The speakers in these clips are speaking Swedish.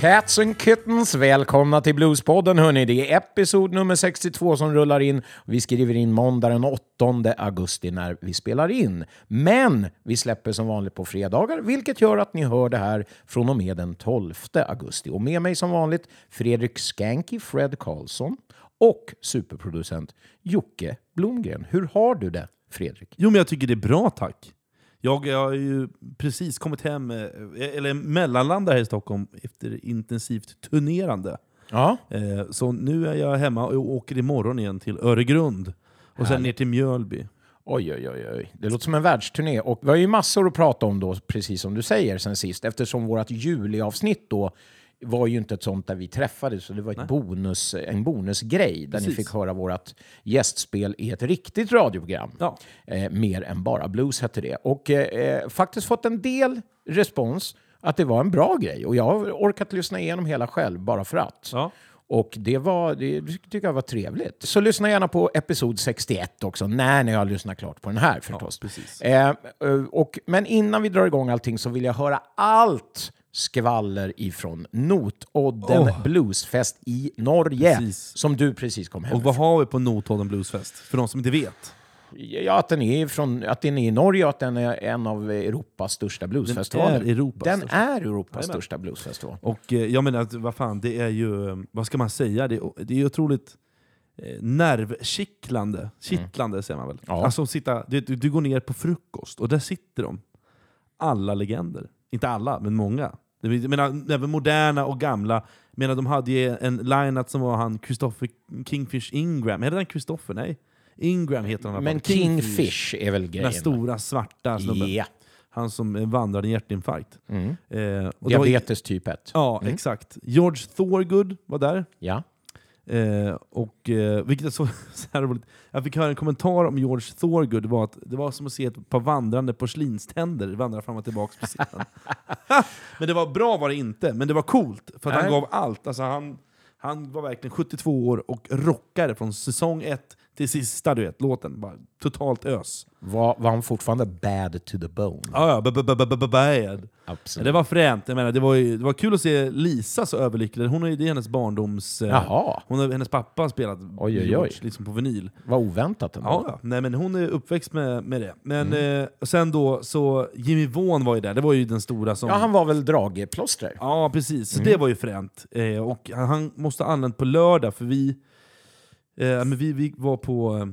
Cats and Kittens, välkomna till Bluespodden hörni. Det är episod nummer 62 som rullar in. Vi skriver in måndag den 8 augusti när vi spelar in. Men vi släpper som vanligt på fredagar, vilket gör att ni hör det här från och med den 12 augusti. Och med mig som vanligt Fredrik Skanky Fred Karlsson och superproducent Jocke Blomgren. Hur har du det, Fredrik? Jo, men jag tycker det är bra tack. Jag, jag har ju precis kommit hem, eh, eller mellanlandar här i Stockholm efter intensivt turnerande. Ja. Eh, Så nu är jag hemma och åker imorgon igen till Öregrund. Och sen ner till Mjölby. Oj, oj, oj, oj. Det låter som en världsturné. Och vi har ju massor att prata om då, precis som du säger, sen sist. Eftersom vårt juliavsnitt då var ju inte ett sånt där vi träffades, så det var ett bonus, en bonusgrej där ni Precis. fick höra vårt gästspel i ett riktigt radioprogram. Ja. Eh, mer än bara blues hette det. Och eh, faktiskt fått en del respons att det var en bra grej. Och jag har orkat lyssna igenom hela själv, bara för att. Ja. Och det, var, det tycker jag var trevligt. Så lyssna gärna på episod 61 också, när ni har lyssnat klart på den här förstås. precis. Eh, eh, och, men innan vi drar igång allting så vill jag höra allt skvaller ifrån Notodden Åh. Bluesfest i Norge, Precis. som du precis kom hem Och vad har vi på Notodden Bluesfest? För de som inte vet. Ja, att den, är från, att den är i Norge och att den är en av Europas största bluesfestivaler. är Europas den största. är Europas största bluesfestival. Och eh, jag menar, att, vad fan, det är ju, vad ska man säga? Det är, det är otroligt eh, nervkittlande, kittlande säger man väl? Ja. Alltså sitta, du, du går ner på frukost och där sitter de. Alla legender. Inte alla, men många. Jag menar, även moderna och gamla. Menar, de hade ju en line-up som var han Christopher Kingfish Ingram. Heter han Christopher? Nej. Ingram heter han Men fall. Kingfish är väl Den grejen? stora svarta snubben. Ja. Han som vandrade i hjärtinfarkt. Mm. Eh, det var- Diabetes typ 1. Ja, exakt. George Thorgood var där. Ja. Eh, och, eh, vilket är så, så här roligt. Jag fick höra en kommentar om George Thorgood, var att det var som att se ett par vandrande porslinständer vandra fram och tillbaka på scenen. men det var bra var det inte, men det var coolt, för han gav allt. Alltså han, han var verkligen 72 år och rockade från säsong ett till sista du vet, låten. Bara totalt ös. Var, var han fortfarande bad to the bone? Ja, ja, bad. Absolut. Det var fränt. Jag menar, det, var ju, det var kul att se Lisa så överlycklig. Hon är, det är hennes barndoms... eh, Jaha, Hon hennes pappa har spelat oj, George, oj. liksom på vinyl. vad oväntat ändå. Ja. Nej, men hon är uppväxt med, med det. Men Mm. eh, sen då, så Jimmy Vaughan var ju där. Det var ju den stora som... Ja, han var väl dragplåster? Ja, precis. Så Mm. det var ju fränt. Eh, och han, han måste ha anlänt på lördag, för vi, men vi, vi var på... Eh,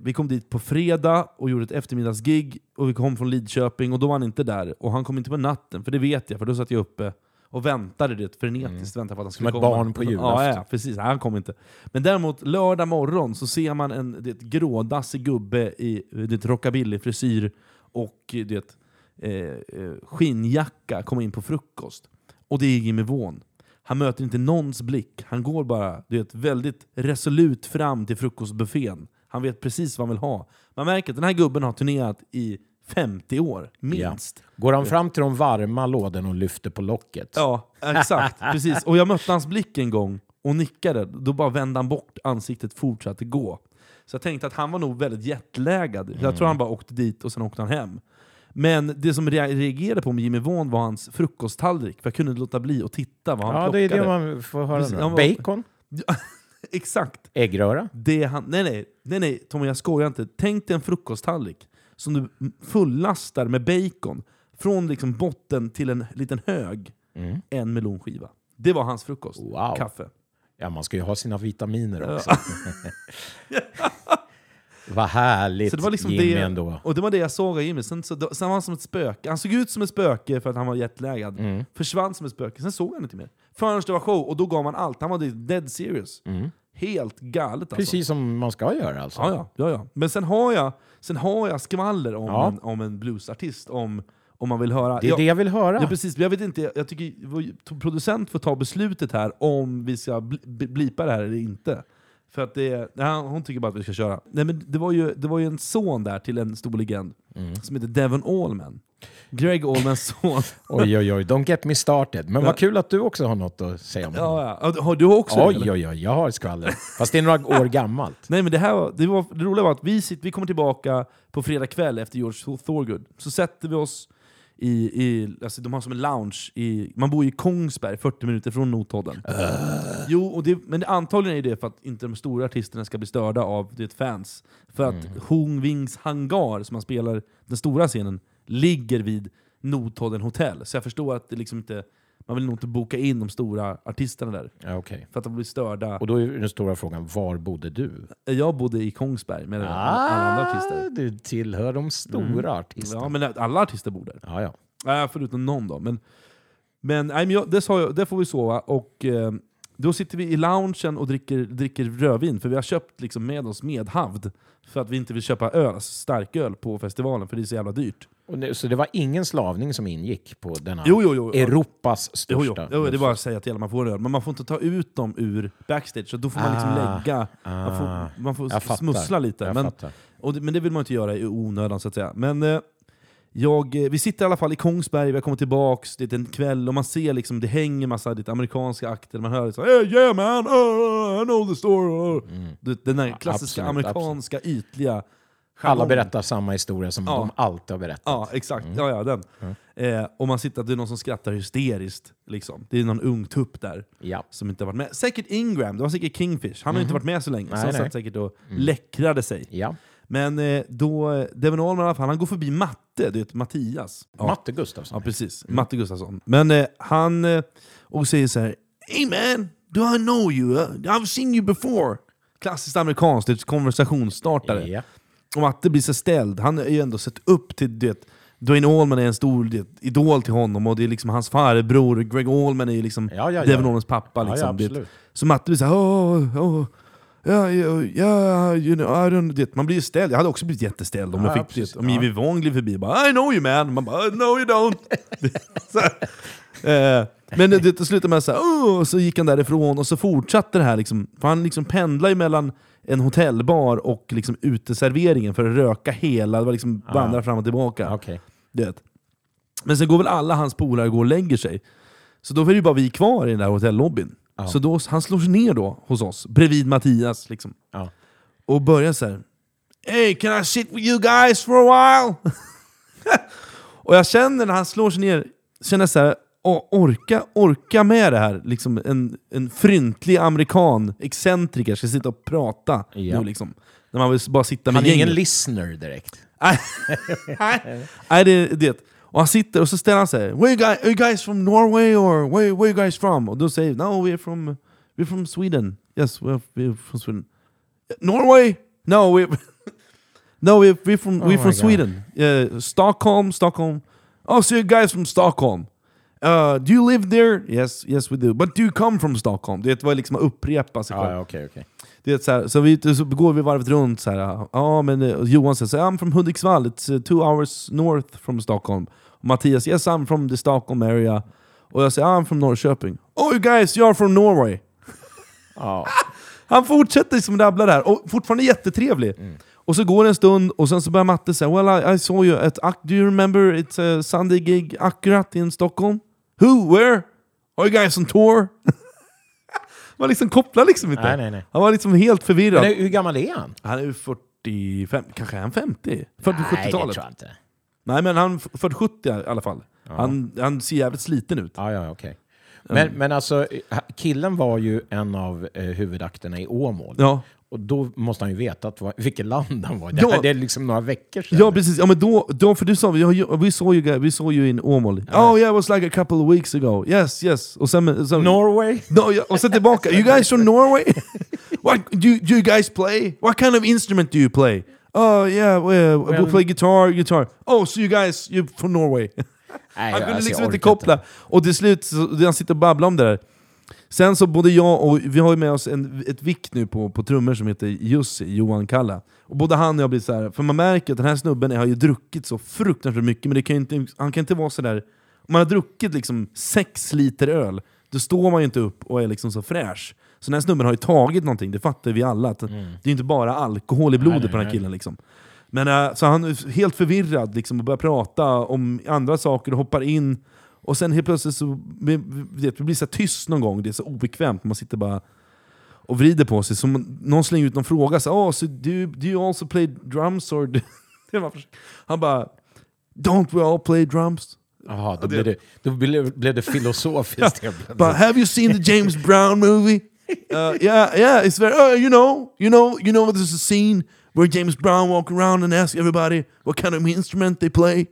vi kom dit på fredag och gjorde ett eftermiddagsgig, och vi kom från Lidköping, och då var han inte där. Och han kom inte på natten, för det vet jag, för då satt jag uppe och väntade det frenetiskt. Väntade på att han skulle Mm. ett komma. barn på Ja, julafton. ja, precis. Han kom inte. Men däremot lördag morgon så ser man en det, grådassig gubbe i det, rockabilly-frisyr och det, eh, eh, skinnjacka komma in på frukost. Och det är Jimmy Vaughan. Han möter inte någons blick. Han går bara du vet, väldigt resolut fram till frukostbuffén. Han vet precis vad han vill ha. Man märker att den här gubben har turnerat i 50 år, minst. Går han fram till de varma lådorna och lyfter på locket? Ja, exakt. precis. Och jag mötte hans blick en gång och nickade. Då bara vände han bort ansiktet fortsatte gå. Så jag tänkte att han var nog väldigt jetlaggad. Jag tror han bara åkte dit och sen åkte han hem. Men det som jag reagerade på med Jimmy Vaughan var hans frukosttallrik. För jag kunde inte låta bli att titta vad han Ja, det är plockade. det man får höra Precis, han var- Bacon? Exakt. Äggröra? Det han, nej, nej, nej, nej, Tommy jag skojar inte. Tänk dig en frukosttallrik som du fullastar med bacon. Från liksom botten till en liten hög. Mm. En melonskiva. Det var hans frukost. Wow. Kaffe. Ja, man ska ju ha sina vitaminer också. Vad härligt Så det var liksom Jimmy det, ändå. Och det var det jag såg av Jimmy. Sen, så, sen var han som ett spöke. Han såg ut som ett spöke för att han var jetlaggad. Mm. Försvann som ett spöke. Sen såg han inte mer. Förrän det var show, och då gav han allt. Han var dead serious. Helt galet alltså. Precis som man ska göra alltså. Ja, ja, ja. Men sen har jag, sen har jag skvaller om, Ja. en, om en bluesartist. Om, om man vill höra. Det är jag, det jag vill höra. Ja, precis. Jag vet inte, jag tycker producent får ta beslutet här om vi ska bli- blipa det här eller inte. För att det, nej, hon tycker bara att vi ska köra. Nej, men det, var ju, det var ju en son där till en stor legend Mm. som heter Devon Allman. Greg Allmans son. Oj, oj, oj. Don't get me started. Men vad kul att du också har något att säga om ja, ja. Har du också det, Oj, eller? oj, oj. Jag har skvaller. Fast det är några år gammalt. Nej men det, här, var- det, var, det roliga var att vi, sitter, vi kommer tillbaka på fredag kväll efter George Thorgood. Så sätter vi oss i, i, alltså de har som en lounge, i, man bor i Kongsberg, 40 minuter från Notodden. Jo, och det, men det, antagligen är det för att inte de stora artisterna ska bli störda av det fans. För att Hung Wings hangar, som man spelar den stora scenen, ligger vid Notodden hotell. Så jag förstår att det liksom inte, man vill nog inte boka in de stora artisterna där. Ja, okej. För att de blir störda. Och då är den stora frågan, var bodde du? Jag bodde i Kongsberg med alla andra artister. du tillhör de stora artisterna. Ja, men alla artister bor där. Ja, ja. Nej, förutom någon då. Men, men, nej, men jag, det, jag, det får vi sova. Och, eh, då sitter vi i loungen och dricker, dricker rödvin, för vi har köpt liksom med oss medhavd. För att vi inte vill köpa öl, alltså starköl på festivalen, för det är så jävla dyrt. Det, så det var ingen slavning som ingick på denna Jo, jo, jo. Europas största? jo. det är bara att säga till man får öl, men man får inte ta ut dem ur backstage, så då får man liksom Ah, lägga, man får, man får fattar. smussla lite. Men, det, men det vill man inte göra i onödan så att säga. Men eh, jag, eh, vi sitter i alla fall i Kongsberg, vi har kommit tillbaks, det är en kväll och man ser liksom, det hänger massa lite amerikanska akter, man hör liksom hey, yeah man, uh, I know the story. Uh. Det- Den där klassiska absolut, amerikanska ytliga Alla berättar samma historia som Ja. de alltid har berättat. Ja, exakt. Ja, ja, den. Eh, och man sitter, det är någon som skrattar hysteriskt. Liksom. Det är någon ung tupp där Ja. som inte har varit med. Säkert Ingram, det var säkert Kingfish. Han har inte varit med så länge, Nej, så han nej. satt säkert och läckrade sig. ja. Men eh, då, Devon Allman i alla fall, han går förbi Matte, du vet Mattias. Ja, Matte Gustafsson. ja precis. Matte Gustafsson. Men eh, han eh, och säger så här Hey man, do I know you? I've seen you before. Klassiskt amerikanskt, det ett konversationsstartare. Ja. Och Matte blir så ställd, han har ju ändå sett upp till du vet, Dwayne Allman är en stor du vet, idol till honom, och det är liksom hans farbror, Greg Allman är ju liksom Ja, ja, ja. Devon Allmans pappa. Ja, ja, Liksom, så Matte blir såhär oh, oh, yeah, yeah, yeah, you know, I don't, det, man blir ju ställd, jag hade också blivit jätteställd om Ja, jag fick precis. det. Om Ja. Ivy Wong gled förbi bara I know you man, man bara no you don't. så, här. eh, men det, det slutade med såhär, oh, och så gick han därifrån och så fortsatte det här, liksom, för han liksom pendlar ju mellan en hotellbar och liksom uteserveringen för att röka hela, det var liksom vandra fram och tillbaka. Okej. Du vet. Men sen går väl alla hans polare går och lägger sig. Så då är det ju bara vi kvar i den där hotellobbyn. Ja. Så då, han slår sig ner då hos oss, bredvid Mattias. Liksom, Ja. och börjar så här. Hey, can I sit with you guys for a while? och jag känner när han slår sig ner, känner så här, "Åh, orka, orka med det här. Liksom en, en fryntlig amerikan, excentriker, ska sitta och prata Ja. nu liksom. När man vill bara sitta med Han är ingen listener direkt. Nej, Nej, det är det. Och han sitter och så ställer han sig. Where you guys, are you guys from Norway or where, where you guys from? Och då säger no we're from, we're from Sweden. Yes, we're, we're from Sweden. Norway? No, we're, no, we're, we're from, Oh we're from God. Sweden. Uh, Stockholm, Stockholm. Oh, so you guys from Stockholm. Uh, do you live there? Yes, yes we do. But do you come from Stockholm? Det var liksom att upprepa sig själv. Ja, okej, okej. Det så, här, så, vi, så går vi varvet runt så här. Ja, men eh, Johan säger så I'm from Hudiksvall, it's uh, two hours north from Stockholm. Mattias, yes I'm from the Stockholm area. Och jag säger, I'm from Norrköping. Oh you guys, you're from Norway. Ja. Han fortsätter som rabbla där, och fortfarande jättetrevlig. Och så går det en stund, och sen så börjar Matte säga Well I, I saw you at, do you remember it's a Sunday gig Akkurat in Stockholm? Who? Where? Are you guys on tour? Man liksom kopplar liksom inte. Nej, nej, nej. Han var liksom helt förvirrad. Men hur gammal är han? Han är ju 45, kanske är han 50? Nej, det 40-70-talet? tror jag inte. Nej men han 40-70 i alla fall. Han, han ser jävligt sliten ut. Ja, ja, okej. Men, men alltså, killen var ju en av eh, huvudakterna i Åmål. Ja, Och då måste han ju veta att, vilket land han var i. Ja. Det, är liksom några veckor sedan. ja precis. Ja, men då, då, för du sa, vi, har ju- we saw you, in Åmål. Oh yeah, it was like a couple of weeks ago. Yes, yes. Och sen, sen, Norway? no, ja, och sen tillbaka. You guys from Norway? What, do, do you guys play? What kind of instrument do you play? Oh yeah, we, we Well- play guitar, guitar. Oh, so you guys, you're from Norway? Nej, Han kunde alltså, liksom inte koppla. Och till slut, så, han sitter och babblar om det där. Sen så både jag och, vi har ju med oss en, ett vikt nu på, på trummor som heter Jussi, Johan Kalla. Och både han och jag blir så här, för man märker att den här snubben har ju druckit så fruktansvärt mycket, men det kan ju inte, han kan inte vara så där. Om man har druckit liksom sex liter öl, då står man ju inte upp och är liksom så fräsch. Så den här snubben har ju tagit någonting, det fattar vi alla. Att Det är inte bara alkohol i blodet Nej, på den här killen. Liksom. Men, äh, så han är helt förvirrad liksom, och börjar prata om andra saker och hoppar in. Och sen helt plötsligt så vi, vet, vi blir så tyst någon gång, det är så obekvämt, man sitter bara och vrider på sig. Så man, någon slänger ut någon fråga, så, oh, so do, you- do you also play drums? Or han bara, don't we all play drums? Jaha, då, blev det, då blev, blev det filosofiskt. But have you seen the James Brown movie? Uh, yeah, yeah, it's very, uh, you know, you know, you know there's a scene where James Brown walk around and ask everybody what kind of instrument they play.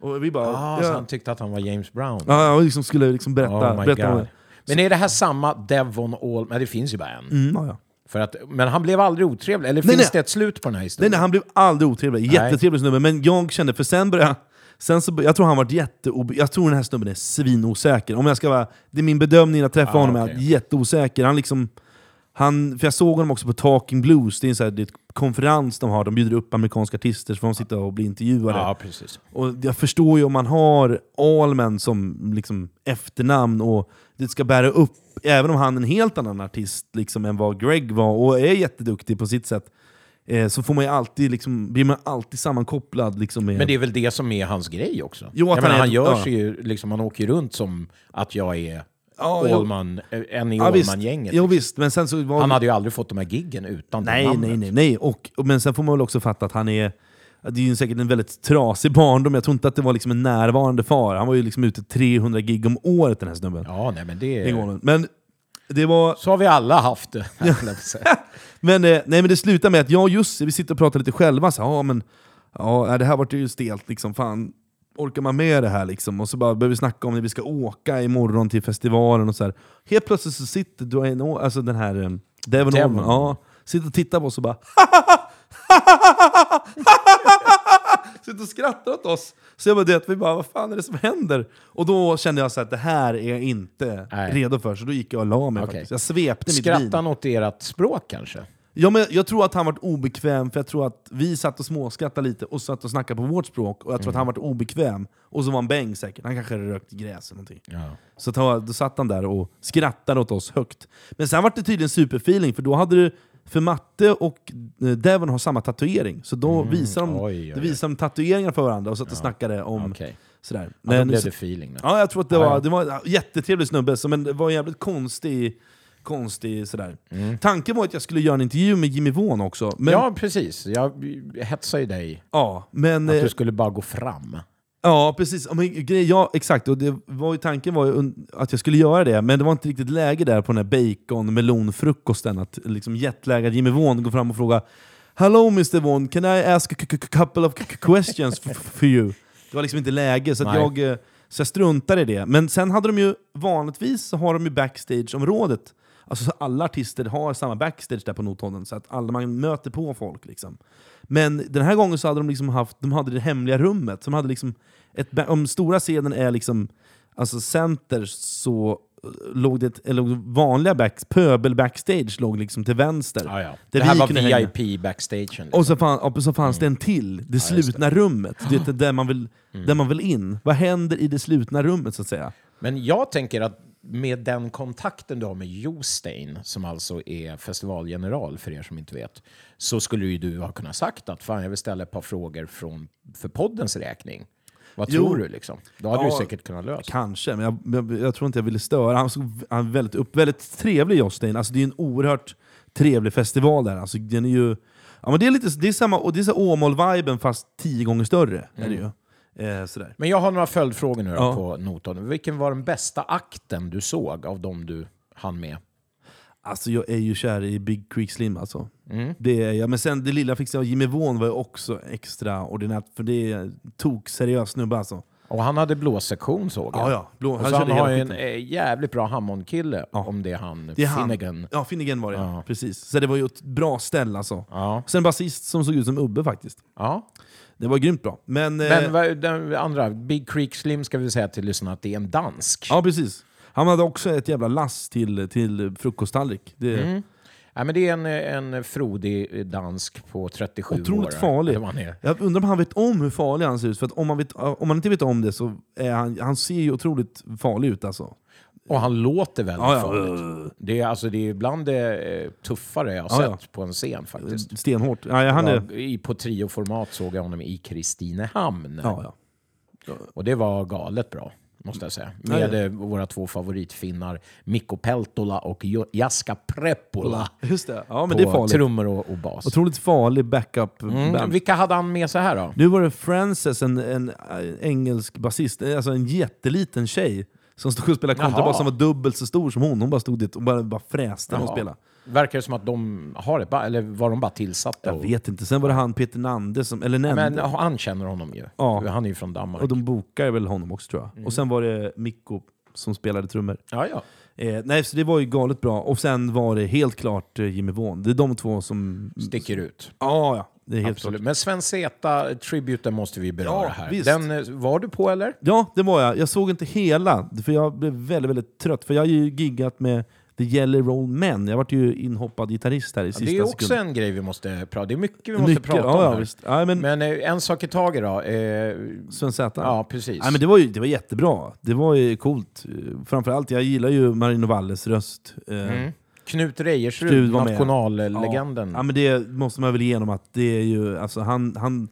Och vi bara, Ah, så ja. han tyckte att han var James Brown? Ja, jag liksom skulle liksom berätta, Oh berätta om det. Men är det här samma Devon All... Men det finns ju bara en. Mm, ja, ja. För att, men han blev aldrig otrevlig? Eller Nej, finns nej. det ett slut på den här Nej, historien? nej, han blev aldrig otrevlig. Jättetrevlig snubbe. Men jag kände, för sen började. Sen så, jag tror han varit jätteobe... Jag tror den här snubben är svinosäker. Om jag ska vara, det är min bedömning när jag träffar Ah, honom, är okej. att jätteosäker. Han liksom... Han, för jag såg honom också på Talking Blues, det är en sån här, det är konferens de har, de bjuder upp amerikanska artister så får de sitta och bli intervjuade. Ja, precis. Och jag förstår ju om man har Allman som liksom efternamn och det ska bära upp, även om han är en helt annan artist liksom, än vad Greg var och är jätteduktig på sitt sätt, eh, så får man alltid, liksom, blir man alltid sammankopplad liksom, med... Men det är väl det som är hans grej också? Jo, att han menar, är- han gör ja. sig ju, liksom, han åker runt som att jag är Ja. Allman, eh, en i ja, visst. Visst, men sen så var Han hade ju aldrig fått de här giggen utan Nej, namnet. nej, nej. nej. Och, men sen får man väl också fatta att han är... Det är ju säkert en väldigt trasig barndom, jag tror inte att det var liksom en närvarande far. Han var ju liksom ute 300 gig om året den här snubben. Ja, nej, men det... Men det var... Så har vi alla haft det. Men, eh, nej, men det slutar med att jag och Jussi vi sitter och pratar lite själva. Så, ja, men, ja, det här vart ju stelt. Liksom, fan, orkar man med det här? Liksom? Och så bara börjar vi snacka om när vi ska åka imorgon till festivalen. Och så här. Helt plötsligt så sitter O- alltså den här eh, Devon. Allman, ja, sitter och tittar på oss och bara Sitter och skrattar åt oss. Så jag bara, det, vi bara, vad fan är det som händer? Och då kände jag så att det här är jag inte Nej. redo för, så då gick jag och la mig Okej. faktiskt. Jag svepte mitt Skrattar vin. han åt ert språk kanske? Ja, men jag tror att han varit obekväm, för jag tror att vi satt och småskrattade lite och satt och snackade på vårt språk, och jag tror att han varit obekväm. Och så var han bäng säkert, han kanske hade rökt gräs eller någonting. Ja. Så då satt han där och skrattade åt oss högt. Men sen var det tydligen superfeeling, för då hade du för Matte och eh, Devon har samma tatuering, så då visade de, Mm. Oj, oj, oj. visade de tatueringar för varandra och satt och snackade om Okej. sådär. Ja, då Men, blev det feeling. Då. ja, jag tror att det Ja, var, ja. det var en jättetrevlig snubbe, så, men det var en jävligt konstig, konstig sådär. Mm. Tanken var att jag skulle göra en intervju med Jimmy Vaughan också. Men, Ja, precis. Jag hetsade ju dig ja, men, att eh, du skulle bara gå fram. Ja, precis. Ja, Men, grej, ja, exakt. Och det var tanken var ju att jag skulle göra det, men det var inte riktigt läge där på den här bacon-melonfrukosten. Att liksom jetlaggad Jimmy Vaughan går fram och frågar Hello Mr Vaughan, can I ask a couple of questions for you? Det var liksom inte läge, så, jag, eh, så jag struntade i det. Men sen hade de ju, vanligtvis så har de ju backstageområdet. Alltså så alla artister har samma backstage där på Notodden, så att alla, man möter på folk. Liksom. Men den här gången så hade de liksom haft, de hade det hemliga rummet. Som hade liksom ett, om stora scenen är liksom alltså center så eh, låg det, eller vanliga back, pöbel backstage låg liksom till vänster. Ja, ja. Det här var. VIP backstagen. Liksom. Och så, fan, och så fanns det en till, det Mm. just slutna rummet. Du vet, där, man vill, Mm. där man vill in. Vad händer i det slutna rummet så att säga? Men jag tänker att med den kontakten du har med Jostein, som alltså är festivalgeneral för er som inte vet, så skulle ju du ha kunnat sagt att fan, jag vill ställa ett par frågor från, för poddens räkning. Vad Jo. tror du? Liksom? Då hade Ja, du säkert kunnat lösa Kanske, men jag, jag, jag tror inte jag ville störa. Han, såg, han är väldigt, upp, väldigt trevlig Jostein. Alltså, det är en oerhört trevlig festival där. Alltså, den är ju, ja, men det är lite det är samma, och det är så Åmål-viben fast tio gånger större. Är det ju. Eh, sådär. Men jag har några följdfrågor nu då Ja. på noten. Vilken var den bästa akten du såg av dem du hann med? Alltså jag är ju kär i Big Creek Slim alltså. Mm. Det är jag. Men sen det lilla fixade av Jimmy Vaughan var ju också extraordinärt, för det tok seriös snubbe alltså. Och han hade blåsektion såg jag. Ja, ja. Blå, Och så han har ju en eh, jävligt bra Hammond-kille, Ja. om det är han, Det är han. Finnegan. Ja, Finnegan var det, ja. Precis. Så det var ju ett bra ställe alltså. Ja. Sen basist som såg ut som Ubbe faktiskt. ja. Det var grymt bra. Men, eh, Men vad- den andra, Big Creek Slim ska vi säga till lyssnarna att det är en dansk. Ja, precis. Han hade också ett jävla lass till, till frukosttallrik. Det, Mm. Ja, men det är en, en frodig dansk på 37 år. Otroligt farlig. Det var han är. Jag undrar om han vet om hur farlig han ser ut. För att om, man vet, om man inte vet om det så är han, han ser ju otroligt farlig ut alltså. Och han låter väldigt Ja, ja. farligt. Det är, alltså, det är bland det eh, tuffare jag har Ja, sett på en scen faktiskt. Stenhårt. Ja, han är, i, på trioformat såg jag honom i Kristinehamn. ja. Och det var galet bra. måste jag säga. Med eh, våra två favoritfinnar, Mikko Peltola och Jaska Preppola. Just det, ja men på det är farligt. trummor och, och bas. Otroligt farlig backup Mm. band. Vilka hade han med sig här då? Nu var det Frances, en, en, äh, engelsk basist, alltså en jätteliten tjej som stod och spelade kontrabas som var dubbelt så stor som hon. Hon bara stod dit och bara, bara fräste när hon Jaha. spelade. Verkar det som att de har det, ba- eller var de bara tillsatta? Jag och- vet inte. Sen var det han Peter Nande, som, eller Nende, Men han känner honom ju. Ja. Han är ju från Danmark. och de bokade väl honom också tror jag. Mm. Och sen var det Mikko som spelade trummor. Ja, ja. Eh, nej, så det var ju galet bra. Och sen var det helt klart eh, Jimmy Vaughan. Det är de två som... Sticker ut. Ja, ja. Det är helt Absolut. klart. Men Sven Zeta, tributen måste vi beröra Ja, här. visst. Den eh, var du på eller? Ja, det var jag. Jag såg inte hela, för jag blev väldigt, väldigt trött. För jag har ju giggat med The Yellow Roll Men. Jag vart ju inhoppad gitarrist här i sista Det är också sekund. en grej vi måste prata Det är mycket vi måste Mycket, prata om ja, ja. Ja, men, Men eh, en sak i taget då. Eh, Sven Z. ja, precis. Nej, men det, var ju, det var jättebra. Det var ju coolt. Framförallt, jag gillar ju Marino Valles röst. Eh, mm. Knut Rejersrud, nationallegenden. Ja, men det måste man väl igenom att det är ju, alltså han, han,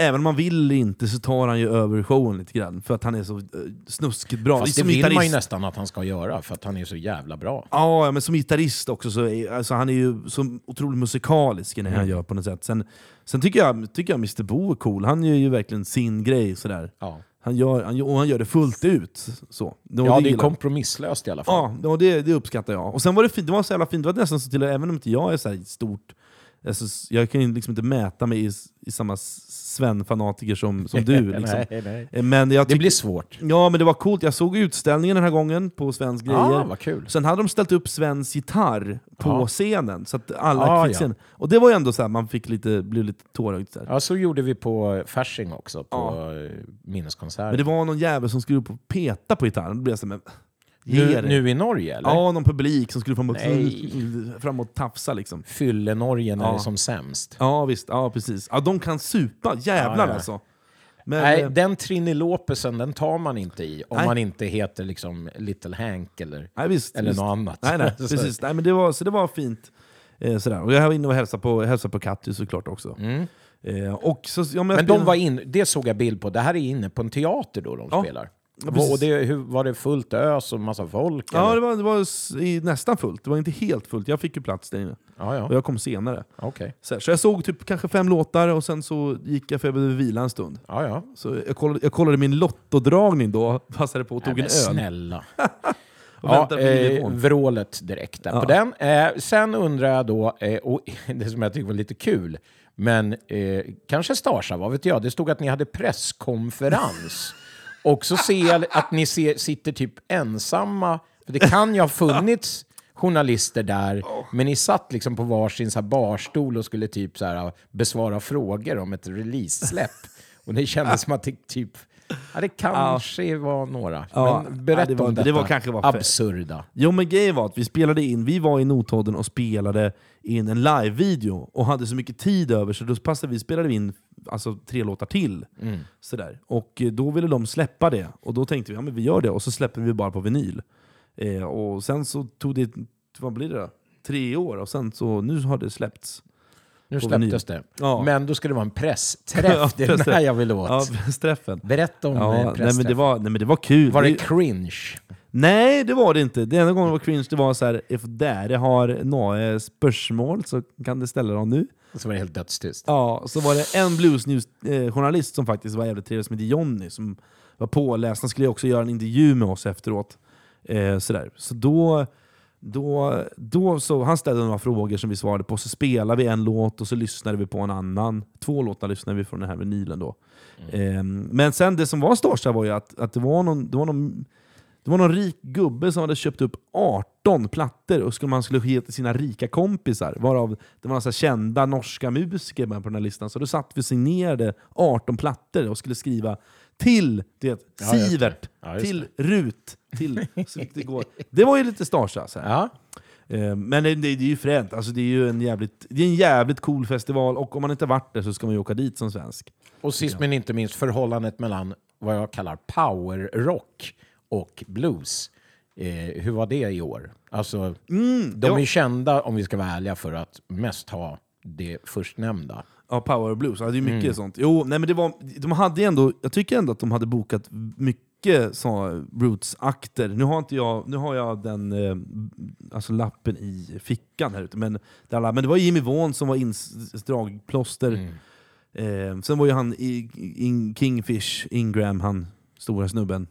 även om man vill inte så tar han ju över showen lite grann. För att han är så eh, snuskigt bra. Fast det Som vill man ju gitarrist. nästan att han ska göra, för att han är så jävla bra. Ja, ja, men som gitarrist också, så är, alltså, han är ju så otroligt musikalisk i det han Mm. gör på något sätt. Sen, sen tycker, jag, tycker jag Mr Bo är cool, han gör ju verkligen sin grej sådär. Ja, Han gör, han, och han gör det fullt ut. Så. Det, ja det är kompromisslöst i alla fall. Ja, det, det uppskattar jag. Och sen var det fint, det var så jävla fint, det var nästan så till även om inte jag är så stort, alltså, jag kan ju liksom inte mäta mig i, i samma Sven-fanatiker som, som du. Liksom. nej, nej. Eh, Men jag Det blir svårt. Ja, men det var coolt. Jag såg utställningen den här gången på Svens grejer. Ja, vad kul. Sen hade de ställt upp Svens gitarr på Ja. scenen, så att alla Ja, fick ja. Och det var ju ändå så här, man fick lite, blev lite tårögd. Ja, så gjorde vi på Fasching också, på ja. minneskonserten. Men det var någon jävel som skulle upp och peta på gitarren. Då blev jag så här, men, nu, nu i Norge eller? Ja, någon publik som skulle fram och, fram och tafsa liksom. Fylle-Norge när Ja. det är som sämst. Ja visst, ja precis. Ja, de kan supa, jävlar Ja, ja. alltså. Men, Nej, eh, den Trinilopesen den tar man inte i om Nej. man inte heter liksom Little Hank eller, nej, visst, eller visst. något annat. Nej, nej, precis. Nej, men det var, så det var fint. Eh, sådär. Och jag var inne och hälsade på, hälsade på Katty såklart också. Mm. Eh, och så, ja, men Men de var in, det såg jag bild på. Det här är inne på en teater då de Ja. spelar. Precis. och det, hur, var det fullt ös och massa folk? Ja, eller? det var, det var nästan fullt. Det var inte helt fullt. Jag fick ju plats där inne. ja, ja. Och jag kom senare. okej. Så, här, så jag såg typ kanske fem låtar och sen så gick jag för jag behövde vila en stund. Ja, ja. Så jag kollade, jag kollade min lottodragning då, passade på och tog Nej, en öl. snälla. Ja, eh, vrålet direkt där Ja. på den. Eh, sen undrar jag då, eh, och det som jag tycker var lite kul, men eh, kanske Starsa, vad vet jag? Det stod att ni hade presskonferens. Och så ser jag att ni ser, sitter typ ensamma, för det kan ju ha funnits journalister där, men ni satt liksom på varsin så här barstol och skulle typ så här besvara frågor om ett release-släpp. Och det kändes som att det typ... Ja, det kanske var några. Ja, men berätta ja, det var- om det detta var kanske var absurda. Jo men grejen var att vi spelade in, vi var i Notodden och spelade in en live-video och hade så mycket tid över så då passade vi, spelade vi in alltså, tre låtar till. Mm. Sådär. Och eh, då ville de släppa det, och då tänkte vi ja, men vi gör det, och så släpper vi bara på vinyl. Eh, och sen så tog det, vad blir det då? Tre år, och sen så, nu har det släppts. Nu släpptes det. Ja. Men då ska det vara en pressträff. Det är den här jag vill åt. Ja. Berätta om Ja, ja, nej, men pressträffen. det var, nej men det var kul. Var Det- cringe? Nej, det var det inte. Det enda gången det var cringe det var så här, if dere har några spörsmål så kan du ställa dem nu. Så var det helt dödstyst. Ja, så var det en Blues News-journalist som faktiskt var jävligt trevlig, som hette Jonny, som var påläst. Han skulle också göra en intervju med oss efteråt. Eh, sådär. Så då, då, då så, han ställde några frågor som vi svarade på, så spelade vi en låt och så lyssnade vi på en annan. Två låtar lyssnade vi från den här vinylen då. Eh, men sen det som var största var ju att, att det var någon, det var någon det var någon rik gubbe som hade köpt upp 18 plattor och skulle man skulle ge till sina rika kompisar. Varav det var här kända norska musiker med på den här listan. Så då satt vi och signerade 18 plattor och skulle skriva till det, Ja, det. Sivert, Ja, just till Rut. Till, så det, går. det var ju lite starsa. Så här. Ja. Eh, Men det, det, det är ju fränt. Alltså, det är ju en jävligt, det är en jävligt cool festival och om man inte varit där så ska man ju åka dit som svensk. Och sist men inte minst förhållandet mellan vad jag kallar powerrock och blues. Eh, hur var det i år? Alltså, Mm, de är kända, om vi ska vara ärliga, för att mest ha det förstnämnda. Ja, power blues. Ja, det är mycket Mm. sånt. Jo, nej, men det var, de hade ändå, jag tycker ändå att de hade bokat mycket, så Roots-akter. Nu har, inte jag, nu har jag den eh, alltså lappen i fickan här ute. Men det, men det var Jimmy Vaughan som var dragplåster. Mm. Eh, sen var ju han i, in, Kingfish, Ingram, han stora snubben.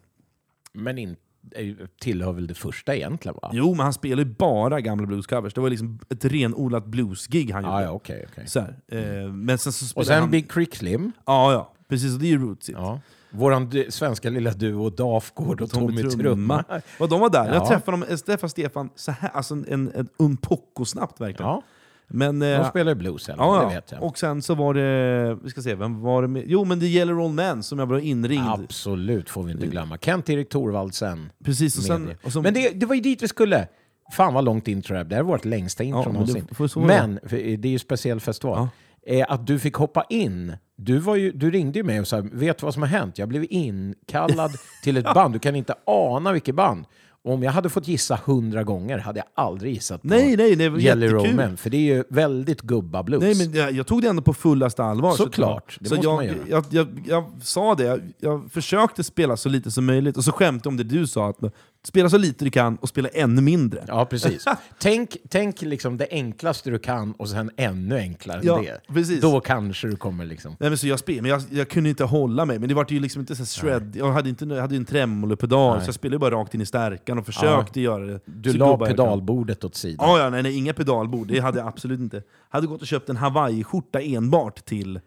Men in, eh, tillhör väl det första egentligen va? Jo, men han spelar ju bara gamla bluescovers. Det var liksom ett renodlat bluesgig han Ja, gjorde. ja, okej. okej. Så här. Eh, men sen så Och sen han... Big Creek Slim. Ja, ja. Precis. Och det är ju Roots. Ja. Våran du- svenska lilla duo Dafgård och Tommy, Trumma. Och de var där. Ja. Jag träffade dem, jag träffade Stefan så här, alltså en, en, en umpocko snabbt verkligen. Ja, Men, de eh, spelar ju blues eller? ja, det ja. vet jag. Och sen så var det, vi ska se, vem var det med? Jo men det gäller Old Man som jag blev inringd. Absolut får vi inte glömma. Kent-Erik Thorvaldsen. Precis, och sen... Och så, Men det, det var ju dit vi skulle. Fan vad långt intro det här. Det här är vårt längsta intro Ja, någonsin. Men, för det är ju speciell festival. Eh, att du fick hoppa in. Du, var ju, du ringde ju mig och sa, vet du vad som har hänt? Jag blev inkallad till ett band. Du kan inte ana vilket band. Om jag hade fått gissa hundra gånger hade jag aldrig gissat på nej, nej, Jelly. Roll För det är ju väldigt gubba blues. Nej, men jag, jag tog det ändå på fullaste allvar. Såklart, Så, så jag. Jag, jag, jag sa det, jag, försökte spela så lite som möjligt, och så skämtade om det du sa, att spela så lite du kan och spela ännu mindre. Ja, precis. tänk tänk liksom det enklaste du kan och sen ännu enklare Ja, än det. precis. Då kanske du kommer liksom... Nej, men så jag, spel, men jag, jag kunde inte hålla mig, men det var ju liksom inte så shred. Jag hade, inte, jag hade en tremolopedal, så jag spelade bara rakt in i stärkan och försökte göra det. Du så la jag pedalbordet åt sidan. Ja, ja, nej, nej, inga pedalbord. Det hade jag absolut inte. Hade gått och köpt en Hawaii-skjorta enbart till...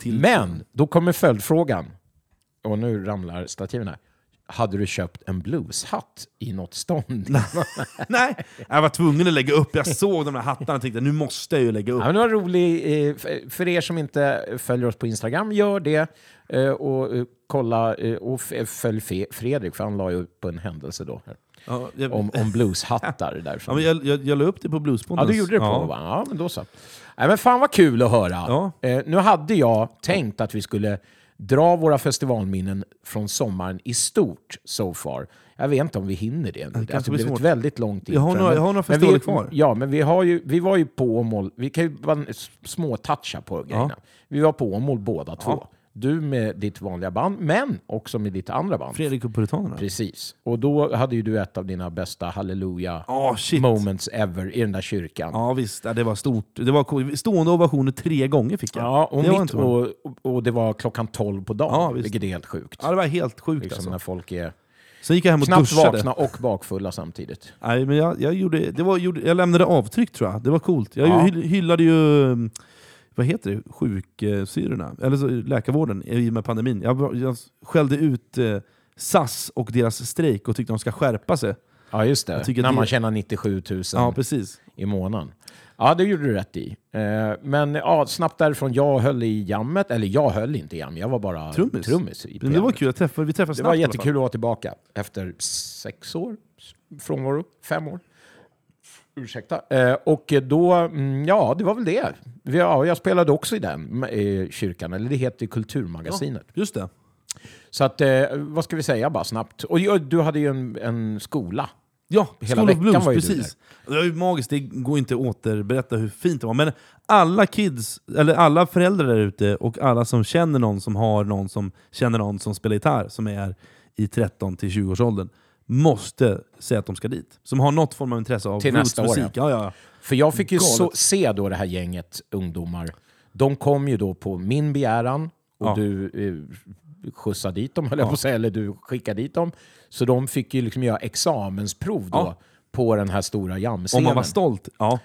till Men, då kommer följdfrågan. Och nu ramlar stativen här. Hade du köpt en blueshatt i något stånd? Nej, jag var tvungen att lägga upp. Jag såg de där hattarna och tänkte nu måste jag ju lägga upp. Ja, men det var roligt. eh, För er som inte följer oss på Instagram, gör det. eh, Och eh, kolla och följ Fredrik, för han la ju upp en händelse då. Ja, jag, Om, om blueshattar ja, därifrån. men jag, jag, jag la upp det på Bluespodden. Ja, du gjorde det på ja. va? Ja, men då så. Nej, men fan vad kul att höra. Ja. Eh, nu hade jag tänkt att vi skulle dra våra festivalminnen från sommaren i stort so far. Jag vet inte om vi hinner det. Det har kanske blir svårt. väldigt långt Jag har intro. några- jag har några festivaler vi, kvar. Ja, men vi, har ju, vi var ju på Åmål. Vi kan ju bara s- småtoucha på grejerna. Vi var på Åmål båda två. Du med ditt vanliga band, men också med ditt andra band. Fredrik och Puritanerna. Precis. Och då hade ju du ett av dina bästa halleluja Ja, shit. moments ever i den där kyrkan. Ja visst, ja, det var stort. Det var. Stående ovationer tre gånger fick jag. Ja, och, det var mitt, inte och, och det var klockan 12 på dagen, Ja, visst. vilket är helt sjukt. Ja, det var helt sjukt liksom alltså. när folk är Sen gick jag hem och knappt duschade. vakna och bakfulla samtidigt. Nej, men jag, jag, gjorde, det var, gjorde, jag lämnade avtryck tror jag. Det var coolt. Jag Ja. hyll- hyllade ju mm, vad heter det? sjuksyrorna, eller så, läkarvården i och med pandemin. Jag, jag skällde ut eh, SAS och deras strejk och tyckte de ska skärpa sig. Ja, just det. När det- man tjänar 97 000 Ja, precis. i månaden. Ja, det gjorde du rätt i. Eh, men ja, snabbt därifrån, jag höll i jammet. Eller jag höll inte i jammet, jag var bara Trummis. trummis i Men det var kul, jag träffade, vi träffades Det snabbt var jättekul att vara tillbaka efter sex år frånvaro. Fem år. Ursäkta. Eh, och då, mm, ja, det var väl det. Ja, jag spelade också i den kyrkan, eller det heter Kulturmagasinet. Just det. Så att, eh, vad ska vi säga bara snabbt? Och du hade ju en, en skola. Ja, Hela School of Blues, var ju precis. Det var ju magiskt, det går inte att återberätta hur fint det var. Men alla kids, eller alla föräldrar där ute och alla som känner någon som har någon som känner någon som spelar gitarr, som är i 13-20-årsåldern, måste säga att de ska dit. Som har något form av intresse av Till nästa år, rootsmusik. Ja, ja. För jag fick ju så, se då det här gänget ungdomar. De kom ju då på min begäran och Ja. du eh, skjutsade dit dem, höll jag på att säga, eller du skickade dit dem. Så de fick ju liksom göra examensprov då Ja. på den här stora Om jamscenen. man var stolt. Ja.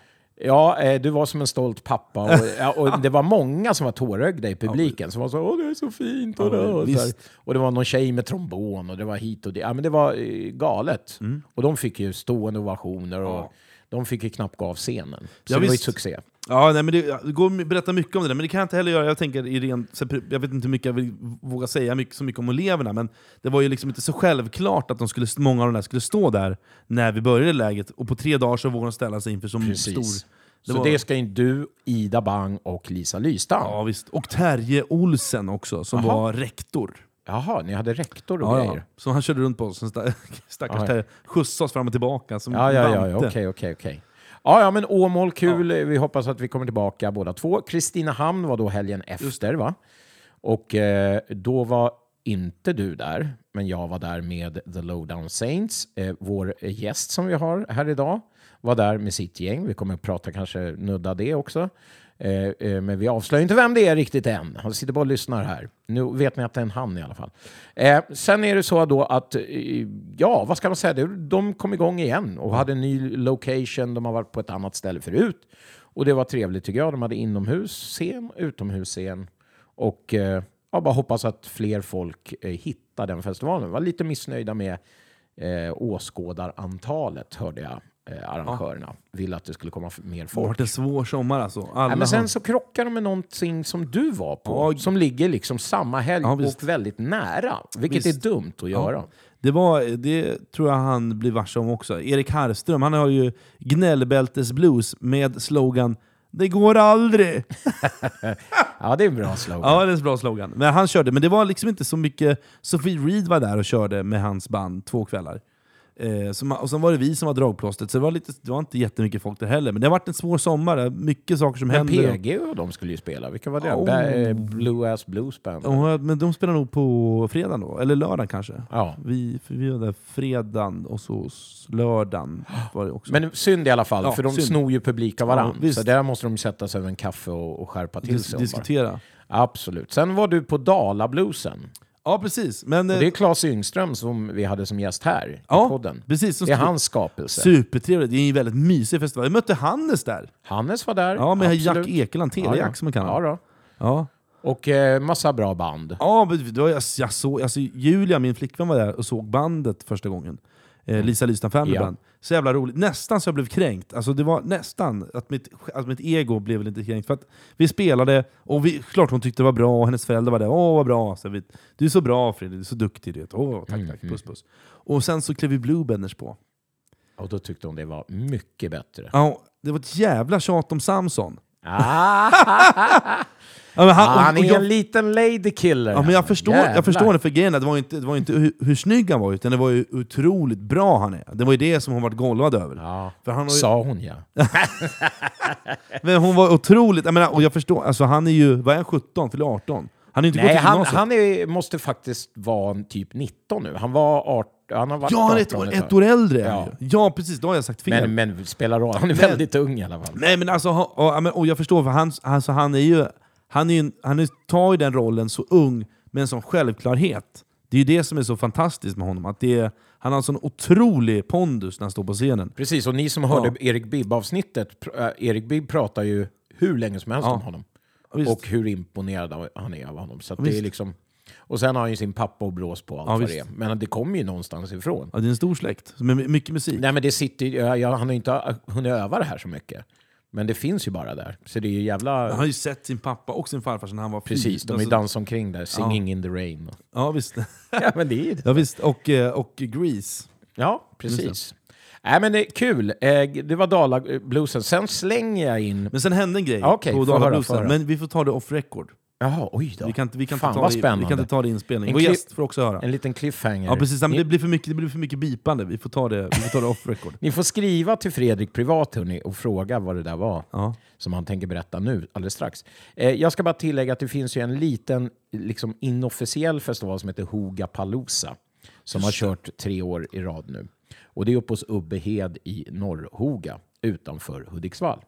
Ja, eh, du var som en stolt pappa. Och, ja, och det var många som var tårögda i publiken som var så åh det är så fint. Och, Ja, och, så visst. och det var någon tjej med trombon och det var hit och det. Ja, men det var eh, galet. Mm. Och de fick ju stående ovationer och de fick ju knappt gå av scenen. Så Ja, det var ju visst. succé. Ja, nej, men det, det går att berätta mycket om det där, men det kan jag inte heller göra. Jag, tänker i ren, jag vet inte hur mycket jag vill våga säga mycket, så mycket om eleverna, men det var ju liksom inte så självklart att de skulle, många av de där skulle stå där när vi började läget, och på tre dagar så vågade de ställa sig inför så Precis. stor... så var- det ska ju du, Ida Bang och Lisa Lystam. Ja, visst. Och Terje Olsen också, som Jaha. var rektor. Jaha, ni hade rektor och Ja, grejer? ja. Så han körde runt på oss, stackars. Terje. Skjutsade oss fram och tillbaka som Ja, ja, ja, okej, okej, okej. Ja, ja, men Åmål, kul. Vi hoppas att vi kommer tillbaka båda två. Kristinehamn var då helgen efter, va? Och eh, då var inte du där. men jag var där med The Lowdown Saints. Eh, vår gäst som vi har här idag var där med sitt gäng. Vi kommer att prata kanske nudda det också. Eh, eh, men vi avslöjar inte vem det är riktigt än. Han sitter bara och lyssnar här. Nu vet ni att det är en han i alla fall. Eh, sen är det så då att, eh, ja, vad ska man säga? De kom igång igen och hade en ny location. De har varit på ett annat ställe förut. Och det var trevligt tycker jag. De hade inomhusscen, utomhusscen. Och eh, jag bara hoppas att fler folk eh, hittar den festivalen. Jag var lite missnöjda med eh, åskådarantalet, hörde jag eh, arrangörerna. Ville att det skulle komma mer Det folk. varit en svår sommar alltså. Alla Nej, men sen har- så krockar de med någonting som du var på, Ja. som ligger liksom samma helg Ja, och väldigt nära. Vilket Visst. är dumt att göra. Det, var, det tror jag han blir varse om också. Erik Harrström, han har ju gnällbältesblues med slogan Det går aldrig! Ja, det är en bra slogan. Ja, det är en bra slogan. Men han körde, men det var liksom inte så mycket... Sofie Reed var där och körde med hans band två kvällar. Eh, och sen var det vi som var dragplåstret, så det var, lite, det var inte jättemycket folk där heller. Men det har varit en svår sommar, mycket saker som Men händer. PG och de skulle ju spela. Vilka var det? Oh. Eh, Blue Ass Blues Band? Ja, men de spelar nog på fredag då, eller lördag kanske. Ja. Vi, vi var där fredagen och så lördagen var det också. Men synd i alla fall, Ja, för de synd. snor ju publik av varandra. Ja, så där måste de sätta sig över en kaffe och, och skärpa till Dis- sig. om bara. diskutera. Absolut. Sen var du på Dalabluesen. Ja, precis. Men, Och eh, det är Claes Yngström som vi hade som gäst här i Ja, podden. precis. Det är hans skapelse. Supertrevligt. Det är en väldigt mysig festival. Jag mötte Hannes där. Hannes var där. Ja, med. Jack Ekeland, Telejack som man kan ja, då. Ja. Och eh, massa bra band. Ja, jag, jag såg, alltså, Julia, min flickvän, var där och såg bandet första gången. Eh, Lisa Lystam Family Ja. Band. Så jävla roligt. Nästan så jag blev kränkt. Alltså, det var nästan att mitt, att mitt ego blev lite kränkt. För att vi spelade, och vi, klart hon tyckte det var bra, och hennes föräldrar var där. Åh, vad bra! Så vi, du är så bra Fredrik, du är så duktig. Du vet. Åh, tack, tack. Puss, puss. Och sen så klev vi Bluebenders på. Och då tyckte hon det var mycket bättre. Ja, det var ett jävla tjat om Samson. Ah, Han, han och är jag- en liten lady killer. Ja, men jag förstår, Jävlar. jag förstår det, för grejen det var inte, det var inte hur, hur snygg han var, utan det var ju otroligt bra han är. Det var ju det som hon varit golvad över. Ja, För han ju, sa hon ja. men hon var otroligt, jag menar, och jag förstår, alltså han är ju, vad är han, 17 till 18? Han är inte Nej, han, han är, måste faktiskt vara typ 19 nu. Han var 18, han har varit ja, han är ett, 18 år- ett år äldre! Ja. han ja, precis, då har jag sagt fel. Men, men spelar roll, han är väldigt ung i alla fall. Nej men alltså, och, och jag förstår, för han, alltså, han är ju, han, är, ju- han är, tar ju den rollen så ung, med en sån självklarhet. Det är ju det som är så fantastiskt med honom, att det är, han har en sån otrolig pondus när han står på scenen. Precis, och ni som hörde Erik Bibb-avsnittet, äh, Erik Bibb pratar ju hur länge som helst Ja. om honom. Visst. Och hur imponerad han är av honom. Så det är liksom, och sen har han ju sin pappa och brås på allt Ja, vad det är. Men det kommer ju någonstans ifrån. Ja, det är en stor släkt, med mycket musik. Nej men det sitter ju- ja, ja, han har ju inte hunnit öva det här så mycket. Men det finns ju bara där. Så det är ju jävla... Han har ju sett sin pappa och sin farfar sedan han var Precis, de är Alltså- dansar omkring där. Singing in the rain. Ja visst. ja men det är ju det. ja, visst. Och, eh, och Grease. Ja, precis. Nej men det är kul. Eh, Det var Dala-bluesen. Sen slänger jag in... Men sen hände en grej Okej, på få Dala höra, Bluesen, få höra. men vi får ta det off record. Jaha, oj då. Vi kan, vi kan, Fan, vad det, i- vi spännande. kan inte ta det i inspelning. Vår gäst får också höra. En liten cliffhanger. Ja precis, men det blir för mycket, det blir för mycket bipande. Vi får ta det, vi får ta det off record. Ni får skriva till Fredrik privat hörni, och fråga vad det där var. Ja. Som han tänker berätta nu, alldeles strax. Eh, jag ska bara tillägga att det finns ju en liten liksom, inofficiell festival som heter Hoga Palooza. Som har kört tre år i rad nu. Och det är uppe hos Ubbehed i Norrhoga utanför Hudiksvall.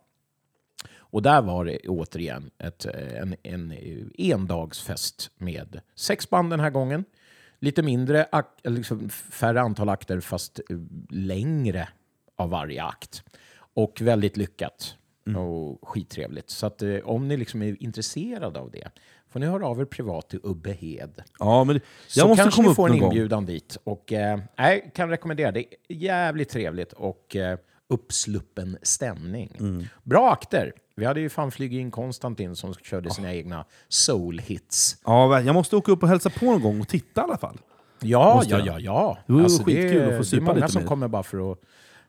Och där var det återigen ett, eh, en, en endagsfest med sex band den här gången. Lite mindre, liksom färre antal akter fast eh, längre av varje akt. Och väldigt lyckat och skittrevligt. Så att, eh, om ni liksom är intresserade av det får ni höra av er privat till Ubbehed. Ja, men jag Så måste kanske komma ni får en någon gång. inbjudan dit. Och, eh, jag kan rekommendera det. är Jävligt trevligt och eh, uppsluppen stämning. Mm. Bra akter. Vi hade ju fan flugit in Konstantin som körde sina egna soul-hits. Ja, jag måste åka upp och hälsa på någon gång och titta i alla fall. Ja, Måste ja, jag? ja, ja. Det vore Alltså, skitkul är- att få Det är många som mer. kommer bara för, att,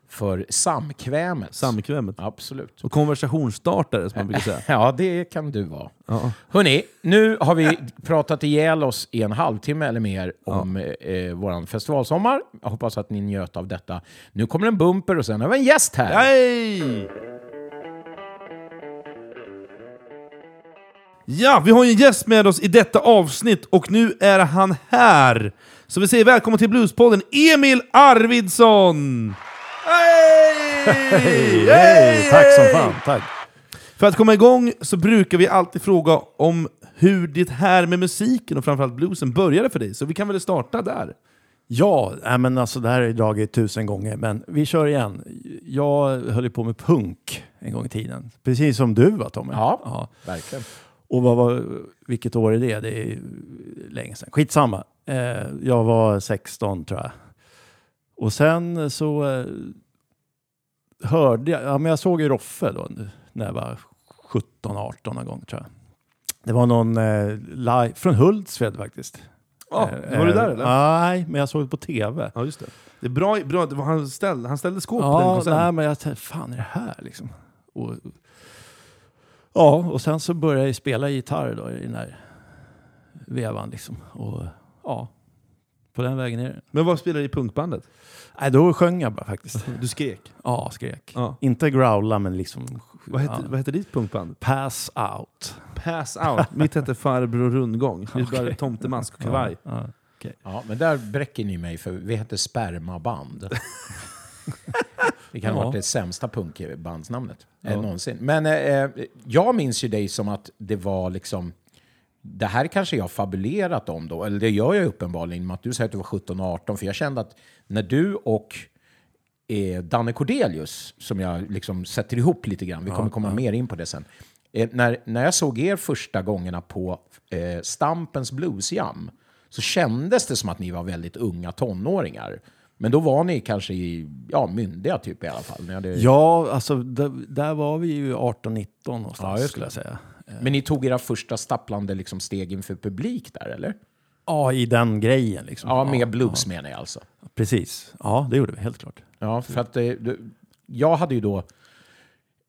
för samkvämet. Samkvämet. Absolut. Och konversationsstartare som man brukar säga. Ja, det kan du vara. Ja. Hörni, nu har vi pratat ihjäl oss i en halvtimme eller mer om eh, vår festivalsommar. Jag hoppas att ni njöt av detta. Nu kommer en bumper och sen har vi en gäst här. Hej! Ja, vi har en gäst med oss i detta avsnitt och nu är han här! Så vi säger välkommen till Bluespodden, Emil Arvidsson! Hej! Hej, tack som fan. Tack. För att komma igång så brukar vi alltid fråga om hur det här med musiken och framförallt bluesen började för dig, så vi kan väl starta där? Ja, nej, men alltså, det här har jag dragit tusen gånger, men vi kör igen. Jag höll ju på med punk en gång i tiden. Precis som du va Tommy? Ja. Verkligen. Och vad var, vilket år är det? Det är länge sedan. Skitsamma. Eh, jag var 16 tror jag. Och sen så eh, hörde jag, ja men jag såg ju Roffe då när jag var 17-18 någon gång tror jag. Det var någon eh, live, från Hultsfred faktiskt. Ja, Eh, var du där eh, eller? Nej, men jag såg det på tv. Ja, just det. Det är bra, bra det var han, ställde, han ställde skåp på den Ja, konserten. nej, men jag tänkte, fan är det här liksom? Och, ja, och sen så började jag spela gitarr då i den här vevan liksom. Och ja, på den vägen är det. Men vad spelade du i punkbandet? Nej, då sjöng jag bara faktiskt. Du skrek. Ja, skrek. Ja. Inte growla, men liksom... Vad hette, ja. vad hette ditt punkband? Pass out. Pass out. Mitt hette Farbror Rundgång. Bara Okej. tomtemask och kavaj. Ja, Ja, men där bräcker ni mig för vi hette Spermaband. det kan ha Ja. varit det sämsta punkbandsnamnet eh, någonsin. Men eh, jag minns ju dig som att det var liksom... Det här kanske jag har fabulerat om då, eller det gör jag uppenbarligen med att du säger att du var 17 och 18, för jag kände att när du och eh, Danne Cordelius, som jag liksom sätter ihop lite grann, vi kommer komma mer in på det sen. Eh, när, när jag såg er första gångerna på eh, Stampens Bluesjam så kändes det som att ni var väldigt unga tonåringar. Men då var ni kanske i, ja, myndiga typ i alla fall. Ni hade, ja alltså där, där var vi ju 18-19 någonstans Ja, skulle jag säga. Men ni tog era första stapplande liksom, steg inför publik där, eller? Ja, i den grejen liksom. Ja, med blues menar jag alltså. Precis. Ja, det gjorde vi helt klart. Ja, för att eh, jag hade ju då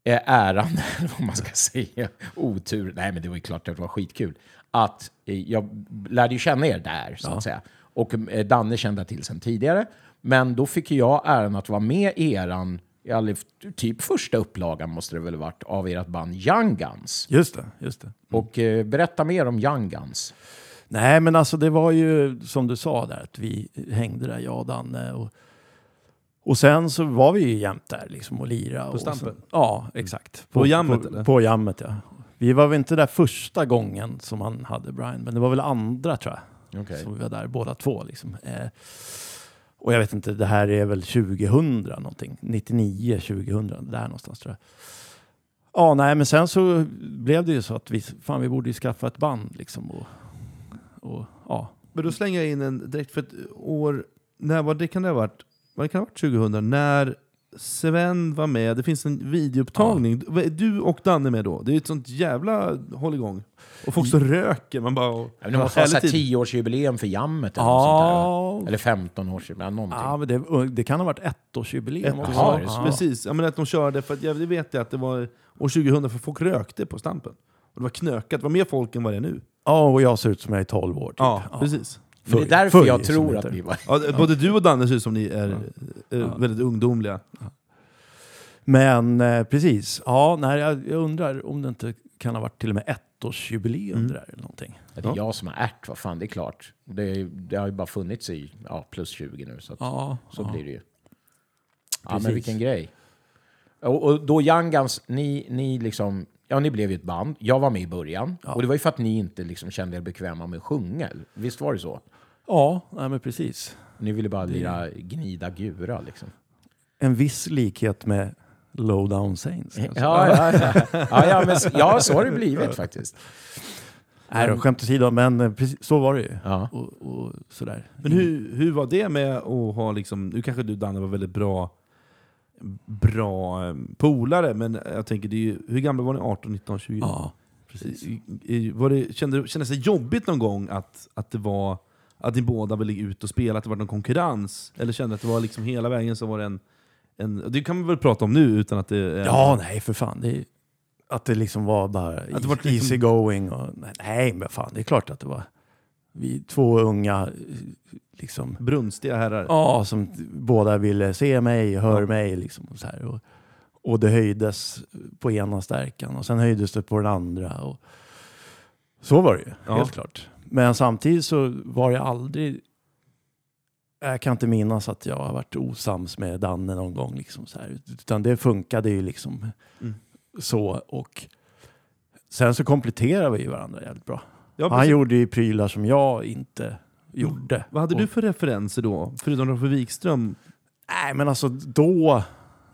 eh, äran, eller vad man ska säga, otur, nej men det var ju klart att det var skitkul, att eh, jag lärde ju känna er där, så att säga. Och Danne kände jag till sedan tidigare, men då fick jag äran att vara med i eran, i typ första upplagan måste det väl ha varit, av ert band Young Guns. Just det, just det. Och eh, berätta mer om Young Guns. Nej, men alltså det var ju som du sa där, att vi hängde där, jag och Danne. Och, och sen så var vi ju jämt där liksom och lira. På och Stampen? sen- ja, exakt. På jammet, på, eller? På jammet, ja. Vi var väl inte där första gången som han hade Brian, men det var väl andra tror jag. Okej. Som vi var där båda två. Liksom. Eh, och jag vet inte, det här är väl 2000 någonting. 99, 2000, där någonstans tror jag. Ja, nej, men sen så blev det ju så att vi, fan, vi borde ju skaffa ett band liksom. Och, och, ja. Men då slänger jag in en direkt för ett år, när var det kan det ha varit? Vad kan det ha varit 2000? När Sven var med, det finns en videoupptagning. Du och Danne med då. Det är ett sånt jävla hålligång. Och folk så röker, man bara... Ja, men Det måste vara. 10-årsjubileum för jammet eller något sånt Ja, där. Eller 15-årsjubileum, någonting. ja men det, det kan ha varit ettårsjubileum Ett, också. Ja, precis. Ja, men att de körde, för att jag det vet jag att det var år 2000, för folk rökte på Stampen. Och det var knökat, det var mer folk än vad det är nu. Ja, och jag ser ut som jag är 12 år. Typ. Ja, precis. Men det är därför förr, jag som tror det att heter. vi var... Ja, både du och Danne ser ut som ni är eh, väldigt ungdomliga. Men eh, precis, ja, nej, jag, jag undrar om det inte kan ha varit till och med ettårsjubileum Mm. det där eller någonting. Ja, Det är jag som har ärt, vad fan, det är klart. Det, det har ju bara funnits i ja, plus 20 nu, så, att, Ja, så ja. blir det ju. Ja, Precis. men vilken grej. Och, och då Young Guns, ni, ni liksom... Ja, ni blev ju ett band. Jag var med i början. Och det var ju för att ni inte liksom kände er bekväma med att sjunga. Visst var det så? Ja, nej, men precis. Ni ville bara lira gnida gura liksom. En viss likhet med Low Down Saints. Ja, ja, ja. ja, ja, men, ja, så har det blivit faktiskt. Nej, då, skämt åsido, men eh, precis, så var det ju. Ja. Och, och sådär. Men hur, hur var det med att ha, liksom, nu kanske du Danne var väldigt bra, bra eh, polare, men jag tänker, det är ju, hur gamla var ni? 18, 19, 20? Ja, precis. Var det, kände, kändes det jobbigt någon gång att, att det var att ni båda ville ut och spela, att det var någon konkurrens? Eller kände att det var liksom hela vägen så var det en... en det kan vi väl prata om nu utan att det är... Ja, nej för fan. Det, att det liksom var bara Att det var liksom- easy going. Och, nej, men fan, det är klart att det var vi två unga, liksom, Brunstiga herrar. ja, som båda ville se mig, hör mig. Liksom, och, så här, och, och det höjdes på ena stärkan och sen höjdes det på den andra. Och, Så var det ju, Ja. helt klart. Men samtidigt så var jag aldrig... Jag kan inte minnas att jag har varit osams med Danne någon gång. Liksom så här. Utan det funkade ju liksom Mm. så. Och sen så kompletterade vi varandra jävligt bra. Ja, Han gjorde ju prylar som jag inte gjorde. Vad hade Och- du för referenser då? Förutom Roffe Wikström? Nej, men alltså då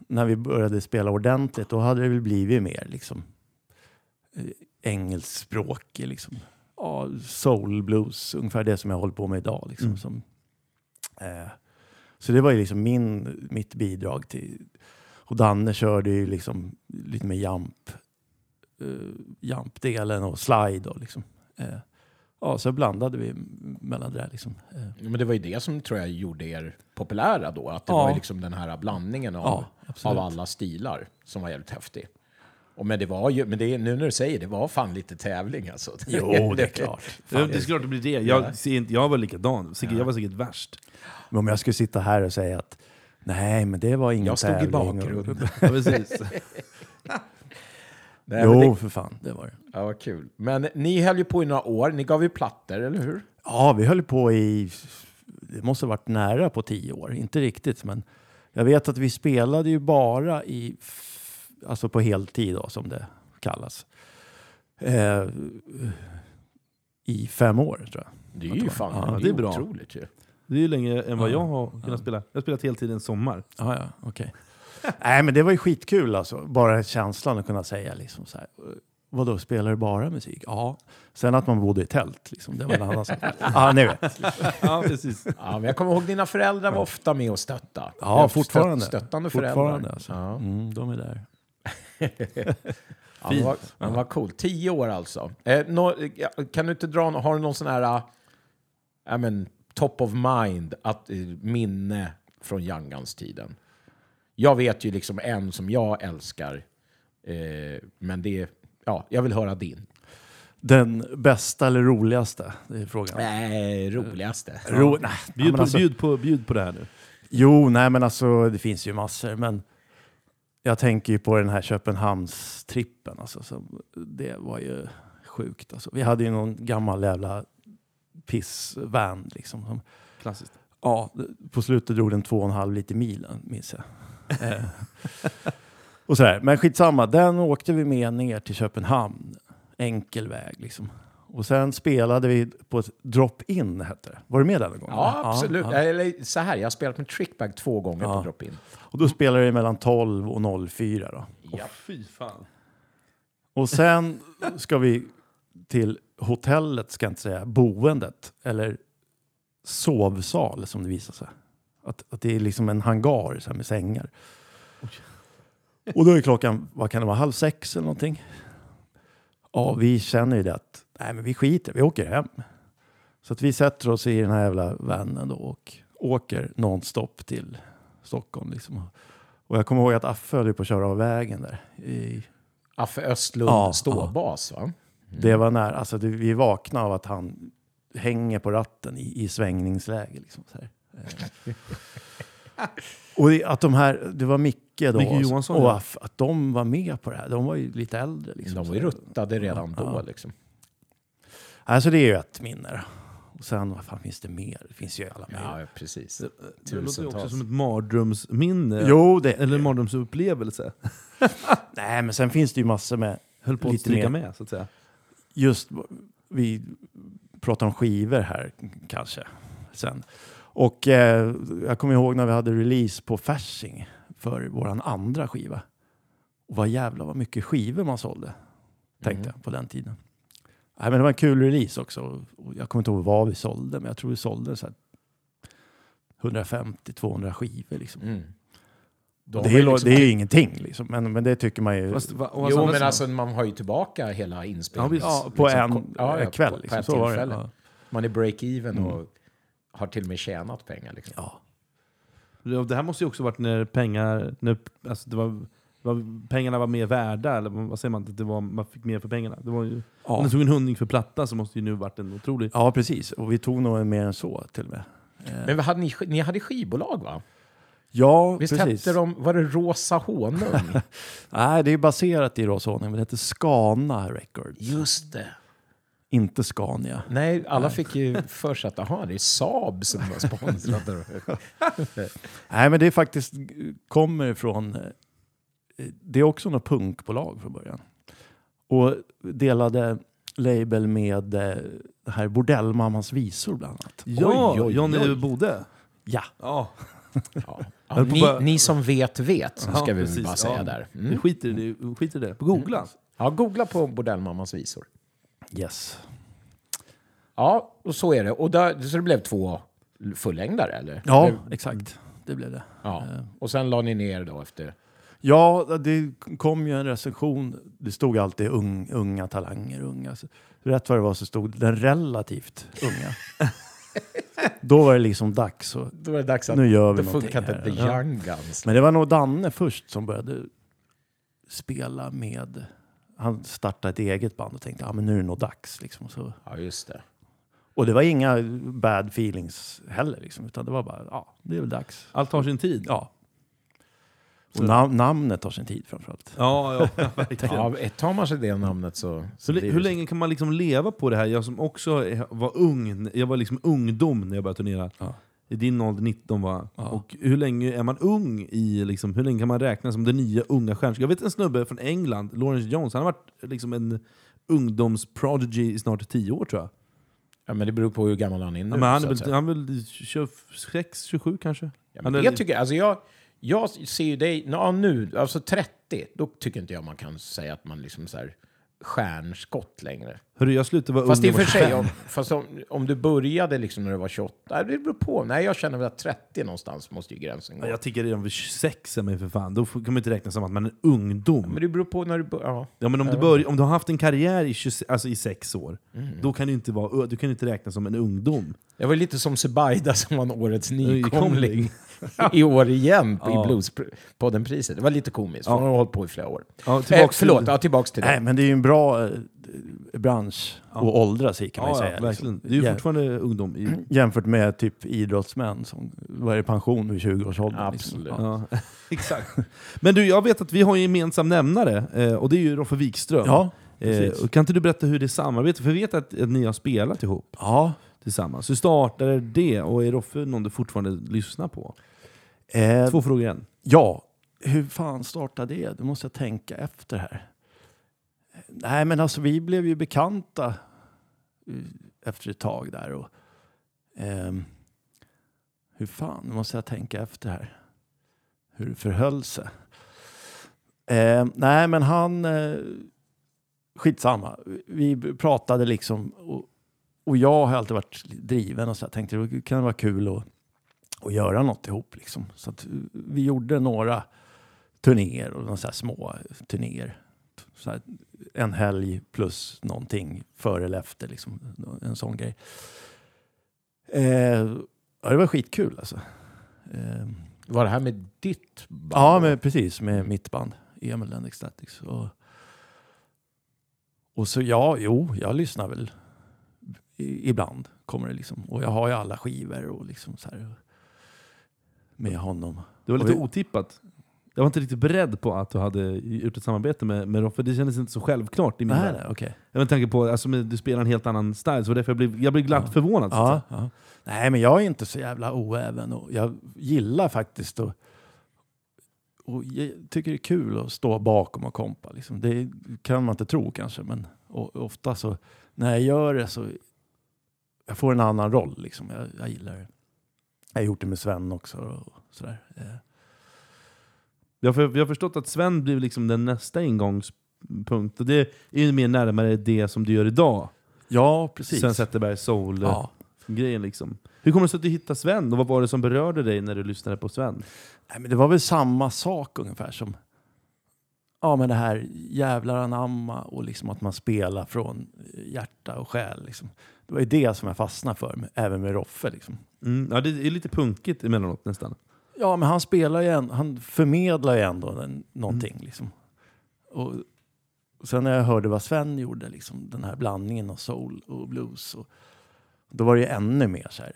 när vi började spela ordentligt, då hade det väl blivit mer liksom eh, engelskspråkig, liksom. Ja, soul blues, ungefär det som jag håller på med idag. Liksom, Mm. som, eh, så det var ju liksom min, mitt bidrag till... Och Danne körde ju liksom lite med jump, eh, jump-delen och slide. Och liksom. Eh, ja, så blandade vi mellan det där. Liksom. Eh, Men det var ju det som tror jag gjorde er populära då. Att det Ja. var ju liksom den här blandningen av, Ja, av alla stilar som var jävligt häftig. Och men det var ju, men det, nu när du säger det, var fan lite tävling alltså. jo, det är klart. Ja, det är klart det blir det. Jag, ser inte, jag var likadan. Jag var säkert värst. Men om jag skulle sitta här och säga att nej, men det var ingen Jag stod i tävling. bakgrunden. Ja, precis. Nej, Jo, det, för fan, det var det. Ja, vad kul. Men ni höll ju på i några år, ni gav ju plattor, eller hur? Ja, vi höll på i, det måste ha varit nära på tio år, inte riktigt, men jag vet att vi spelade ju bara i, alltså på heltid då, som det kallas. Eh, I fem år tror jag. Det är ju fan Ja, det det är otroligt ju. Det är ju längre än vad Ja. jag har kunnat spela. Jag har spelat heltid en sommar. Ja, ja, okej. Nej, men det var ju skitkul alltså. Bara känslan att kunna säga liksom så här. Vadå, spelar du bara musik? Ja. Sen att man bodde i tält, liksom, det var en annan sak. Ja, ni vet. Ja, precis. Ja, men jag kommer ihåg dina föräldrar var ofta med och stötta. Ja, Stött- fortfarande. Stöttande Fortfarande föräldrar. alltså. Ja. Mm, de är där. Ja, vad, men vad coolt. Tio år alltså. Eh, ja, kan du inte dra, har du någon sån här, äh, ja, men, top of mind, att, eh, minne från Youngguns-tiden? Jag vet ju liksom en som jag älskar, eh, men det, ja, jag vill höra din. Den bästa eller roligaste? Det är frågan. Nej, roligaste. Ro, nej, ja, Bjud, men på, alltså, bjud, på, bjud på det här nu. Jo, nej men alltså det finns ju massor. Men jag tänker ju på den här Köpenhamnstrippen. Alltså, så det var ju sjukt. Alltså. Vi hade ju någon gammal jävla pissvan liksom. Som, Klassiskt. ja, på slutet drog den två och en halv liter milen, minns jag. Och sådär. Men skitsamma, den åkte vi med ner till Köpenhamn. Enkel väg liksom. Och sen spelade vi på ett drop-in, hette det. Var du med den gången? Ja, absolut. ja. Eller så här, jag har spelat med Trickbag två gånger Ja. på drop-in. Och då spelade vi mellan 12 och 04 då. Ja. Fy fan. Och sen ska vi till hotellet, ska jag inte säga, boendet. Eller sovsal som det visar sig. Att, att det är liksom en hangar så här, med sängar. Och då är klockan, vad kan det vara, halv sex eller någonting. Ja, vi känner ju det att, nej men vi skiter, vi åker hem. Så att vi sätter oss i den här jävla vanen då och åker nonstop till Stockholm. Liksom. Och jag kommer ihåg att Affe höll på att köra av vägen där. I, Affe Östlund, Ja, ståbas va? Det var nära. Alltså, det, vi vaknade av att han hänger på ratten i, i svängningsläge. Liksom, så här. Och det, att de här, det var Micke då Micke och- Johansson, och ja. Aff, att de var med på det här. De var ju lite äldre. Liksom, De var ju ruttade redan då. Ja. Liksom. Alltså det är ju ett minne. Och sen, vad fan finns det mer? Det finns ju alla möjliga. Ja, precis. Det, det låter ju också som ett mardrömsminne. Jo, det, Eller en mardrömsupplevelse. nej men sen finns det ju massor med Höll på att Lite stryka mer. med, så att säga. just, vi pratar om skivor här kanske sen. Och eh, jag kommer ihåg när vi hade release på Fasching för våran andra skiva. Och vad jävla vad mycket skivor man sålde, tänkte Mm. jag på den tiden. Nej, men det var en kul release också. Jag kommer inte ihåg vad vi sålde, men jag tror vi sålde så här 150-200 skivor. Liksom. Mm. De det, är, liksom- det är ju ingenting, liksom. men, men det tycker man ju. Fast, va, Jo, andra men sidan- alltså man har ju tillbaka hela inspelningen. Ja, på liksom, en ja, ja, kväll. på- på Liksom. ett Så var det. Man är break-even Mm. och har till och med tjänat pengar. Liksom. Ja. Det här måste ju också varit när pengar, när, alltså det var, var, pengarna var mer värda, eller vad säger man? Att det var, man fick mer för pengarna. Det var ju, Om Ja. du tog en hundring för platta så måste ju nu varit en otrolig... ja, precis. Och vi tog nog mer än så till och med. Eh, Men hade ni, ni hade skivbolag va? ja, Visst precis. hette de, var det Rosa Honung? Nej, det är baserat i Roshonung, men det heter Skana Records. Just det. Inte Scania. Nej, alla fick ju för sig att aha, det är Saab som var sponsrade. Nej, men det är faktiskt kommer ifrån... eh, Det är också något punkbolag från början. Och delade label med eh, det här Bordellmammans visor bland annat. Ja, Oj, oj, Johnny oj. Bode. Ja, Ja, Ja. Ja, ni, ni som vet vet, ska vi precis, bara säga ja. där. Mm. skiter i det. vi Skiter i det. Googla. Ja, googla på Bordellmammans visor. Yes. Ja, och så är det. Och där, så det blev två fullängdare, eller? Ja, Eller- exakt. Det blev det. ja. Eh, Och sen la ni ner då efter... Ja, det kom ju en recension. Det stod alltid ung, unga talanger. Unga. Rätt vad det var så stod den relativt unga. Då var det liksom dags. Och, Då var det dags att... nu gör vi Då funkar inte. The. Young Guns. Men det var nog Danne först som började spela med... Han startade ett eget band och tänkte att ah, men nu är det nog dags. Liksom. Så, Ja, just det. och det var inga bad feelings heller. Liksom, utan det var bara, ja, det är väl dags. Allt tar sin tid. Ja. Och nam- namnet tar sin tid framförallt. Ja, ja, verkligen. Ja, tar man sig det namnet så... Så hur länge kan man liksom leva på det här? Jag som också var ung, jag var liksom ungdom när jag började turnera. Ja. I din ålder, 19 va? Ja. Och hur länge är man ung i, liksom, hur länge kan man räkna som den nya unga stjärnan? Jag vet en snubbe från England, Lawrence Jones, han har varit liksom en ungdomsprodigy i snart 10 år tror jag. Ja, men det beror på hur gammal han är nu. Ja, men han, är väl, han är väl 26, 27 kanske? Ja, men är- det tycker jag, alltså jag, jag ser ju dig, ja, nu, alltså 30, då tycker inte jag man kan säga att man liksom så här stjärnskott längre. Hörru, jag slutade vara Fast i och för sig, om, 25. fast om, om du började liksom när du var 28, det beror på. Nej, jag känner väl att 30 någonstans måste ju gränsen gå. Ja, Jag tycker redan vid 26 är ju för fan, då får- kan man inte räkna som att man är ungdom. Men det beror på när du börjar, ja. Ja, men om, du börjar, om du har haft en karriär i, 20, alltså i sex år, Mm. då kan du inte, vara, du kan inte räkna som en ungdom. Jag var lite som Zubaida som var årets Nykomling. I år igen på Ja. i Bluespodden-priset. Det var lite komiskt, Ja. hon har hållit på i flera år. Ja, Eh, förlåt, till- ja, tillbaks till Nej, det. men det är ju en bra eh, bransch att åldras i kan man ju Ja, säga. ja, verkligen. liksom. Du är ju fortfarande ungdom. I, Jämfört med typ idrottsmän som var i pension vid 20-årsåldern. Absolut. Liksom. Ja. ja, exakt. Men du, jag vet att vi har en gemensam nämnare, eh, och det är ju Roffe Wikström. Ja, eh, kan inte du berätta hur det samarbetet, för vi vet att, att ni har spelat ihop ja. tillsammans. Hur startade det, och är Roffe någon du fortfarande lyssnar på? Eh, Två frågor igen. ja, hur fan startade det? Det måste jag tänka efter här. Nej, men alltså vi blev ju bekanta eh, efter ett tag där. Och, ehm, hur fan, nu måste jag tänka efter här. Hur det förhöll sig. Eh, nej, men han... Eh, skitsamma. Vi pratade liksom. Och, och jag har alltid varit driven och så jag tänkte det kan vara kul att, att göra något ihop. Liksom. Så att vi gjorde några turnéer och några så här små turnéer. Så här, en helg plus någonting före eller efter. Liksom, en sån grej. Eh, ja, det var skitkul alltså. Eh, Var det här med ditt band? Ja, men precis. Med mitt band. Emil and Ecstatics. Och, och så ja, jo, jag lyssnar väl ibland. Kommer det liksom. Och jag har ju alla skivor och liksom så här. Med honom. Det var lite vi- otippat. Jag var inte riktigt beredd på att du hade gjort ett samarbete med, med Roffe, det kändes inte så självklart i min värld. okej. Jag var tanke på alltså, du spelar en helt annan style, så därför jag blev, jag blev glatt Ja. förvånad. Ja, ja. Nej, men jag är inte så jävla oäven. Och jag gillar faktiskt att och jag tycker det är kul att stå bakom och kompa. Liksom. Det kan man inte tro kanske, men ofta så när jag gör det så jag får en annan roll. Liksom. Jag, jag gillar det. Jag har gjort det med Sven också. Och sådär. Eh, Jag, har, jag har förstått att Sven blir liksom den nästa ingångspunkt, och det är ju mer närmare det som du gör idag. Ja, precis. Sven Zetterberg Soul-grejen. Ja. Liksom. Hur kommer det sig att du hittade Sven, och vad var det som berörde dig när du lyssnade på Sven? Nej, men det var väl samma sak ungefär som ja, men det här jävlar anamma och liksom att man spelar från hjärta och själ. Liksom. Det var ju det som jag fastnade för, även med Roffe. Liksom. Mm, ja, det är lite punkigt emellanåt nästan. Ja, men han spelar ju en, han förmedlar ju ändå en, någonting. Liksom. Och, och sen när jag hörde vad Sven gjorde, liksom, den här blandningen av soul och blues, och, då var det ju ännu mer så här,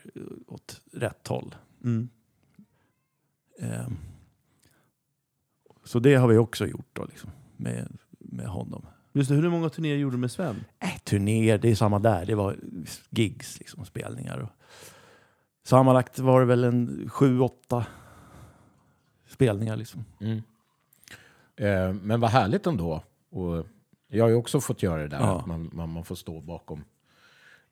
åt rätt håll. Mm. Ehm, så det har vi också gjort då, liksom, med, med honom. Just det, hur många turnéer gjorde du med Sven? Äh, turnéer, det är samma där. Det var gigs, liksom, spelningar. Och sammanlagt var det väl en sju, åtta spelningar. Liksom. Mm. Eh, men vad härligt ändå. Och jag har ju också fått göra det där, Ja. att man, man, man får stå bakom,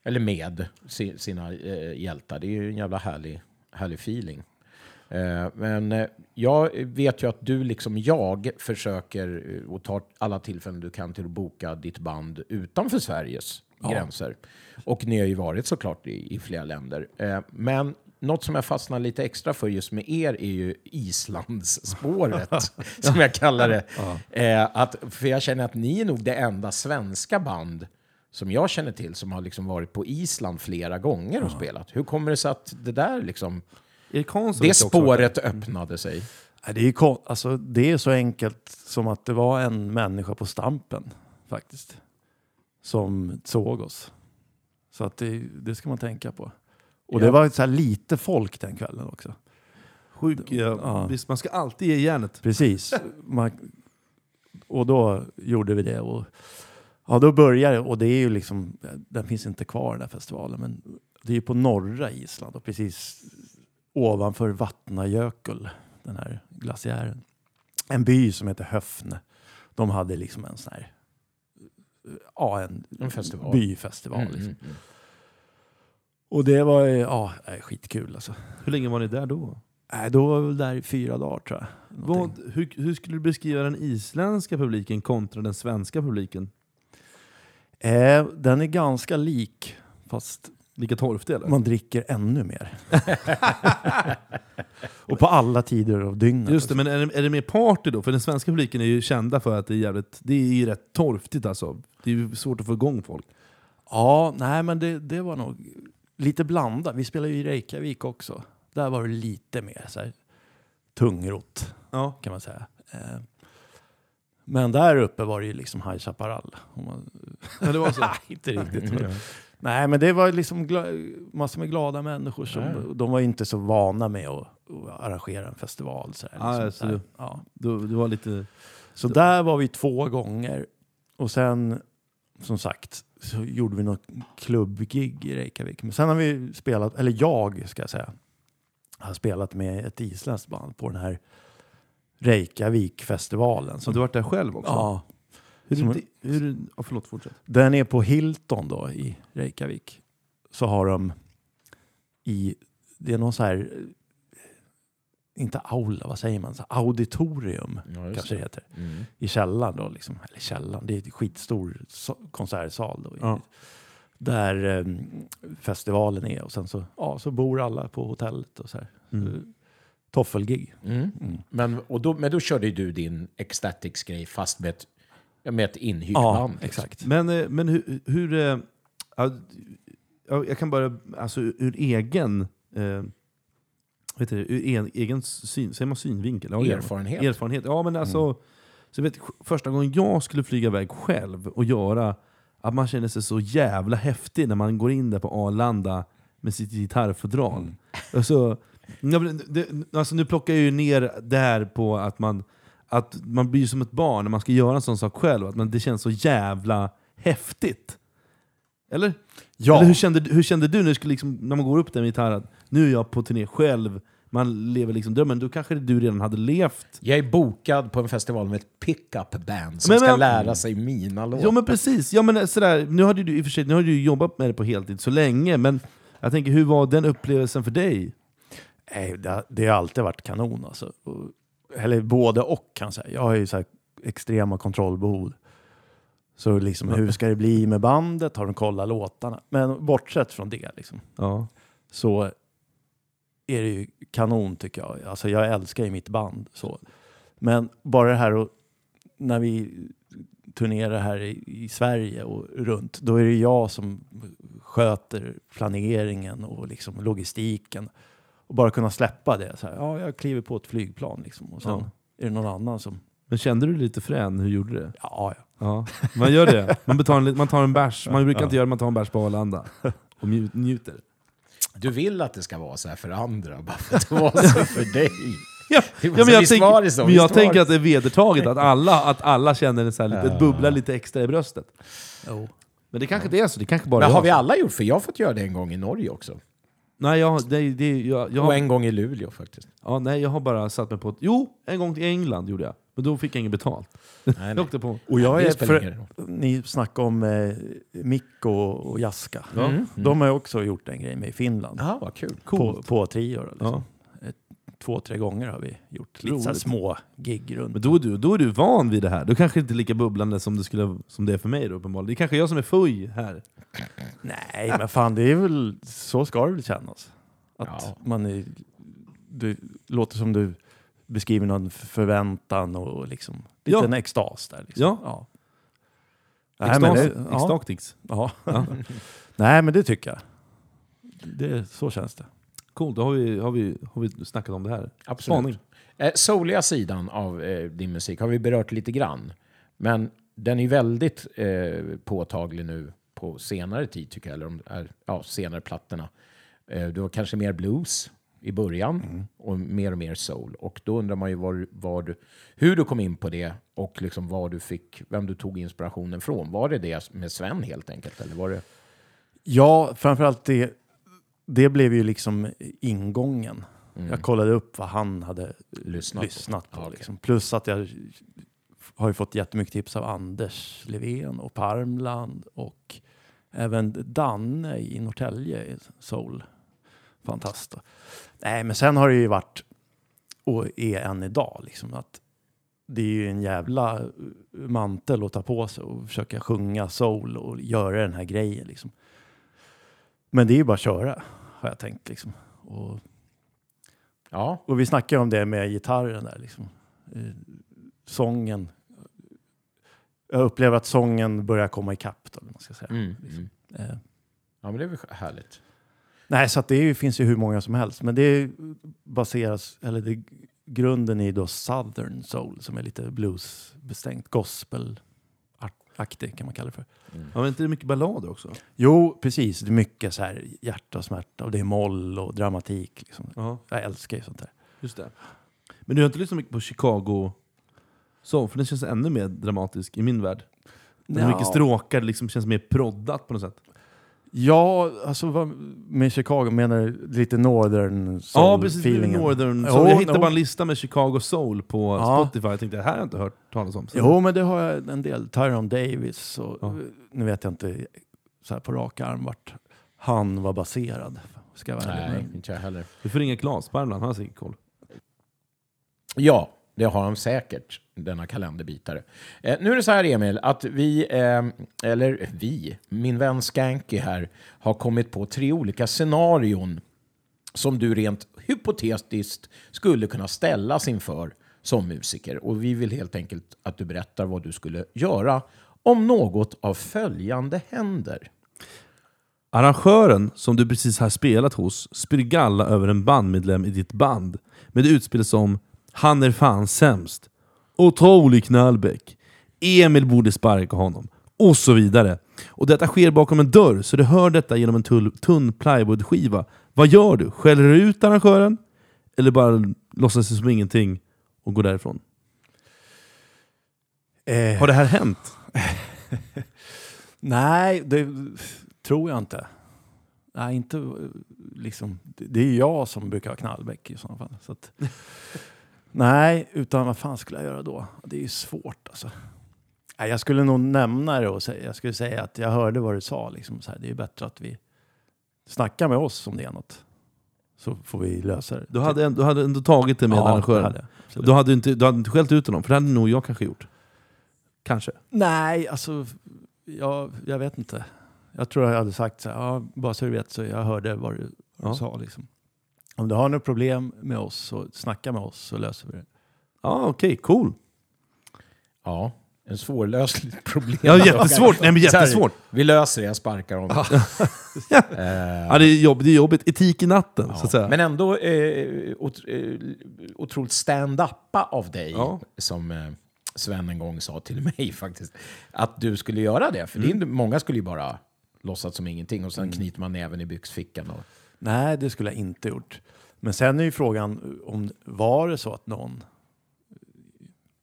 eller med si, sina eh, hjältar. Det är ju en jävla härlig, härlig feeling. Eh, men eh, jag vet ju att du liksom jag försöker eh, och tar alla tillfällen du kan till att boka ditt band utanför Sveriges Ja. gränser. Och ni har ju varit såklart i, i flera länder. Eh, men något som jag fastnar lite extra för just med er är ju Islandsspåret, som jag kallar det. Eh, att, för jag känner att ni är nog det enda svenska band som jag känner till som har liksom varit på Island flera gånger och spelat. Hur kommer det sig att det där liksom, Erik Hansson det jag också spåret öppnade sig? Nej, Det är, ju kon- alltså, det är så enkelt som att det var en människa på Stampen faktiskt. Som såg oss. Så att det, det ska man tänka på. Och det Ja. var så här lite folk den kvällen också. Sjuk, ja, Ja. Visst, man ska alltid ge järnet. Precis. Man, och då gjorde vi det. Och, ja, då började Och det är ju liksom, den finns inte kvar den här festivalen. Men det är ju på norra Island och precis ovanför Vatnajökull, den här glaciären. En by som heter Höfne. De hade liksom en sån här, ja en, En festival. byfestival. Mm, Liksom. mm, mm. Och det var ja, skitkul alltså. Hur länge var ni där då? Nej, då var vi där i fyra dagar tror jag. Vad, hur, hur skulle du beskriva den isländska publiken kontra den svenska publiken? Eh, den är ganska lik, fast Lika torftig eller? man dricker ännu mer. och på alla tider av dygnet. Just det, men är det, är det mer party då? För den svenska publiken är ju kända för att det är jävligt, det är ju rätt torftigt alltså. Det är ju svårt att få igång folk. Ja, nej men det, det var nog lite blandat. Vi spelade ju i Reykjavik också. Där var det lite mer så här, tungrot Ja. kan man säga. Eh, men där uppe var det ju liksom High Chaparral. man- Ja, det var så. Nej, inte riktigt. men- Nej, men det var liksom massor med glada människor. Som. De var inte så vana med att, att arrangera en festival. Så, här, Ja, liksom, så så, här. du- Ja. Du, du var lite... så där var vi två gånger. Och sen, som sagt, så gjorde vi något klubbgig i Reykjavik. Men sen har vi spelat, eller jag ska jag säga, har spelat med ett isländskt band på den här Reykjavik-festivalen. Som, du har varit där själv också? ja, Hur, som- hur, ja, förlåt, fortsätt. Den är på Hilton då i Reykjavik. Så har de i, det är någon så här, eh, inte aula, vad säger man, så auditorium Ja, kanske det heter. Mm. I källaren då, liksom. eller källaren, det är en skitstor so- konsertsal då. Ja. Där eh, festivalen är och sen så, ja, så bor alla på hotellet och så här. Mm. Toffelgig. Mm. Mm. Men, och då, men då körde ju du din Ecstatics-grej fast med ett, med ett inhyrt Ja, band. liksom. exakt. Men, eh, men hur... hur eh, ja, ja, jag kan bara, alltså ur egen... Eh, vet du, ur en, egen syn, säger man synvinkel? Ja. Erfarenhet. Erfarenhet. Ja, men alltså, så jag vet, första gången jag skulle flyga iväg själv och göra att man känner sig så jävla häftig när man går in där på Arlanda med sitt gitarrfodral. Mm. Alltså, det, alltså, nu plockar jag ju ner det här på att man, att man blir som ett barn när man ska göra en sån sak själv. Att man, det känns så jävla häftigt. Eller? Ja, Eller hur, kände, hur kände du när, du skulle liksom, när man går upp där med gitarren? Nu är jag på turné själv, man lever liksom drömmen. Då kanske du redan hade levt. Jag är bokad på en festival med ett pickup band som Men- ska men- lära sig mina låtar. Ja men precis, ja, men sådär, nu hade du i och för sig nu har du ju jobbat med det på heltid så länge, men jag tänker hur var den upplevelsen för dig? Nej, det, har- det har alltid varit kanon alltså. Eller både och kan jag säga. Jag har ju så extrema kontrollbehov. Så liksom, hur ska det bli med bandet? Har de kollat låtarna? Men bortsett från det liksom, Ja. så är det ju kanon tycker jag. Alltså jag älskar ju mitt band. Så. Men bara det här och när vi turnerar här i, i Sverige och runt, då är det jag som sköter planeringen och liksom logistiken. Och bara kunna släppa det. Så här, ja, jag kliver på ett flygplan liksom, och sen Ja. är det någon annan som... Men kände du dig lite frän? Hur gjorde du det? Ja, ja. Ja, man gör det. Man, betalar, man tar en bärs. Man brukar Ja. inte göra det, man tar en bärs på Arlanda. Och njuter. Du vill att det ska vara så här för andra, bara för att det var så för dig. Ja, Det ja, men jag, det tänker, men jag tänker det att det är vedertaget att alla, att alla känner så här lite, Ja. bubblar lite extra i bröstet. Jo. Men det kanske inte är så, det kanske bara Men har jag vi alla gjort? För jag har fått göra det en gång i Norge också. Nej, jag, det, det, jag, jag, Och en gång i Luleå faktiskt. ja, nej, jag har bara satt mig på ett... Jo, en gång till England gjorde jag. Men då fick jag inget betalt. Nej, Jag nej. åkte på... Och jag är, för, ni snackade om eh, Mikko och Jaska. Ja. Mm. De har också gjort en grej med i Finland. Ja, vad kul. På, på trior. Liksom. Ja. Två, tre gånger har vi gjort lite så små gig runt. Men då är, du, då är du van vid det här. Då kanske inte är lika bubblande som det, skulle, som det är för mig då, uppenbarligen. Det är kanske jag som är fuj här. Nej, men fan det är väl så ska det väl kännas. Att Ja. man är, det låter som du beskriver någon förväntan och liksom lite Ja. en extas där. Liksom. Ja. ja. Nej, men det. Ja. Nej, men det tycker jag. Det, så känns det. Coolt, då har vi, har, vi, har vi snackat om det här. Absolut. Spaning. Eh, souliga sidan av eh, din musik har vi berört lite grann. Men den är väldigt eh, påtaglig nu på senare tid, tycker jag. Eller om, är, ja, senare plattorna. Eh, du var kanske mer blues i början och mer och mer soul. Och då undrar man ju var, var du, hur du kom in på det och liksom var du fick, vem du tog inspirationen från. Var det det med Sven helt enkelt? Eller var det... Ja, framförallt det, det blev ju liksom ingången. Mm. Jag kollade upp vad han hade Lyssnat lyssnat på. på. Liksom. Plus att jag har ju fått jättemycket tips av Anders Levén och Parmland och även Danne i Norrtälje, Soul. Fantastiskt. Nej, men sen har det ju varit, och är än idag, liksom att det är ju en jävla mantel att ta på sig och försöka sjunga soul och göra den här grejen. Liksom. Men det är ju bara att köra, har jag tänkt. Liksom. Och Ja, och vi snackade om det med gitarren där. Liksom. Eh, Sången. Jag upplever att sången börjar komma ikapp. Då, man ska säga. mm, mm. Eh, ja men det är väl härligt. nej, så det är, finns ju hur många som helst. Men det baseras, eller det, grunden är då Southern Soul som är lite bluesbestängt. Gospel-aktig kan man kalla det för. Ja, men inte det mycket ballader också? Jo, precis. Det är mycket så här hjärta och smärta och det är moll och dramatik. Liksom. Ja, Jag älskar ju sånt där. just det. Men du har inte lyssnat mycket på Chicago Soul? För den känns ännu mer dramatisk i min värld. Det är mycket stråkar, det liksom känns mer proddat på något sätt. Ja, alltså vad, med Chicago menar du lite northern soul Ja, precis. feelingen? Northern Jo, Soul. Jag hittade jo. bara en lista med Chicago Soul på Ja. Spotify. Jag tänkte, det här har jag inte hört talas om. Så- Jo, men det har jag en del. Tyrone Davis och Ja. nu vet jag inte så här på rak arm vart han var baserad. Ska jag vara. Nej, Men- inte jag heller. Du får ringa Claes Parmland, han har säkert koll. Ja, det har han säkert, denna kalenderbitare. Eh, nu är det så här, Emil, att vi, eh, eller vi, min vän Skanky här, har kommit på tre olika scenarion som du rent hypotetiskt skulle kunna ställas inför som musiker. Och vi vill helt enkelt att du berättar vad du skulle göra om något av följande händer. Arrangören som du precis har spelat hos spyr galla över en bandmedlem i ditt band med utspel som “Han är fan sämst”, “Otrolig knallbäck”, “Emil borde sparka honom” och så vidare. Och detta sker bakom en dörr, så du hör detta genom en tull, tunn plywoodskiva. Vad gör du? Skäller du ut arrangören? Eller bara låtsas som ingenting och går därifrån? Eh, Har det här hänt? nej, det tror jag inte. Nej, inte eh, liksom. Det är jag som brukar ha knallbäck i sådana fall. Så att, nej, utan vad fan skulle jag göra då? Det är ju svårt alltså. Nej, jag skulle nog nämna det och säga, jag skulle säga att jag hörde vad du sa. Liksom, så här, det är ju bättre att vi snackar med oss om det är något. Så får vi lösa det. Du hade, du hade ändå tagit det med Ja, arrangören? hade absolut. Du hade inte, du hade inte skällt ut honom, för det hade nog jag kanske gjort. Kanske. Nej, alltså jag, jag vet inte. Jag tror jag hade sagt så här, ja, bara så du vet så jag hörde vad du, vad Ja. du sa. Liksom. Om du har något problem med oss så snacka med oss så löser vi det. Ja, okej, cool. Ja, en svårlösligt problem. Ja, jättesvårt. Nej, men jättesvårt. Vi löser det, jag sparkar honom. Ja, det, är jobb, det är jobbigt. Etik i natten, Ja, så att säga. Men ändå eh, ot, eh, otroligt stand-uppa av dig, Ja. som eh, Sven en gång sa till mig faktiskt. Att du skulle göra det. För det är Mm. inte- många skulle ju bara låtsas som ingenting och sen knyter man näven i byxfickan. Och, Nej, det skulle jag inte gjort. Men sen är ju frågan om var det så att någon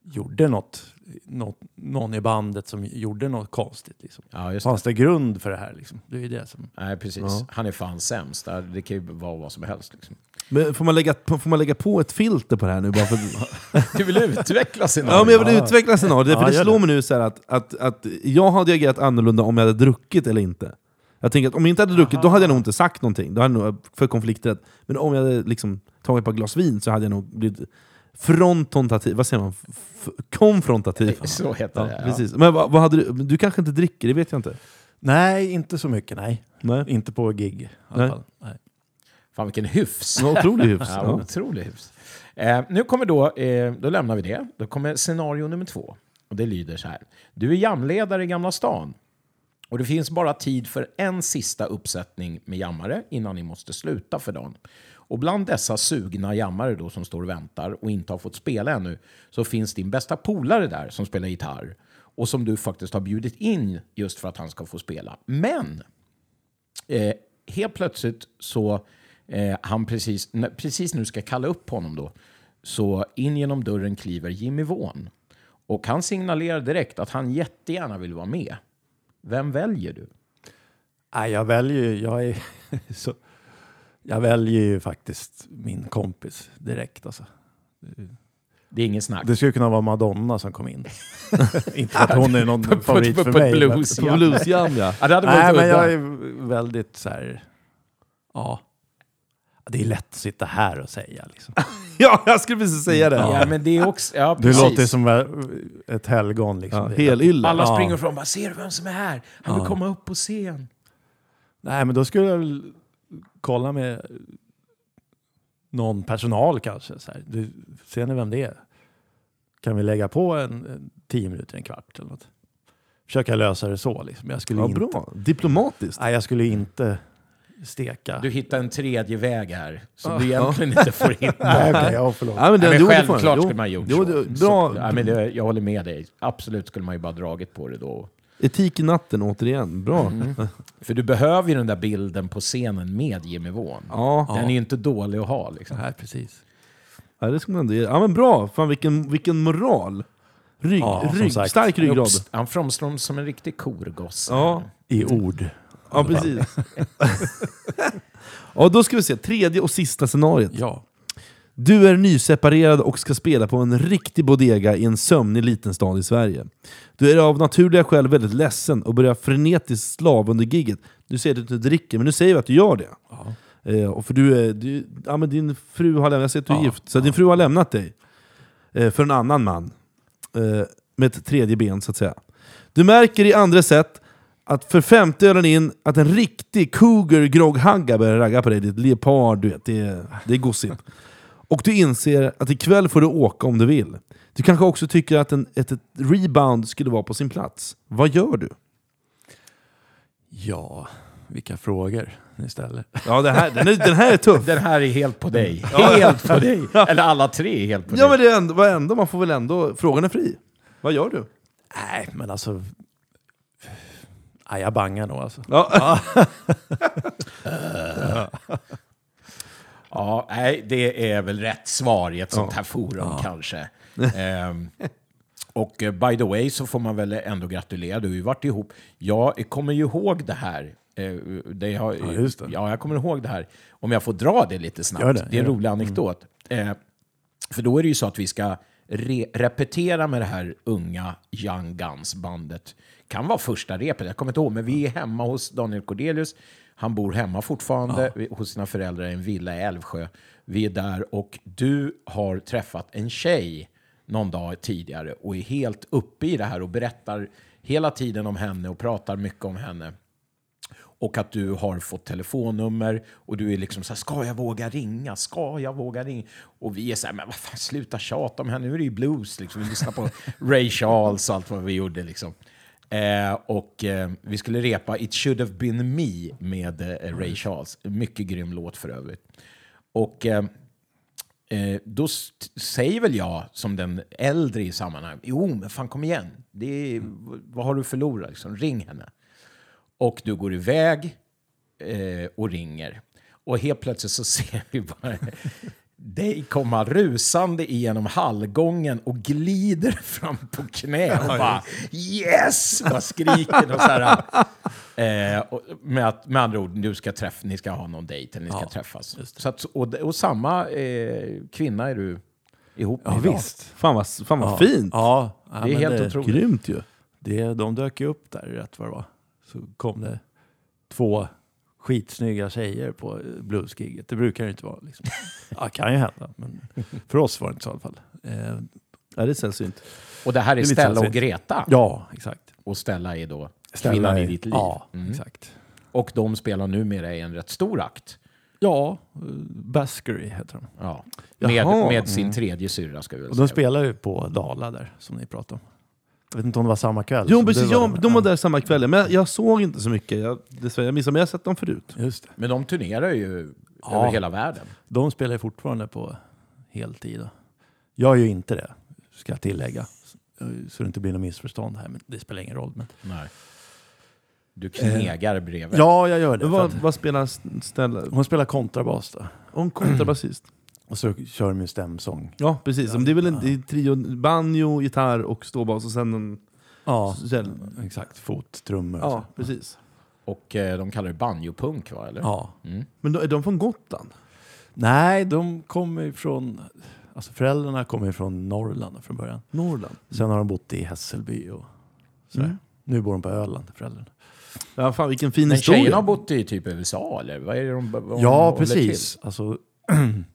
gjorde något, något någon i bandet som gjorde något konstigt. Liksom. Ja, just det. Fanns det grund för det här? Liksom? Det är ju det som... Nej, precis. Ja. Han är fan sämst. Det kan ju vara vad som helst. Liksom. Men får, man lägga, får man lägga på ett filter på det här nu? Bara för, Du vill utveckla sin ja, men jag vill Ja. utveckla scenariot. Ja, för det gör slår det. mig nu så här att, att, att jag hade agerat annorlunda om jag hade druckit eller inte. Jag tänker att om jag inte hade druckit, då hade jag nog inte sagt någonting. Då hade jag nog för konflikträtt. Men om jag hade liksom tagit ett par glas vin så hade jag nog blivit frontativ. Vad säger man? F konfrontativ. Så heter Ja, det. Ja. precis. Men vad, vad hade du, du kanske inte dricker, det vet jag inte. Nej, inte så mycket. Nej, Nej. inte på gig i alla Nej. fall. Nej. Fan vilken hyfs. En otrolig hyfs. Ja, Ja. otrolig hyfs. Eh, nu kommer då, eh, då lämnar vi det. Då kommer scenario nummer två. Och det lyder så här. Du är jamledare i Gamla stan. Och det finns bara tid för en sista uppsättning med jammare innan ni måste sluta för dagen. Och bland dessa sugna jammare då som står och väntar och inte har fått spela ännu så finns din bästa polare där som spelar gitarr och som du faktiskt har bjudit in just för att han ska få spela. Men eh, helt plötsligt så eh, han precis, precis nu ska kalla upp honom då så in genom dörren kliver Jimmy Vaughn Och han signalerar direkt att han jättegärna vill vara med. Vem väljer du? Nej, jag väljer ju... Jag, är så, jag väljer ju faktiskt min kompis direkt. Alltså. Det är inget snack. Det skulle kunna vara Madonna som kom in. Inte att hon är någon favorit för på ett mig. men- blues. På bluesjam ja. Ja, det hade varit Nej, men jag är väldigt så här... Ja. Det är lätt att sitta här och säga. Liksom. Ja, jag skulle precis säga det. Ja, men det är också... Ja, Du precis. låter som ett helgon. Liksom. Ja, helylla. Alla Ja. springer fram och bara “Ser du vem som är här? Han vill Ja. komma upp på scen”. Nej, men då skulle jag väl kolla med någon personal kanske. Så här. Du, ser ni vem det är? Kan vi lägga på en, en tio minuter, en kvart eller något? Försöka lösa det så. Liksom. Jag, skulle Ja, inte, bra. Diplomatiskt. nej, jag skulle inte steka. Du hittar en tredje väg här som du egentligen inte får in. Nej, okej, ja, förlåt. Ja, men det, Nej, men självklart skulle man ha gjort jo, så. det- Bra. Så, ja, men det, jag håller med dig. Absolut skulle man ju bara dragit på det då. Etik i natten återigen. Bra. Mm. För du behöver ju den där bilden på scenen med Jimmy Vaughan. Ja. Den är ju inte dålig att ha. Liksom. Nej, precis. ja, det ska man ändå ge. Ja, men bra. Fan, vilken, vilken moral. Rygg, Ja, rygg, stark ryggrad. Han framstår som en riktig korgosse. Ja. I ord. Ja, precis. ja, då ska vi se. Tredje och sista scenariot. Ja. Du är nyseparerad och ska spela på en riktig bodega i en sömnig liten stad i Sverige. Du är av naturliga skäl väldigt ledsen och börjar frenetiskt slav under gigget. Du säger att du inte dricker, men nu säger vi att du gör det. Ja. Eh, och för du är, du, ja, men din fru har lämnat, jag ser att du är Ja, gift, så din fru har lämnat dig. Eh, för en annan man. Eh, med ett tredje ben så att säga. Du märker i andra sätt att för femte ölen in att en riktig cougar grogghagga börjar ragga på dig. Det är ett leopard, du vet. Det är, det är gossip. Och du inser att ikväll får du åka om du vill. Du kanske också tycker att en, ett, ett rebound skulle vara på sin plats. Vad gör du? ja, vilka frågor ni ställer. Ja, det här, den, är, den här är tuff. Den här är helt på dig. Helt på dig. Eller alla tre är helt på Ja dig. men det är ändå, vad ändå, man får väl ändå... Frågan är fri. Vad gör du? Nej, men alltså... Nej, jag bangar nog alltså. Ja. Ja, nej, det är väl rätt svar i ett sånt Ja. här forum kanske. Ehm, och eh, by the way så får man väl ändå gratulera, du har ju varit ihop. Jag kommer ju ihåg det här. eh, Det jag, Ja, just det. Ja, jag kommer ihåg det här. Om jag får dra det lite snabbt. Gör Det, det, är en rolig anekdot. Eh, för då är det ju så att vi ska re repetera med det här unga Young Guns-bandet. Kan vara första repet, jag kommer inte ihåg, men vi är hemma hos Daniel Cordelius. Han bor hemma fortfarande vi- hos sina föräldrar i en villa i Älvsjö. Vi är där och du har träffat en tjej någon dag tidigare och är helt uppe i det här och berättar hela tiden om henne och pratar mycket om henne. Och att du har fått telefonnummer och du är liksom så här, ska jag våga ringa? Ska jag våga ringa? Och vi är så här, men vad fan, sluta tjata om henne, nu är det ju blues. Liksom. Vi lyssnar på Ray Charles och allt vad vi gjorde. Liksom. Eh, och eh, vi skulle repa It should have been me med eh, Ray Charles. Mycket grym låt för övrigt. Och eh, eh, då säger väl jag som den äldre i sammanhanget, jo men fan kom igen, det är, vad har du förlorat? Liksom, ring henne. Och du går iväg och ringer. Och helt plötsligt så ser vi bara dig komma rusande igenom hallgången och glider fram på knä och bara yes! Bara skriker och så här. Eh, och med, att, med andra ord, du ska träffa, ni ska ha någon dejt eller ni ska Ja, träffas. Så att, och, och samma eh, kvinna är du ihop med Ja, idag. visst. Fan vad, fan vad Ja. fint! Ja, Det är helt det, otroligt. Grymt ju! det, De dök ju upp där rätt vad det var. Så kom det två skitsnygga tjejer på bluesgiget. Det brukar det inte vara. Liksom. Ja, kan ju hända. Men för oss var det inte så i alla fall. Eh, Ja, det är sällsynt. Och det här är, Det är Stella och. Greta. ja, exakt. Och Stella är då Stella kvinnan i är- ditt liv. Ja, Mm. exakt. Och de spelar numera i en rätt stor akt. Ja, Baskery heter de. Ja. Med, med sin tredje syrra ska vi väl Och säga. de spelar ju på Dala där, som ni pratade om. Jag vet inte om det var samma kväll. Jo som precis, du var ja, där. de var där samma kväll, men jag, jag såg inte så mycket. Jag, dessvärre, jag missade, men jag har sett dem förut. Just det. Men de turnerar ju Ja. över hela världen. De spelar ju fortfarande på heltid. Jag gör ju inte det, ska jag tillägga. Så det inte blir något missförstånd här, men det spelar ingen roll. Men... Nej. Du knegar bredvid. Ja, jag gör det. Men för vad, att vad spelar Stella? Hon spelar kontrabas då. Och en kontrabasist? Och så kör de ju stämsång. Ja precis, men det är väl en är trio, banjo, gitarr och ståbas och sen en... Ja, Sen, exakt. Fot, trummor ja så. precis. Och eh, de kallar det banjopunk, va? Eller? Ja. Mm. Men då, är de från Gotland? Nej, de kommer från... Alltså föräldrarna kommer ju från Norrland från början. Norrland? Sen har de bott i Hässelby och sådär. Mm. Nu bor de på Öland, föräldrarna. Ja, fan vilken fin Men historia. tjejerna har bott i typ USA, eller? Vad är det de vad de Ja, precis. Alltså,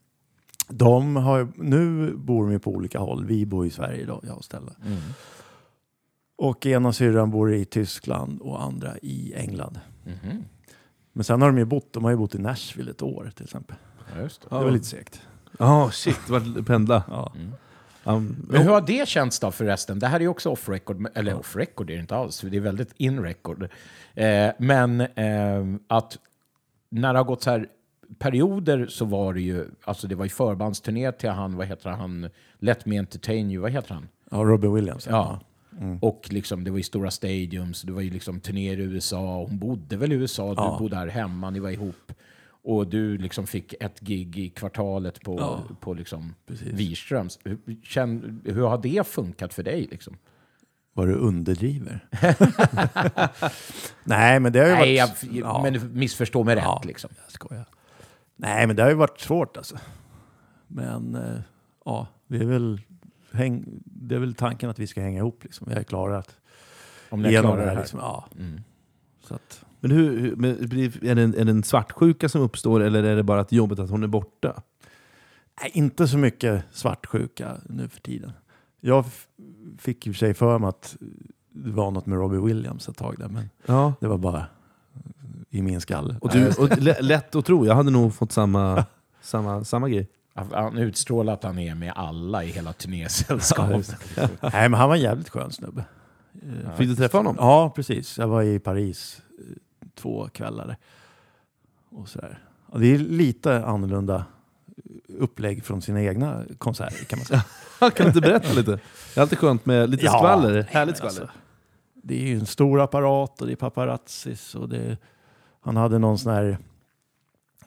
de har, nu bor de ju på olika håll. Vi bor i Sverige idag, jag och Stella. Mm. Och ena syrran bor i Tyskland och andra i England. Mhm. Men sen har de ju bott, de har ju bott i Nashville ett år till exempel. Ja, just det. Det var lite segt. Ja, shit, vad pendla. Ja. Mm. Um, Men hur har det känts då förresten? Det här är ju också off record, eller off record är det inte alls, det är väldigt in record. Eh, men eh, att när det har gått så här perioder så var det ju, alltså det var ju förbandsturné till han, vad heter han, Let Me Entertain You, vad heter han? ja, Robin Williams. Ja. Mm. Och liksom, det var ju stora stadiums, det var ju liksom turnéer i USA, hon bodde väl i USA, du Ja. bodde här hemma, ni var ihop. Och du liksom fick ett gig i kvartalet på, Ja. på liksom. Wirströms. Hur, känn, hur har det funkat för dig? Liksom? Vad du underdriver. Nej, men det har ju Nej, jag, varit... ja, men missförstå mig Ja. rätt. Liksom. jag skojar. Nej, men det har ju varit svårt alltså. Men eh, ja, det är, väl, häng, det är väl tanken att vi ska hänga ihop. Liksom. Vi har klarat Om ni klarar det här. Liksom. Ja, Mm. så att, Men hur, hur men är, det en, är det en svartsjuka som uppstår eller är det bara att jobbet att hon är borta? nej, inte så mycket svartsjuka nu för tiden. Jag fick ju sig för mig att det var något med Robbie Williams ett tag där, men Ja. det var bara i min skalle. Och, du, och lä- lätt att tro, jag hade nog fått samma, samma, samma grej. Han utstrålar att han är med alla i hela turnésällskapet. Nej, men han var en jävligt skön snubbe. Fick du träffa honom? Ja, precis. Jag var i Paris eh, två kvällar. Och sådär. Ja, det är lite annorlunda upplägg från sina egna konserter kan man säga. kan du inte berätta lite? Det är alltid skönt med lite Ja, skvaller. Härligt skvaller. alltså, det är ju en stor apparat och det är paparazzis och det han hade någon sån här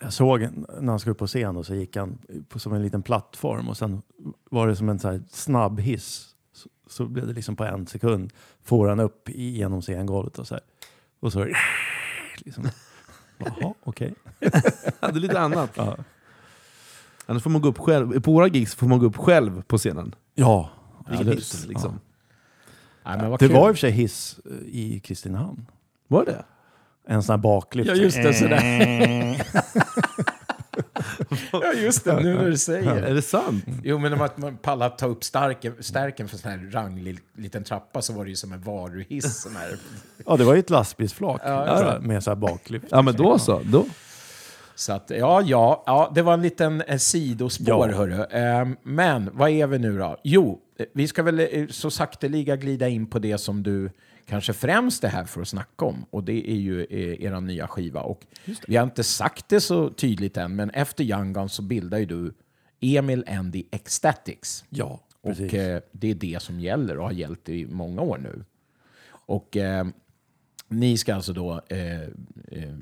jag såg när han skulle upp på scen och så gick han på, som en liten plattform och sen var det som en så här snabb hiss. Så, så blev det liksom på en sekund får han upp genom scengolvet och så här. Och så liksom. Jaha, okej. Ja, det är lite annat. Ja. Annars får man gå upp själv. På våra gigs får man gå upp själv på scenen. Ja, hiss liksom. Nej, men vad Det kul. var i och för sig hiss eh, i Kristinehamn. Var det? En sån här baklyft. Ja, just det, sådär. ja, just det, nu när du säger det. Är det sant? Jo, men om att man pallar ta upp starken, stärken för sån här ranglig liten trappa så var det ju som en varuhiss. Sån här. Ja, det var ju ett lastbilsflak Ja, med så här baklyft. Ja men då så. Då. Så att, ja, ja, ja, det var en liten eh, sidospår, Ja. hörru. Ehm, men vad är vi nu då? Jo, eh, vi ska väl eh, så sakteliga glida in på det som du kanske främst är här för att snacka om. Och det är ju eh, er nya skiva. Och vi har inte sagt det så tydligt än, men efter Young Guns så bildar ju du Emil and the Ecstatics. Ja, precis. Och eh, det är det som gäller och har gällt i många år nu. Och eh, Ni ska alltså då eh, eh,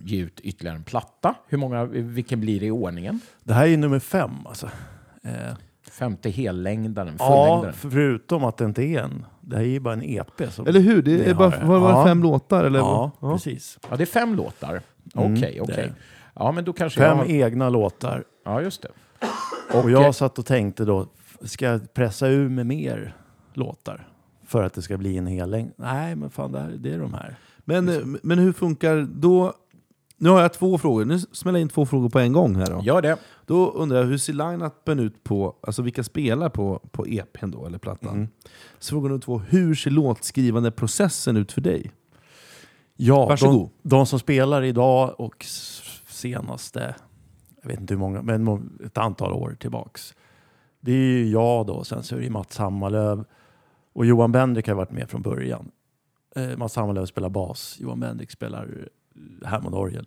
ge ut ytterligare en platta. Hur många, vilken blir det i ordningen? Det här är nummer fem alltså. Femte hellängdaren, ja, fullängdaren. förutom att det inte är en. Det här är ju bara en EP. Som, Eller hur? Det, Det är bara, jag. var, var det Ja. fem låtar? Eller? ja, Ja. precis. Ja, det är fem låtar. Okej, Mm, okej. det är det. Ja, men då kanske Fem jag... egna låtar. Ja, just det. Och jag satt och tänkte då, ska jag pressa ur med mer låtar? För att det ska bli en hel längd? Nej, men fan, det, här, det är de här. Men, eh, men hur funkar då? Nu har jag två frågor. Nu smäller jag in två frågor på en gång här då. Gör det. Då undrar jag, hur ser line-upen ut på, alltså vilka spelar på, på EPn då, eller plattan? Mm. Så fråga nummer två, hur ser låtskrivande processen ut för dig? Ja, Varsågod. de, de som spelar idag och s- senaste, jag vet inte hur många, men må- ett antal år tillbaks. Det är ju jag då, sen så är det Mats Hammarlöv och Johan Bendrik har varit med från början. Eh, Mats Hammarlöv spelar bas, Johan Bendrik spelar eh, Hammond-orgel.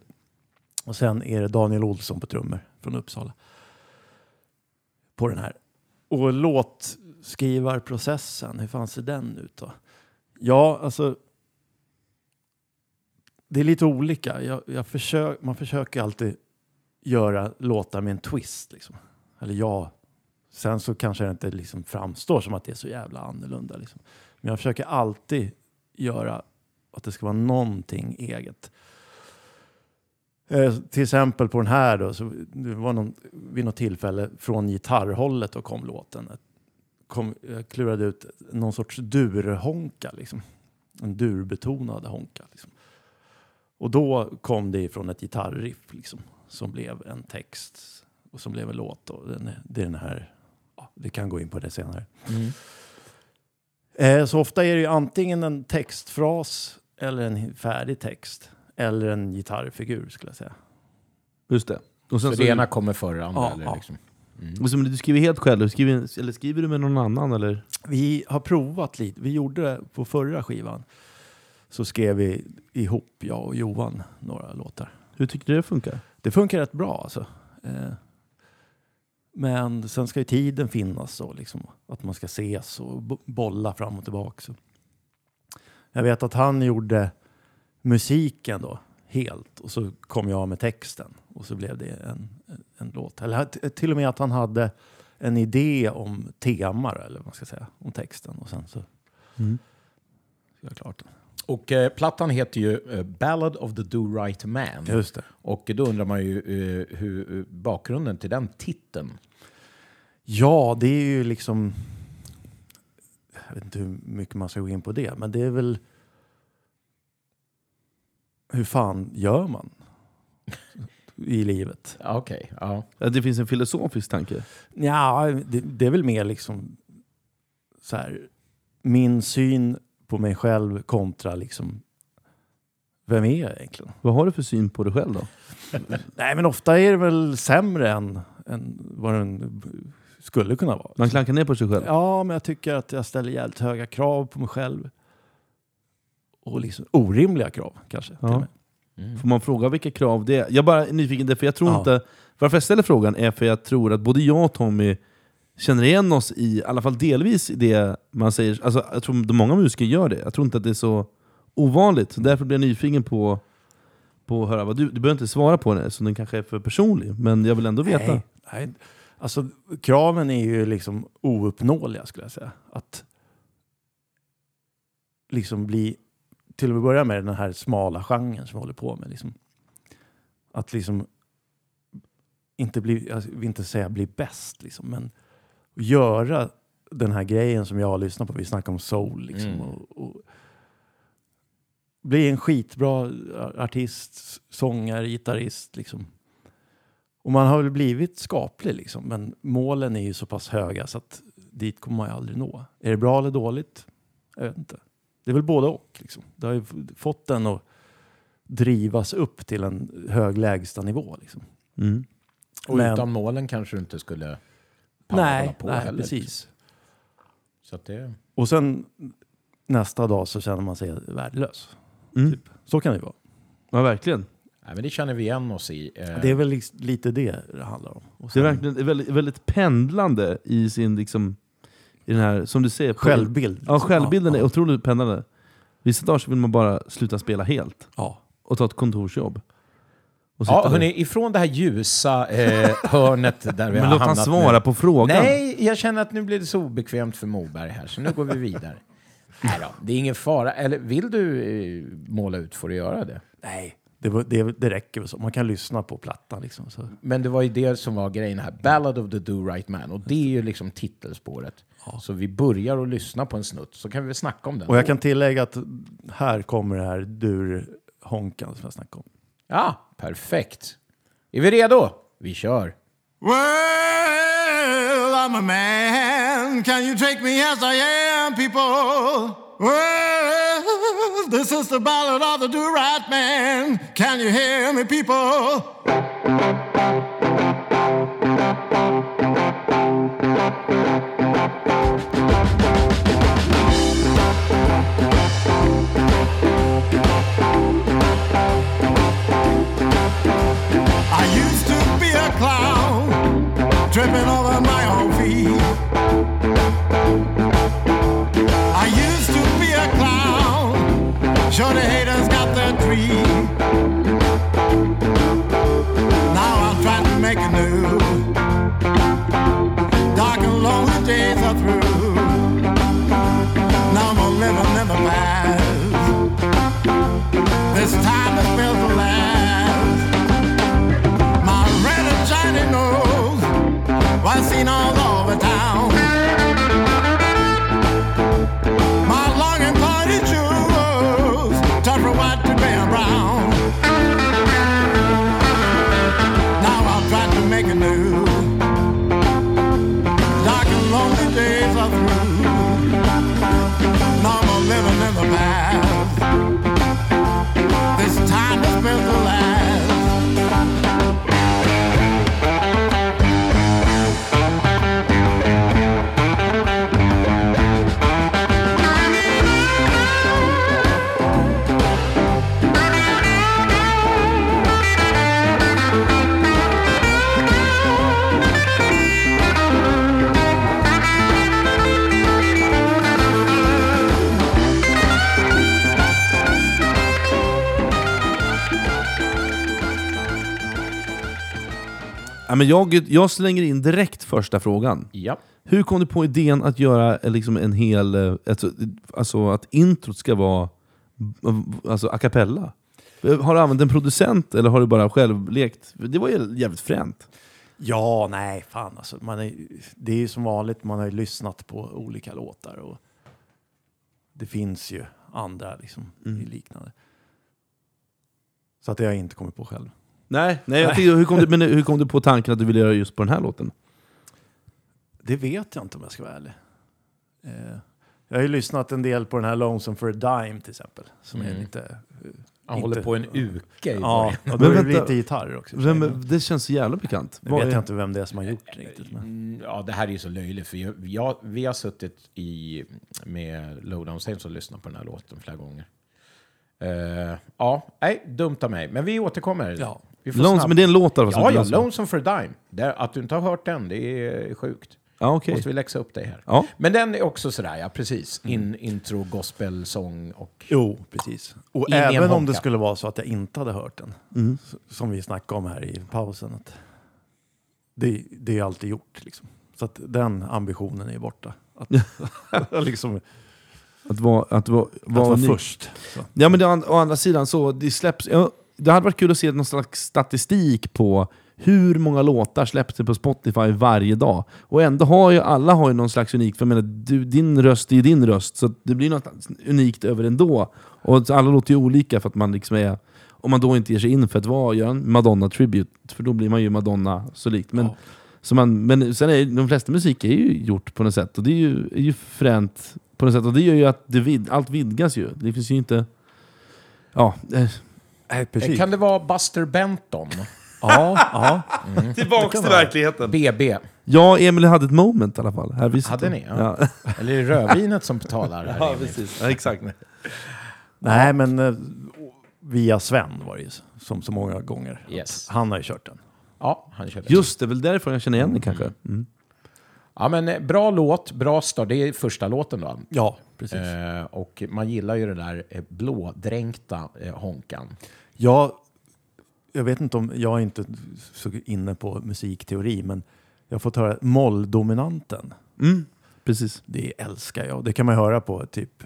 Och sen är det Daniel Olsson på trummor från Uppsala. På den här. Och låtskrivarprocessen, hur fan ser den ut då? Ja, alltså det är lite olika. Jag, jag försök, man försöker alltid göra låtar med en twist. Liksom. Eller ja, sen så kanske det inte liksom framstår som att det är så jävla annorlunda. Liksom. Men jag försöker alltid göra att det ska vara någonting eget. Eh, till exempel på den här då, så det var någon, vid något tillfälle från gitarrhållet och kom låten. Kom, jag klurade ut någon sorts durhonka, liksom. en durbetonad honka. Liksom. Och då kom det ifrån ett gitarriff liksom, som blev en text och som blev en låt. Och den, det är den här, ja, vi kan gå in på det senare. Mm. Eh, så ofta är det ju antingen en textfras eller en färdig text. Eller en gitarrfigur skulle jag säga. Just det. Och Så sen det ena kommer före det andra? Ja, eller ja. liksom. och så, men du skriver helt själv, skriver, eller skriver du med någon annan? Eller? Vi har provat lite. Vi gjorde det på förra skivan. Så skrev vi ihop, jag och Johan, några låtar. Hur tycker du det funkar? Det funkar rätt bra alltså. Eh, men sen ska ju tiden finnas så liksom, att man ska ses och bo- bolla fram och tillbaka. Så. Jag vet att han gjorde musiken då helt och så kom jag med texten och så blev det en, en, en låt. Eller till och med att han hade en idé om tema eller vad man ska säga, om texten och sen så Mm. jag klart den. Och eh, plattan heter ju eh, Ballad of the Do-Right Man. Just det. Och då undrar man ju eh, hur eh, bakgrunden till den titeln. Ja, det är ju liksom... Jag vet inte hur mycket man ska gå in på det, men det är väl... Hur fan gör man i livet? Okej. Ja, Det finns en filosofisk tanke. Ja, det, det är väl mer liksom så här, min syn på mig själv kontra liksom vem är jag egentligen? Vad har du för syn på dig själv då? Nej, men ofta är det väl sämre än, än vad den skulle kunna vara. Man klankar ner på sig själv? Ja, men jag tycker att jag ställer jävligt höga krav på mig själv. Och liksom orimliga krav kanske. Ja. Mm. Får man fråga vilka krav det är? Jag är bara nyfiken, därför jag tror Ja. inte... Varför jag ställer frågan är för jag tror att både jag och Tommy känner igen oss i, i alla fall delvis i det man säger. Alltså, jag tror att många musiker gör det. Jag tror inte att det är så ovanligt. Så därför blir jag nyfiken på, på att höra vad du... Du behöver inte svara på det, så den kanske är för personlig. Men jag vill ändå veta. Nej, nej. Alltså, kraven är ju liksom ouppnåeliga skulle jag säga. Att liksom bli, till att börja med den här smala genren som vi håller på med. Liksom. Att liksom inte bli, jag vill inte säga bli bäst, liksom, men göra den här grejen som jag har lyssnat på. Vi snackar om soul. Liksom, Mm. och, och bli en skitbra artist, sångare, gitarrist. Liksom. Och man har väl blivit skaplig liksom, men målen är ju så pass höga så att dit kommer man ju aldrig nå. Är det bra eller dåligt? Jag vet inte. Det är väl både och. Liksom. Det har ju fått den att drivas upp till en hög lägstanivå. Liksom. Mm. Och Men- utan målen kanske du inte skulle Nej, på nej heller. precis. Så att det, Och sen nästa dag så känner man sig värdelös. Mm. Typ. Så kan det ju vara. Ja, verkligen. nej, men det känner vi igen oss i. Eh, Det är väl lite det det handlar om. Och Det är sen verkligen väldigt, väldigt pendlande i sin, liksom, i den här, som du på- självbild. Ja, självbilden Ja, är ja. otroligt pendlande. Vissa dagar så vill man bara sluta spela helt Ja. och ta ett kontorsjobb. Ja, hörni, ifrån det här ljusa eh, hörnet där vi Men har låt han svara nu. på frågan. Nej, jag känner att nu blir det så obekvämt för Moberg här, så nu går vi vidare. Nej då, det är ingen fara. Eller vill du eh, måla ut får du göra det. Nej, det, det, det räcker väl så. Man kan lyssna på plattan liksom. Så. Men det var ju det som var grejen här. Ballad of the Do-Right Man. Och det är ju liksom titelspåret. Så vi börjar att lyssna på en snutt, så kan vi väl snacka om den. Och jag kan tillägga att här kommer det här durhonkan som jag snackade om. Ja, perfekt. Är vi redo? Vi kör. Well, I'm a man. Can you take me as I am, people? Well, this is the ballad of the do-right man. Can you hear me, people? The haters got their treat. Now I'm trying to make a new. Dark and lonely days are through. Now I'm living in the past. This time is built to last. My red and shiny nose was seen all Ja, men jag, jag slänger in direkt första frågan. Ja. Hur kom du på idén att göra eh, liksom en hel... eh, Alltså, alltså att introt ska vara eh, alltså, a cappella? Har du använt en producent eller har du bara själv lekt? Det var ju jävligt fränt. Ja, nej, fan alltså. Man är, det är ju som vanligt, man har ju lyssnat på olika låtar och det finns ju andra liksom i liknande. Så att det har jag inte kommit på själv. Nej, nej jag tänkte, hur, kom du, men hur kom du på tanken att du ville göra just på den här låten? Det vet jag inte om jag ska vara ärlig. Eh, jag har ju lyssnat en del på den här Lonesome for a Dime till exempel. Som är lite... eh, Han inte- håller på en uke i Ja, början. och då är det vänta. lite gitarrer också. Vem, det känns så jävla bekant. Nu Vad vet är- jag inte vem det är som har gjort det riktigt. Men... Mm, Ja, det här är ju så löjligt, för jag, jag, vi har suttit i, med Lowdown Saints och lyssnat på den här låten flera gånger. Eh, ja, nej, dumt av mig. Men vi återkommer. Ja. Vi får Lonesome, snabbt- men det är en låt i alla fall? som Ja, ja. Lonesome for a Dime. Det, att du inte har hört den, det är sjukt. Ja, okej. Måste vi läxa upp dig här. Ja. Men den är också sådär, ja precis. In, intro, gospel, sång och... Jo, precis. Och även om det skulle vara så att jag inte hade hört den, Mm. som vi snackade om här i pausen, att det, det är alltid gjort. Liksom. Så att den ambitionen är borta. Att, liksom, Att vara, att vara, att vara vara ny. först. Så. Ja men det, å å andra sidan så, det släpps... Ja, det hade varit kul att se någon slags statistik på hur många låtar släpps det på Spotify varje dag. Och ändå har ju alla har ju någon slags unikt, för jag menar, du, din röst är ju din röst, så det blir något unikt över ändå. Och alla låter ju olika för att man liksom är... Om man då inte ger sig in för att vara, göra en Madonna-tribute, för då blir man ju Madonna så likt. Men, Ja. så man, men sen är de flesta musik är ju gjort på något sätt, och det är ju, är ju fränt på något sätt. Och det gör ju att det vid, allt vidgas ju. Det finns ju inte... Ja, eh, Nej, precis. Kan det vara Buster Benton? Ja, ja. Tillbaks till verkligheten. BB? Jag och Emil hade ett moment i alla fall. Här. Hade ni? Ja. Ja, Eller är det rödvinet som betalar? Här ja Emil? precis. Ja, exakt. Nej, men eh, via Sven var det ju som så många gånger. Yes. Han har ju kört den. Ja, han körde. Just det, väl därför jag känner igen det kanske. Mm. Ja, men eh, bra låt, bra start. Det är första låten då. Ja, precis. Eh, och man gillar ju det där eh, blådränkta eh, honkan. Jag, jag vet inte om, jag är inte så inne på musikteori, men jag har fått höra molldominanten. Mm, precis. Det älskar jag. Det kan man höra på typ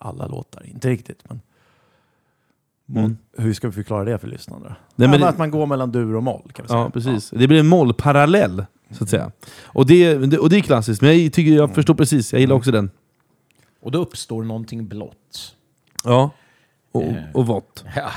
alla låtar. Inte riktigt, men Mm. hur ska vi förklara det för lyssnarna? Nej, men ja, det- Att man går mellan dur och moll kan vi säga. Ja, precis. Det blir en mollparallell, så att säga. Och det, det- och det är klassiskt, men jag tycker jag förstår precis. Jag gillar också den. Och då uppstår någonting blått. Ja. Och, Eh. och vått. Ja.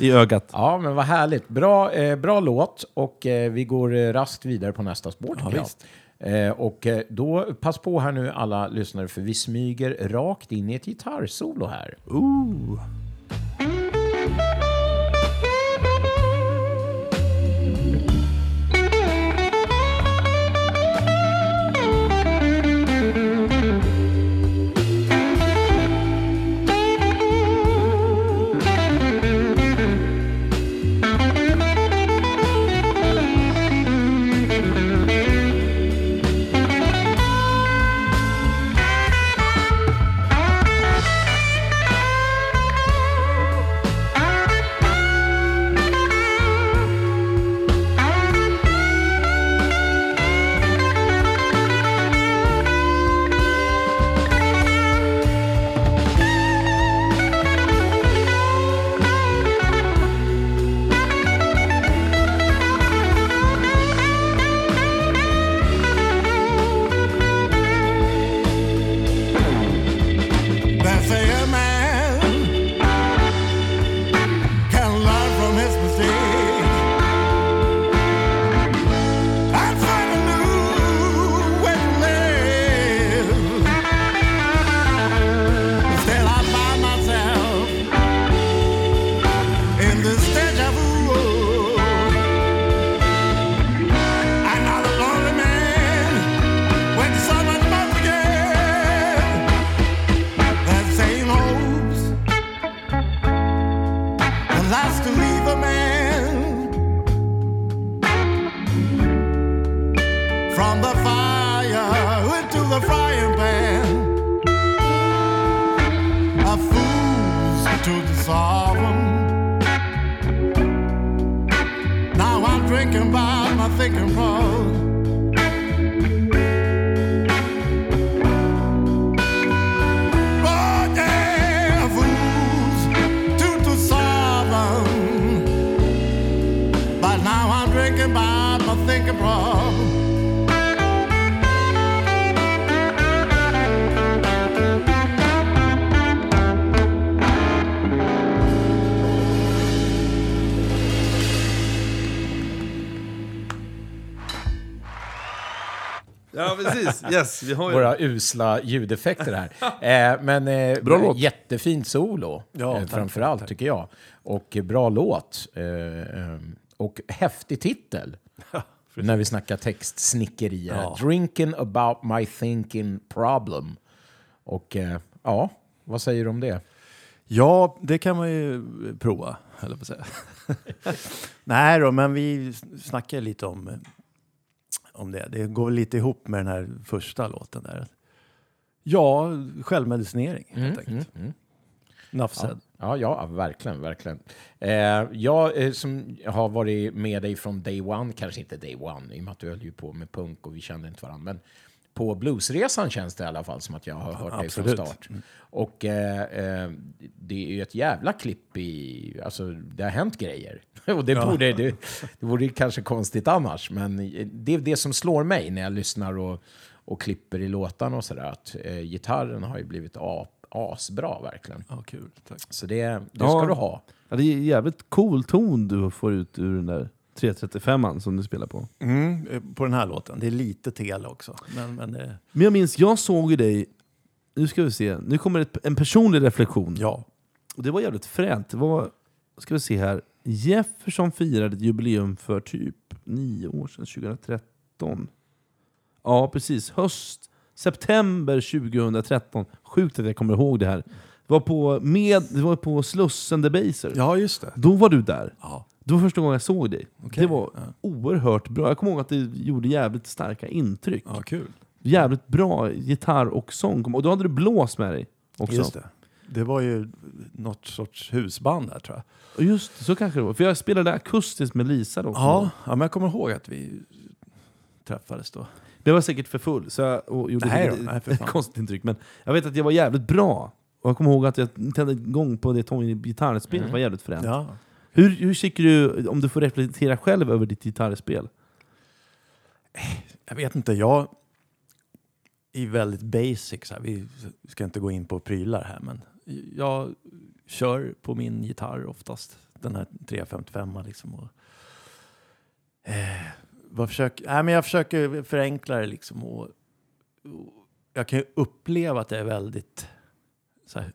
I ögat. Ja, men vad härligt. Bra, eh, bra låt och eh, vi går eh, raskt vidare på nästa spår tycker jag. visst. Eh, och eh, då, pass på här nu alla lyssnare för vi smyger rakt in i ett gitarrsolo här. Ooh. Yes, vi har ju Våra usla ljudeffekter här. Eh, men eh, Bra låt. jättefint solo, Ja, eh, tack, framförallt tycker jag. Och bra låt. Eh, eh, och häftig titel. när vi snackar textsnickerier. Ja. Drinking about my thinking problem. Och eh, ja, vad säger du om det? Ja, det kan man ju prova, höll jag på att säga. Nej då, men vi snackar lite om, om det. Det går lite ihop med den här första låten där. Ja, självmedicinering helt enkelt. mm. Ja, said. ja, ja, verkligen, verkligen. Eh, jag eh, som har varit med dig från day one, kanske inte day one, i och med att du höll ju på med punk och vi kände inte varandra, men på bluesresan känns det i alla fall som att jag har hört dig från start. Och eh, eh, det är ju ett jävla klipp i, alltså det har hänt grejer. Och det borde, det, det vore kanske konstigt annars, men det är det som slår mig när jag lyssnar och, och klipper i låtarna och sådär, att eh, gitarren har ju blivit a, asbra verkligen. Ja, kul. Tack. Så det, det Ja. ska du ha. Ja, det är jävligt cool ton du får ut ur den där 335an som du spelar på. Mm, eh, på den här låten. Det är lite tele också. Men, men eh, Men jag minns, jag såg ju dig, nu ska vi se, nu kommer ett, en personlig reflektion. ja, Och det var jävligt fränt. Det var, ska vi se här, Jefferson firade ett jubileum för typ nio år sedan, 2013. Ja, precis. Höst, september 2013. Sjukt att jag kommer ihåg det här. Det var på, med, det var på Slussen Debaser. ja just det. Då var du där. Ja. Det var första gången jag såg dig. Okej, Det var ja. oerhört bra. Jag kommer ihåg att det gjorde jävligt starka intryck. Ja, kul. Jävligt bra gitarr och sång. Och då hade du blås med dig också. Just det. Det var ju något sorts husband där tror jag. Och just så kanske det var. För jag spelade akustiskt med Lisa då. Ja, ja men jag kommer ihåg att vi träffades då. Det var säkert för full, så jag och gjorde Nej då, nej, ett konstigt intryck. Men jag vet att jag var jävligt bra. Och jag kommer ihåg att jag tände igång på det gitarrspelet Mm. var jävligt fränt. Ja. Hur, hur tycker du, om du får reflektera själv över ditt gitarrspel? Jag vet inte, jag är väldigt basic. Så här. Vi ska inte gå in på prylar här, men jag kör på min gitarr oftast. Den här 355 liksom. Och, eh, vad försöker, nej, men jag försöker förenkla det liksom. Och, och jag kan ju uppleva att det är väldigt så här,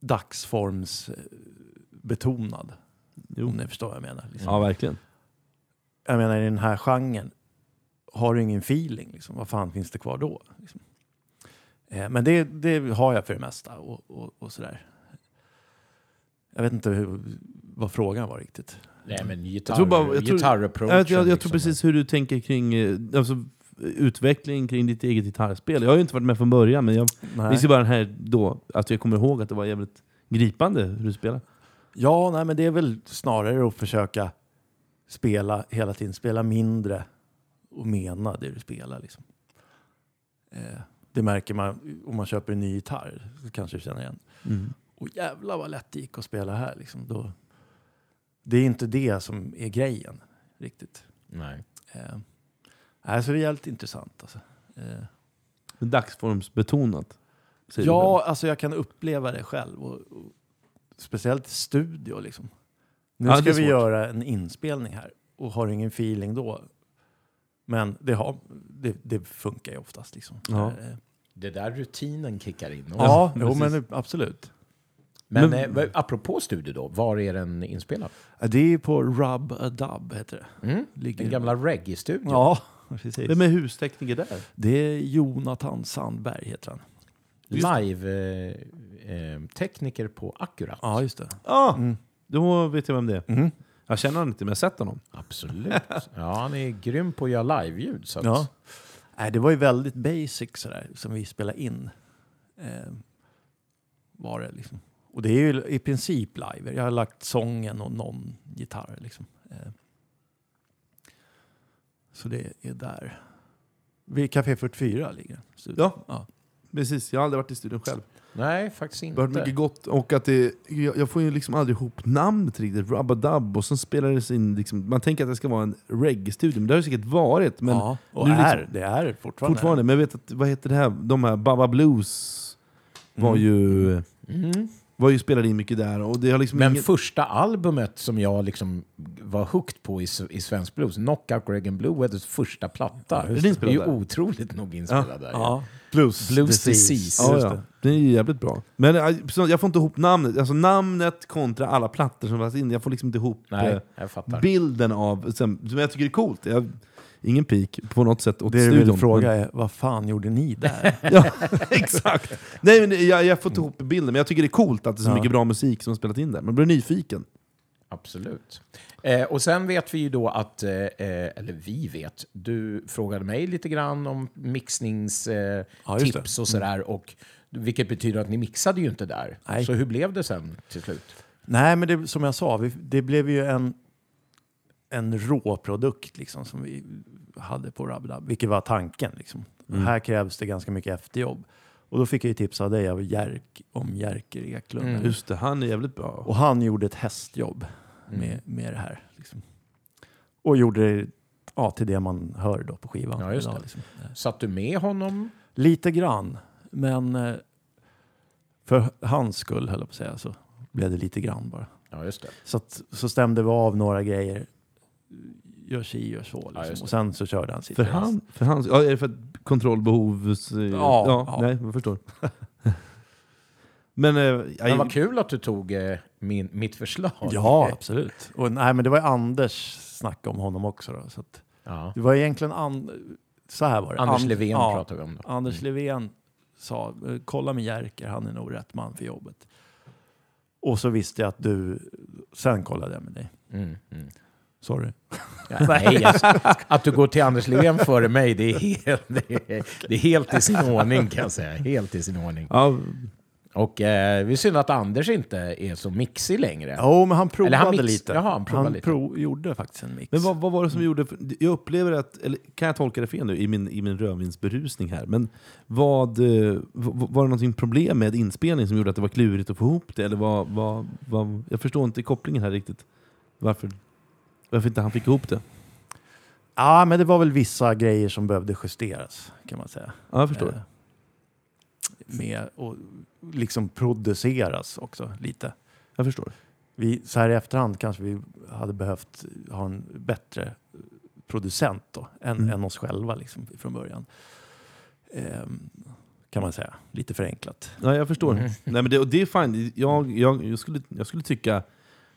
dagsformsbetonad. Om ni förstår vad jag menar. Liksom. Ja, verkligen. Jag menar i den här genren, har du ingen feeling, liksom, vad fan finns det kvar då? Liksom. Eh, men det, det har jag för det mesta och, och, och sådär. Jag vet inte hur, vad frågan var riktigt. Nej, men gitarr, Jag tror bara- jag tror-. Jag, jag, jag liksom. tror precis hur du tänker kring eh, alltså, utveckling kring ditt eget gitarrspel. Jag har ju inte varit med från början, men jag minns ju bara den här då, att jag kommer ihåg att det var jävligt gripande hur du spelade. Ja, nej, men det är väl snarare att försöka spela hela tiden, spela mindre och mena det du spelar. Liksom. Eh, det märker man om man köper en ny gitarr, så kanske du känner igen. Och jävlar vad lätt det gick att spela här. Liksom. Då, det är inte det som är grejen riktigt. Nej. Eh, nej, så det är jävligt intressant. Alltså. Eh, Dagsformsbetonat. ja, alltså jag kan uppleva det själv. Och, och, speciellt i studio. Liksom. Nu Ja, ska vi göra en inspelning här och har ingen feeling då. Men det, har, det, det funkar ju oftast. Liksom. Ja. Eh, Det där rutinen kickar in. också. ja jo, men absolut. Men, Men- eh, apropå studio då, var är den inspelad? Det är på Rub a Dub heter det. Mm? Ligger- Den gamla reggae-studion? Ja, precis. Vem är hustekniker där? Det är Jonathan Sandberg heter han. Live-tekniker på Accurat. Ja, just det. Ah, Mm. Då vet jag vem det är. Mm. Jag känner honom inte, men jag har sett honom. Absolut. Ja, han är grym på att göra live-ljud. Så att, Ja. Nej, det var ju väldigt basic sådär, som vi spelade in. Eh, var det liksom. Och det är ju i princip live. Jag har lagt sången och någon gitarr. Liksom. Eh, så det är där. Vid Café 44 ligger den. Ja. ja. Precis, jag har aldrig varit i studion själv. Nej, faktiskt Det inte. har varit mycket gott, och att det, jag, jag får ju liksom aldrig ihop namnet riktigt. Rubba-dub, och sen spelar det sig in, liksom, man tänker att det ska vara en reggae-studio, men det har det säkert varit. Men ja. Och nu är, liksom- det är fortfarande. fortfarande, men jag vet att, vad heter det här, de här Baba Blues var Mm. ju, Mm. var ju spelade in mycket där. Och det har liksom Men inget, första albumet som jag liksom var hooked på i, i svensk blues, Knockout Greg Blue Weathers första platta, just det det. är ju otroligt nog inspelad där. Ja. Blues, Blues Disease. ja, Just ja, det. det är ju jävligt bra. Men så jag får inte ihop namnet, alltså namnet kontra alla plattor som var in. Jag får liksom inte ihop Nej, eh, bilden av, som, jag tycker är coolt. Jag, ingen pik på något sätt åt Det du studion. vill fråga är, vad fan gjorde ni där? Ja, exakt. Nej, men jag, jag får inte ihop bilden, men jag tycker det är coolt att det är så Ja. mycket bra musik som har spelat in där. Man blir nyfiken. Absolut. Eh, och sen vet vi ju då att, eh, eh, eller vi vet, du frågade mig lite grann om mixningstips eh, Ja, och sådär. Och, vilket betyder att ni mixade ju inte där. Nej. Så hur blev det sen till slut? Nej, men det, som jag sa, vi, det blev ju en, en rå produkt liksom, som vi hade på Rabdab, vilket var tanken. Liksom. Mm. Här krävs det ganska mycket efterjobb. Och då fick jag ju tips av dig av Jerk, om Jerker Eklund. Mm. Just det, han är jävligt bra. Och han gjorde ett hästjobb Mm. med, med det här. Liksom. Och gjorde det ja, till det man hör då på skivan. Ja, just idag, det. Liksom. Satt du med honom? Lite grann, men eh, för hans skull höll jag på att säga så blev det lite grann bara. Ja, just det. Så, att, så stämde vi av några grejer. Gör si, gör så. Ja, Liksom. det. och sen så körde han sitt För han, för han, ja, är det för att kontrollbehov? Ja, ja. Nej, jag förstår. men, eh, Men vad kul att du tog eh, min, mitt förslag. Ja, absolut. Och, nej, men det var ju Anders snack om honom också. Då, så att, Ja. det var egentligen an, så här var det. Anders And- Levén ja, pratar vi om då. Anders Levén sa, kolla med Jerker, han är nog rätt man för jobbet. Och så visste jag att du... Sen kollade jag med dig. Mm, mm. Sorry. Ja, nej, alltså, att du går till Anders Levén före mig, det är, helt, det, är, det är helt i sin ordning kan jag säga. Helt i sin ordning. Ja, Och eh, det är synd att Anders inte är så mixig längre. Jo, men han provade han mix- lite. Jaha, han provade lite. prov, gjorde faktiskt en mix. men vad, vad var det som gjorde... För, jag upplever att... Eller kan jag tolka det fel nu i min, i min rödvinsberusning här? Men vad, eh, var det någonting problem med inspelning som gjorde att det var klurigt att få ihop det? Eller vad, vad, vad, jag förstår inte kopplingen här riktigt. Varför, varför inte han fick ihop det? Ja, men det var väl vissa grejer som behövde justeras, kan man säga. Ja, jag förstår. Eh, med och liksom produceras också lite. Jag förstår. Vi, så här i efterhand kanske vi hade behövt ha en bättre producent då, än, Mm. än oss själva liksom, från början. Ehm, kan man säga, lite förenklat. Ja, jag förstår. Mm. Nej, men det, och det är fine. Jag, jag, jag, skulle, jag skulle tycka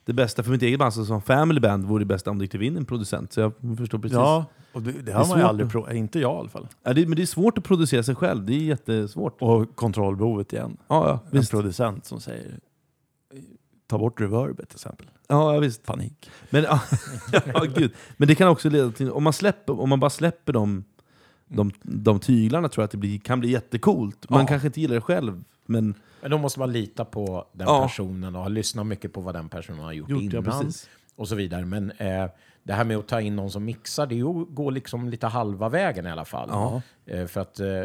det bästa för mitt eget band, alltså som family band, vore det bästa om det gick in en producent. Så jag förstår precis. Ja, och det, det har man ju aldrig provat, inte jag i alla fall. Ja, det, men det är svårt att producera sig själv, det är jättesvårt. Och kontrollbehovet igen. Ja, ja, En visst. producent som säger ta bort reverbet till exempel. Ja, ja, visst. Panik. Men, ja, ja, gud. men det kan också leda till, om man, släpper, om man bara släpper de, de, de tyglarna tror jag att det blir, kan bli jättecoolt. Man Ja. kanske inte gillar det själv, men Men då måste man lita på den Ja. personen och ha lyssnat mycket på vad den personen har gjort, gjort ja, innan. precis. och så vidare. Men eh, det här med att ta in någon som mixar, det går liksom lite halva vägen i alla fall. Ja. Eh, för att eh,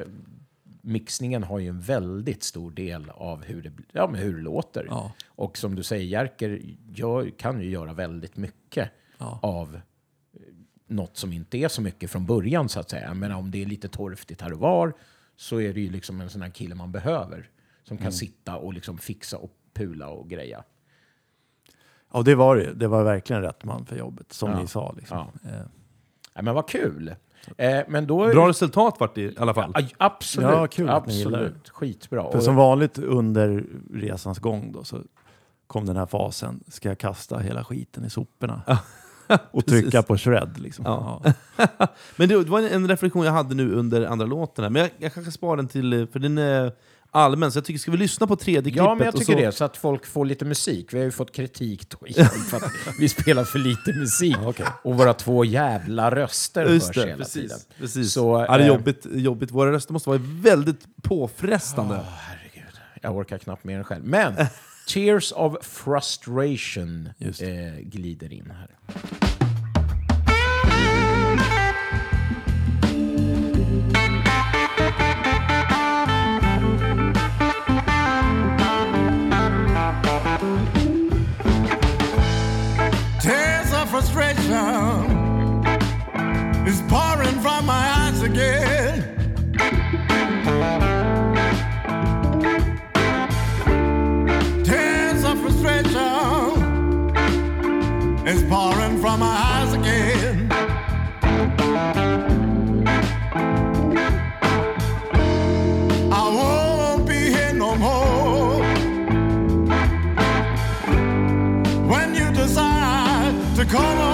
mixningen har ju en väldigt stor del av hur det, ja, men hur det låter. Ja. Och som du säger, Jerker gör, kan ju göra väldigt mycket Ja. av eh, något som inte är så mycket från början så att säga. Men om det är lite torftigt här och var så är det ju liksom en sån här kille man behöver. Som kan sitta och liksom fixa och pula och greja. Ja, det var det. Det var verkligen rätt man för jobbet, som Ja. ni sa. Liksom. Ja. Eh, Ja, men vad kul! Eh, men då... bra resultat vart det i alla fall. Ja, absolut. Ja, kul absolut. Skitbra. För som vanligt under resans gång då, så kom den här fasen, ska jag kasta hela skiten i soporna? och trycka på shred liksom. Ja. Men det, det var en, reflektion jag hade nu under andra låten, här. men jag, jag kanske sparar den till, för den är allmän, så jag tycker, ska vi lyssna på tredje klippet? Ja, men jag tycker så, det. Så att folk får lite musik. Vi har ju fått kritik då igen för att vi spelar för lite musik. Och våra två jävla röster Just hörs det, hela tiden. precis. precis. Så, ja, det är eh, jobbigt, jobbigt. Våra röster måste vara väldigt påfrestande. Åh, herregud. Jag orkar knappt mer än själv. Men Tears of Frustration eh, glider in här. Again. Tears of frustration is pouring from my eyes again. I won't be here no more. when you decide to come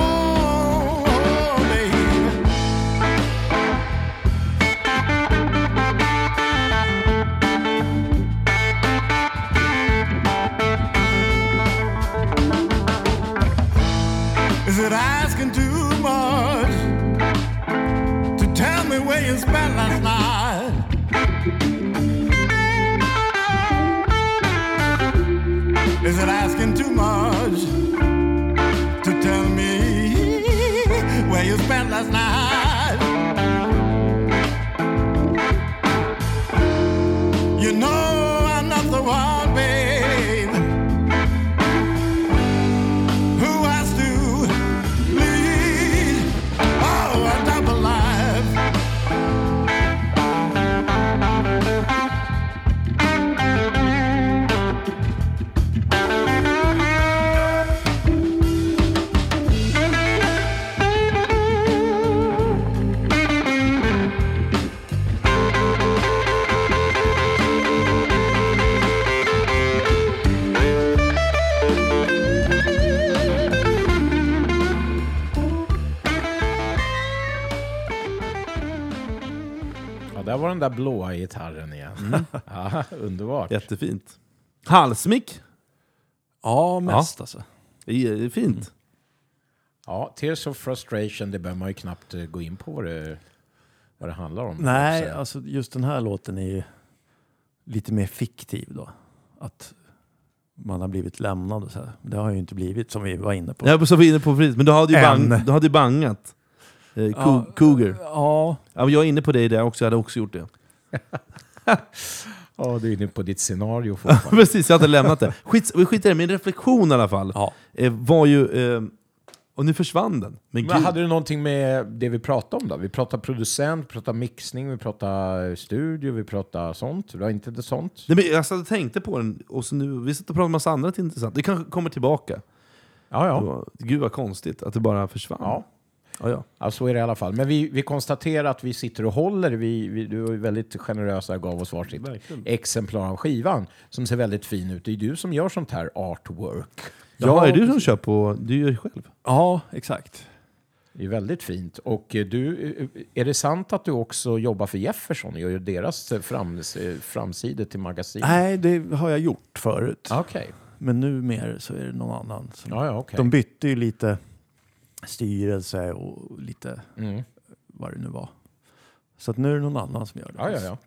där blåa gitarren igen. Mm. Ja, underbart. Jättefint. Halsmick. Ja, mest alltså. Det är fint. Ja, Tears of Frustration, det behöver man ju knappt eh, gå in på vad det, vad det handlar om. Nej, Så- alltså just den här låten är ju lite mer fiktiv då. Att man har blivit lämnad och så här. Det har ju inte blivit som vi var inne på. Jag var inne på precis, men du hade ju, bang, du hade ju bangat. Eh, Ja. Cougar. Ja, Ja, jag är inne på det där också, jag hade också gjort det. Ja, du är inne på ditt scenario fortfarande. Precis, jag hade lämnat det. Skit, vi skiter i min reflektion i alla fall ja. eh, var ju... Eh, och nu försvann den. Men Men hade du någonting med det vi pratade om då? Vi pratade producent, vi pratade mixning, vi pratade studio, vi pratade sånt. Du har inte det sånt? Nej, men jag satt och tänkte på den, och så nu, vi satt och pratade om massa annat intressant. Det kanske kommer tillbaka. Ja, ja. Gud vad konstigt att det bara försvann. Ja, Ja, ja. ja så är det i alla fall. Men vi, vi konstaterar att vi sitter och håller. Vi, vi, du var väldigt generösa och gav oss varsitt exemplar av skivan som ser väldigt fin ut. Det är du som gör sånt här artwork. Ja, är det du som kör på... Du gör det själv? ja, exakt. Det är väldigt fint. Och eh, du, eh, är det sant att du också jobbar för Jefferson och gör deras eh, frams, framsidor till magasin? Nej, det har jag gjort förut. Okej. Men nu mer så är det någon annan. Som, Ja, ja, okej. De bytte ju lite styrelse och lite Mm. vad det nu var. Så att nu är det någon annan som gör det. Ja, ja, ja.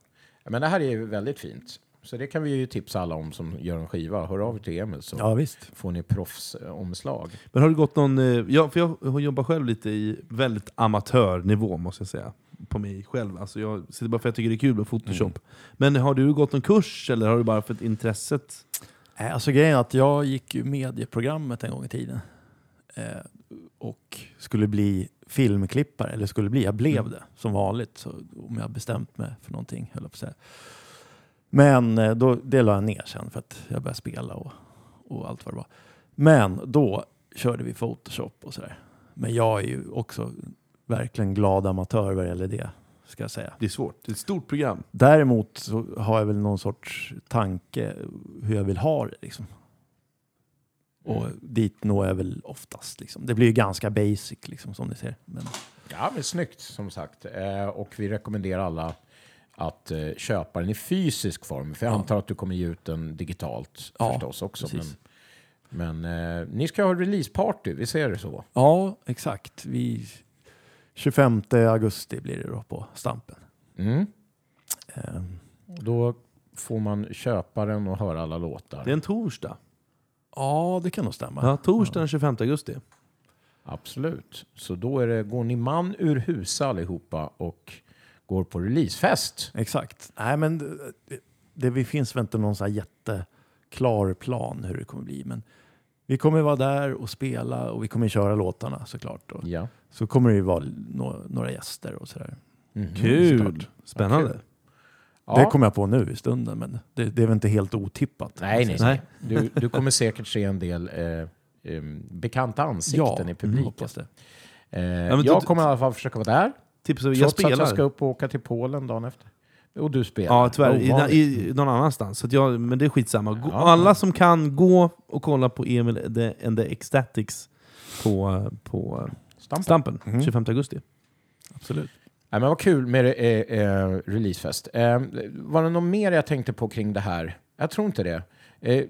Men det här är ju väldigt fint. Så det kan vi ju tipsa alla om som gör en skiva. Hör av er till Emil så Ja, visst. får ni proffsomslag. Men har det gått någon... eh, Ja, för jag jobbar själv lite i väldigt amatörnivå måste jag säga. På mig själv. Alltså jag sitter bara för att jag tycker det är kul med Photoshop. Men har du gått någon kurs eller har du bara fått intresset? Nej, Alltså grejen är att jag gick ju medieprogrammet en gång i tiden. Och skulle bli filmklippare, eller skulle bli, jag blev det som vanligt. Så om jag bestämt mig för någonting, höll jag på att säga. Men eh, då, det la jag ner sen för att jag började spela och, och allt vad det var. Men då körde vi Photoshop och sådär. Men jag är ju också verkligen glad amatör vad det gäller det, ska jag säga. Det är svårt. Det är ett stort program. Däremot så har jag väl någon sorts tanke hur jag vill ha det. Liksom. Och dit når jag väl oftast. Liksom. Det blir ju ganska basic liksom, som ni ser. Men, Ja, men snyggt som sagt. Eh, och vi rekommenderar alla att eh, köpa den i fysisk form. För jag antar att du kommer ge ut den digitalt Ja, förstås också. Men, precis. men eh, ni ska ha releaseparty, vi ser det så. ja, exakt. Vi, 25 augusti blir det då på Stampen. Mm. Ehm, Då får man köpa den och höra alla låtar. Det är en torsdag. Ja, det kan nog stämma. Ja, torsdag den 25 augusti. Absolut. Så då är det, går ni man ur husa allihopa och går på releasefest. Exakt. Nej, men det, det, det finns väl inte någon så här jätteklar plan hur det kommer bli. Men vi kommer vara där och spela och vi kommer köra låtarna såklart. Och Ja. så kommer det ju vara några, några gäster och sådär. Mhm. Kul! Spännande. Kul. Det Ja. kommer jag på nu i stunden, men det, det är väl inte helt otippat. Nej, nej. Nej. Du, du kommer säkert se en del eh, em, bekanta ansikten i publiken. hoppas det. Eh, men jag du- kommer i alla fall försöka vara där. Tips, jag Trots att spelar. jag ska upp och åka till Polen dagen efter. Och du spelar. Ja, tyvärr. I, i, någon annanstans. Så att jag, men det är skitsamma. Gå, Ja. Alla som kan, gå och kolla på Emil the, and the Ecstatics på, på Stampa. Stampen Mm. 25 augusti. Absolut. Nej, men vad kul med eh, eh, releasefest. Eh, var det något mer jag tänkte på kring det här? Jag tror inte det. Eh,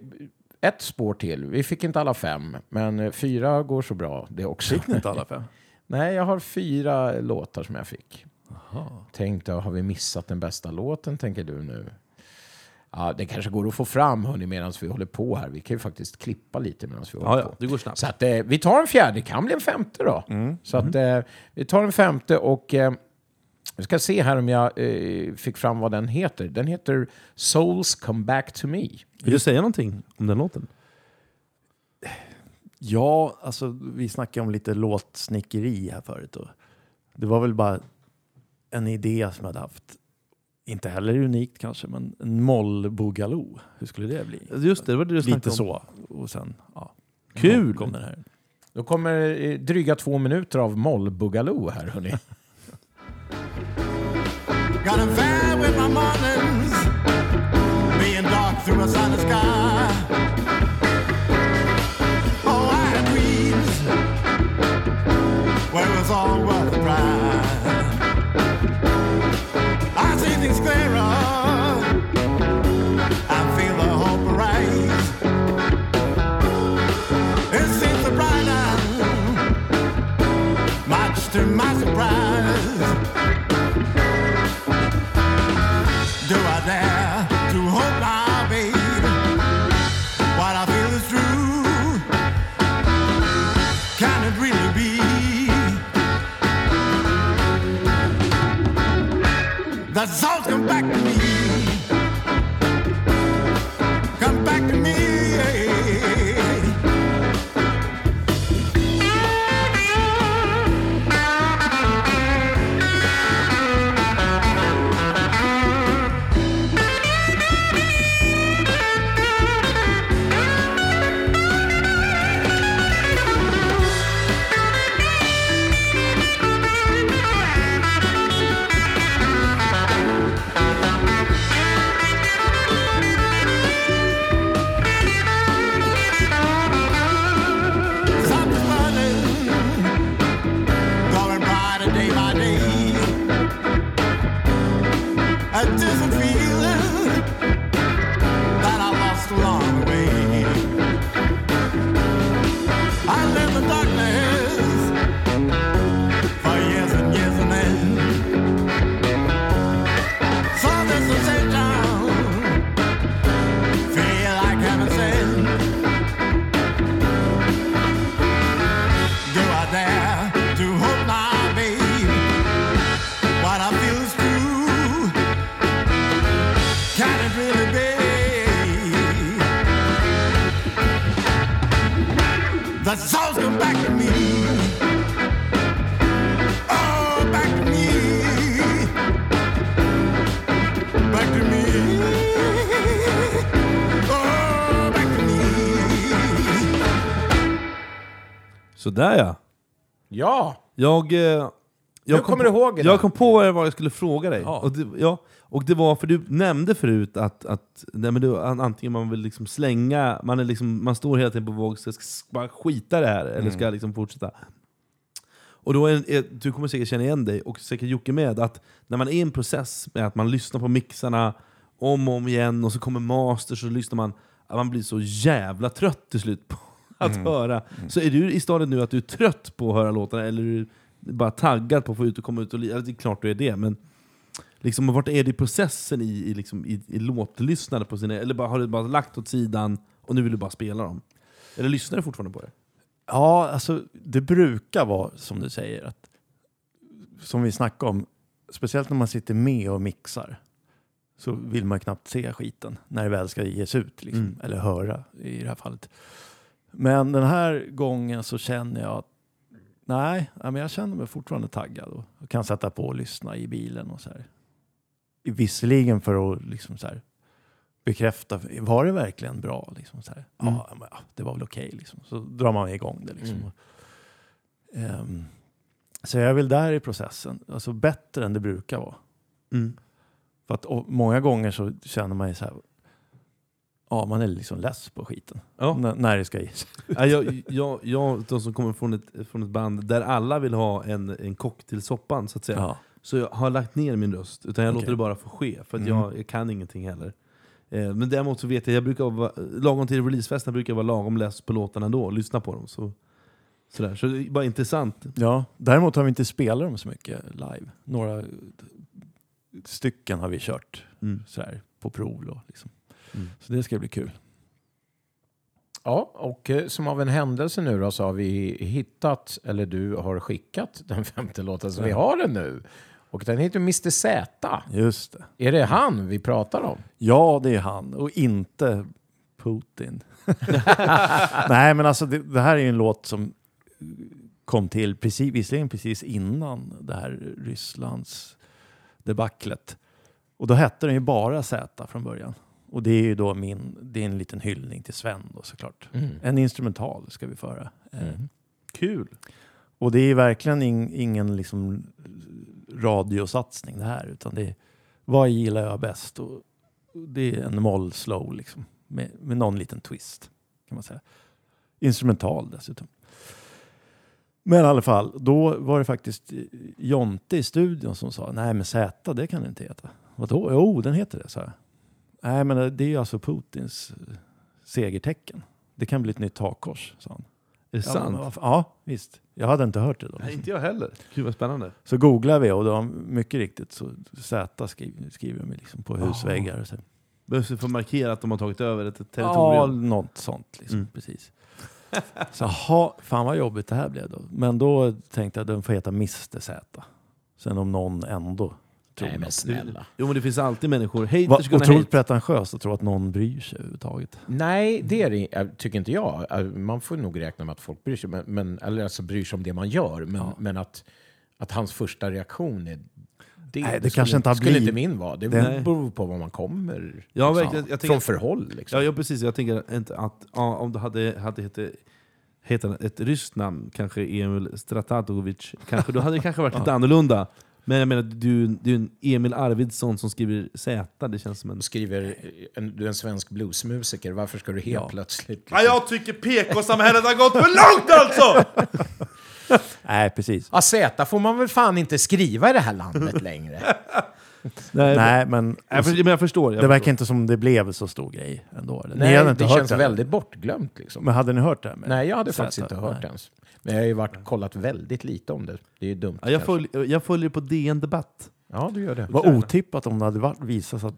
ett spår till. Vi fick inte alla fem, men eh, fyra går så bra det också. Fick ni inte alla fem? Nej, jag har fyra låtar som jag fick. Jaha. Tänkte, har vi missat den bästa låten, tänker du nu? Ja, det kanske går att få fram hörni, medan vi håller på här. Vi kan ju faktiskt klippa lite medan vi håller Ja, på. ja, det går snabbt. Så att, eh, vi tar en fjärde, det kan bli en femte då. Så att, eh, vi tar en femte och eh, jag ska se här om jag eh, fick fram vad den heter. Den heter Souls Come Back To Me. Vill du säga någonting om den låten? Ja, alltså vi snackade om lite låtsnickeri här förut. Och det var väl bara en idé som jag hade haft. Inte heller unikt kanske, men en moll boogaloo. Hur skulle det bli? Just det, det var det du snackade Lite om. så. Och sen, ja. Kul! Kom den här. Då kommer eh, dryga två minuter av moll Boogaloo här hörni. Got a fire with my mornings, being dark through a sunny sky. The all come back to me. Sådär ja. Ja, Jag, eh, jag Nu kommer på, du ihåg det Jag kom på vad det var jag skulle fråga dig. Ja. Och, det, ja, och det var för du nämnde förut att, att nej, men du, an- antingen man vill liksom slänga, man, är liksom, man står hela tiden på våg, ska jag bara skita det här eller ska jag liksom fortsätta? Och då är, är, du kommer säkert känna igen dig, och säkert Jocke med, att när man är i en process med att man lyssnar på mixarna om och om igen, och så kommer masters och så lyssnar man, att man blir så jävla trött till slut på att höra. Så är du i stadiet nu att du är trött på att höra låtarna, eller är du bara taggad på att få ut och komma ut och li- ja, Det är klart du är det, men liksom, vart är du i processen i, i, liksom, i, i låtlyssnande på sina, eller bara, har du bara lagt åt sidan och nu vill du bara spela dem? Eller lyssnar du fortfarande på det? Ja, alltså det brukar vara som du säger, att, som vi snackade om, speciellt när man sitter med och mixar, så vill man knappt se skiten när det väl ska ges ut, liksom, Mm. eller höra i det här fallet. Men den här gången så känner jag att nej, men jag känner mig fortfarande taggad och kan sätta på och lyssna i bilen och så här. Visserligen för att liksom så här, bekräfta, var det verkligen bra? Liksom så här. Mm. Ja, men, ja, det var väl okej. liksom. Så drar man igång det. Liksom. Mm. Ehm, så jag är väl där i processen. Alltså bättre än det brukar vara. Mm. För att många gånger så känner man ju så här, ja man är liksom less på skiten. Ja. N- när det ska ges. Ja, jag, jag, jag, som kommer från ett, från ett band där alla vill ha en, en kock till soppan, så att säga. Ja. Så jag har lagt ner min röst, utan jag Okej. låter det bara få ske. För att Mm. jag, jag kan ingenting heller. Eh, men däremot så vet jag, jag brukar vara, lagom till releasefesten brukar jag vara lagom less på låtarna ändå, och lyssna på dem. Så, sådär. så det är bara intressant. ja, däremot har vi inte spelat dem så mycket live. Några stycken har vi kört Mm. så här, på prov. Då, liksom. Mm. Så det ska bli kul. Ja, och eh, som av en händelse nu då så har vi hittat, eller du har skickat den femte låten, så vi har den nu. Och den heter Mr Z. Just det. Är det han vi pratar om? Ja, det är han och inte Putin. Nej, men alltså det, det här är ju en låt som kom till precis, visserligen precis innan det här Rysslands debaclet. Och då hette den ju bara Z från början. Och det är ju då min, det är en liten hyllning till Sven då såklart. En instrumental ska vi föra. Eh, Kul! Och det är verkligen in, ingen liksom radiosatsning det här, utan det är vad gillar jag bäst? Och det är en moll slow liksom, med, med någon liten twist kan man säga. Instrumental dessutom. Men i alla fall, då var det faktiskt Jonte i studion som sa nej men Z det kan det inte heta. Vadå? Jo, den heter det, sa jag. Nej men det är ju alltså Putins eh, segertecken. Det kan bli ett nytt hakkors, sa han. Är det Ja, sant? men ja, visst. Jag hade inte hört det då. Nej, inte jag heller. Gud vad spännande. Så googlade vi och då, mycket riktigt så Z skriver, skriver de liksom på husväggar. Och så. Behövs det få markera att de har tagit över ett Ja, territorium? något sånt. Liksom, Mm. precis. Så jaha, fan vad jobbigt det här blev då. Men då tänkte jag att den får heta Mr Z. Sen om någon ändå tror Nej men snälla. Jo men det finns alltid människor. Haters gonna otroligt hate. pretentiöst att tro att någon bryr sig överhuvudtaget. Nej, det är det, tycker inte jag. Äh, Man får nog räkna med att folk bryr sig, men, men, eller alltså bryr sig om det man gör. Men, Ja. men att, att hans första reaktion är... Det, Nej, det skulle, kanske inte har skulle blivit- inte min vara. Det Den- beror på var man kommer Ja, liksom, verkligen. Jag tänker från förhåll. Liksom. Ja, ja precis, jag tänker inte att ja, om det hade, hade hetat hetat ett ryskt namn, kanske Emil Stratatovic, kanske, då hade det kanske varit lite annorlunda. Men jag menar, du, du är en Emil Arvidsson som skriver Z, det känns som en... Du skriver, en, du är en svensk bluesmusiker, varför ska du helt Ja. plötsligt... Ja, jag tycker PK-samhället har gått för långt alltså! Nej, precis. Ja, Z får man väl fan inte skriva i det här landet längre? Nej, Nej, men Jag, för, men jag förstår. Jag det verkar förstår. inte som det blev så stor grej ändå. Eller? Nej, det känns det? väldigt bortglömt. Liksom. Men hade ni hört det? Nej, jag hade Z? faktiskt inte hört Nej. det ens. Men jag har ju varit, kollat väldigt lite om det. Det är ju dumt. Ja, jag, kanske. följer, jag följer på DN Debatt. Ja, du gör det. Vad otippat om det hade varit, visat sig att...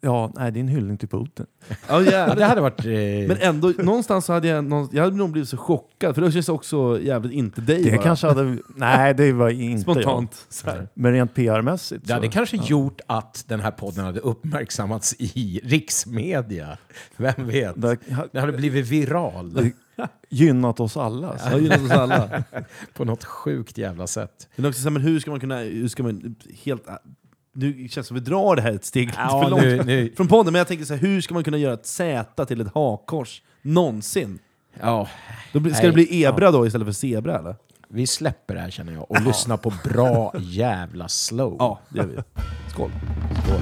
Ja, nej, det är en hyllning till Putin. Ja, Ja, det hade varit... Eh, Men ändå, någonstans så hade jag, någon, jag hade nog blivit så chockad, för det känns också jävligt inte dig Det bara. kanske hade... Nej, det var inte Spontant. jag. Så här. Men rent PR-mässigt det hade så... kanske gjort att den här podden hade uppmärksammats i riksmedia. Vem vet? Det hade hade blivit viral det gynnat oss alla. alltså. Ja, gynnat oss alla. på något sjukt jävla sätt. Men också så men hur ska man kunna... Hur ska man helt... Nu känns det som att vi drar det här ett steg Ja, för långt nu, nu, från podden, men jag tänker så här, hur ska man kunna göra ett Z till ett hakkors? Någonsin? ja, Då blir, ska Nej. det bli ebra då istället för zebra eller? vi släpper det här känner jag och lyssnar på bra jävla slow. Ja, det gör vi. Skål. Skål.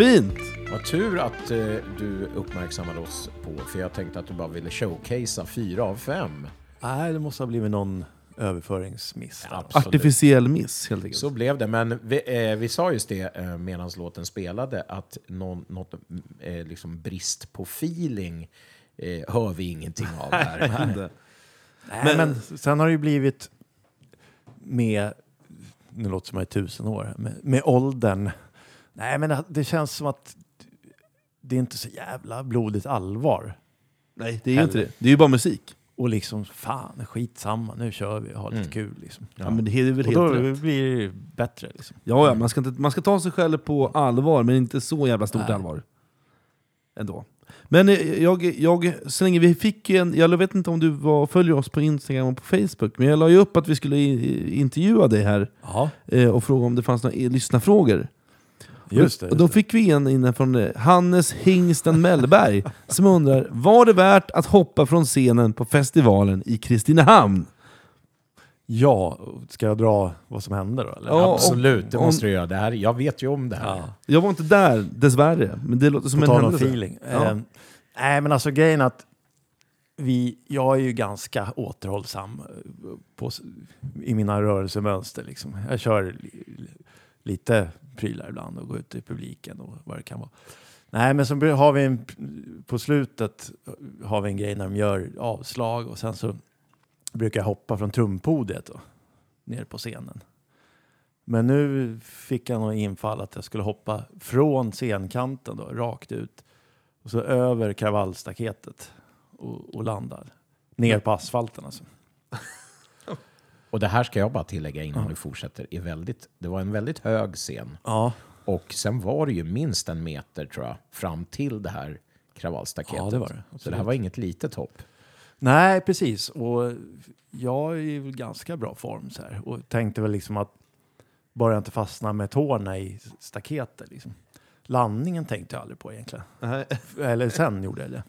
Fint! Vad tur att eh, du uppmärksammade oss på, för jag tänkte att du bara ville showcasea fyra av fem. Nej, det måste ha blivit någon överföringsmiss. Absolut. Artificiell miss helt enkelt. Så blev det, men vi, eh, vi sa just det eh, medan låten spelade att någon, något eh, liksom brist på feeling eh, hör vi ingenting av här. Nej, men, sen har det ju blivit med, nu låter det som jag är tusen år, med, med åldern. Nej, men det, känns som att det är inte så jävla blodigt allvar. Nej, det är ju inte det. Det är ju bara musik. Och liksom, fan, skitsamma, nu kör vi och har lite Mm. kul. Liksom. Ja, men det är väl Och helt då rätt. blir det bättre. Liksom. Ja, ja man, ska inte, man ska ta sig själv på allvar, men inte så jävla stort Nej. allvar. Ändå. Men eh, jag, jag, så länge vi fick en, jag vet inte om du var, följer oss på Instagram och på Facebook, men jag la ju upp att vi skulle intervjua dig här Ja, eh, och fråga om det fanns några lyssnarfrågor. Just det. och Just då det. fick vi en inne från eh, Hannes Hingsten Mellberg som undrar, var det värt att hoppa från scenen på festivalen i Kristinehamn? Ja, ska jag dra vad som hände då? Eller? Ja, Absolut, det om- måste du göra. Det här, jag vet ju om det här. Ja. Jag var inte där, dessvärre, men det låter som På en tal om händelse. feeling. Ja. Eh, nej, men alltså grejen att vi, jag är ju ganska återhållsam eh, på, i mina rörelsemönster. Liksom. Jag kör lite prylar ibland och går ut i publiken och vad det kan vara. Nej, men så har vi en, på slutet har vi en grej när de gör avslag och sen så brukar jag hoppa från trumpodiet då, ner på scenen. Men nu fick jag någon infall att jag skulle hoppa från scenkanten då, rakt ut och så över kravallstaketet och, och landa ner på asfalten. Alltså. Och det här ska jag bara tillägga innan du fortsätter. Är väldigt, det var en väldigt hög scen. Ja, Och sen var det ju minst en meter tror jag, fram till det här kravallstaketet. Ja, det var det. Så det här var inget litet hopp. nej precis. Och jag är i ganska bra form så här och tänkte väl liksom att bara jag inte fastnar med tårna i staketet. Liksom. Landningen tänkte jag aldrig på egentligen. Nej. Eller sen gjorde jag det.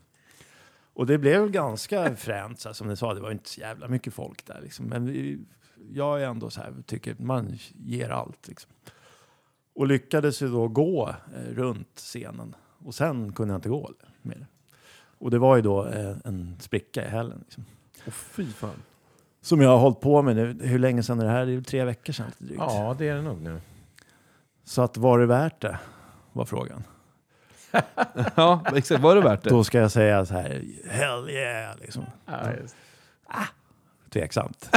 Och det blev ganska fränt, så här, som ni sa. Det var inte så jävla mycket folk där. Liksom. Men vi, jag är ändå så här, tycker man ger allt. Liksom. Och lyckades ju då gå eh, runt scenen. Och sen kunde jag inte gå mer. Och det var ju då eh, en spricka i hälen. Liksom. Åh, fy fan. Som jag har hållit på med nu. Hur länge sedan är det här? Det är tre veckor sedan. drygt. Ja, det är det nog nu. Så att var det värt det? Var frågan. Ja, exakt. Var det värt det? Då ska jag säga så här, hell yeah! Liksom. Tveksamt.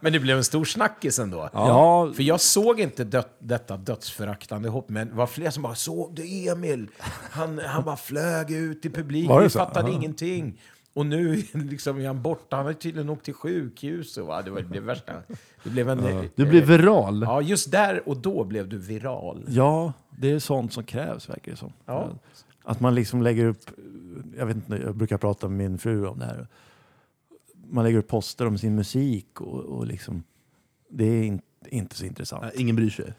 Men det blev en stor snackis ändå. Ja, För jag såg inte dött, detta dödsföraktande hopp, men det var fler som bara såg du Emil? Han, han bara flög ut i publiken, vi fattade Aha. ingenting. Och nu liksom är han borta, han har tydligen åkt till sjukhus. Och, va? Det var det värsta. Det blev en... eh, Du blev viral. Ja, just där och då blev du viral. ja, det är sånt som krävs verkar det som. Ja. Att man liksom lägger upp, jag vet inte, jag brukar prata med min fru om det här. Man lägger upp poster om sin musik och, och liksom, det är in, inte så intressant. Nej, ingen bryr sig.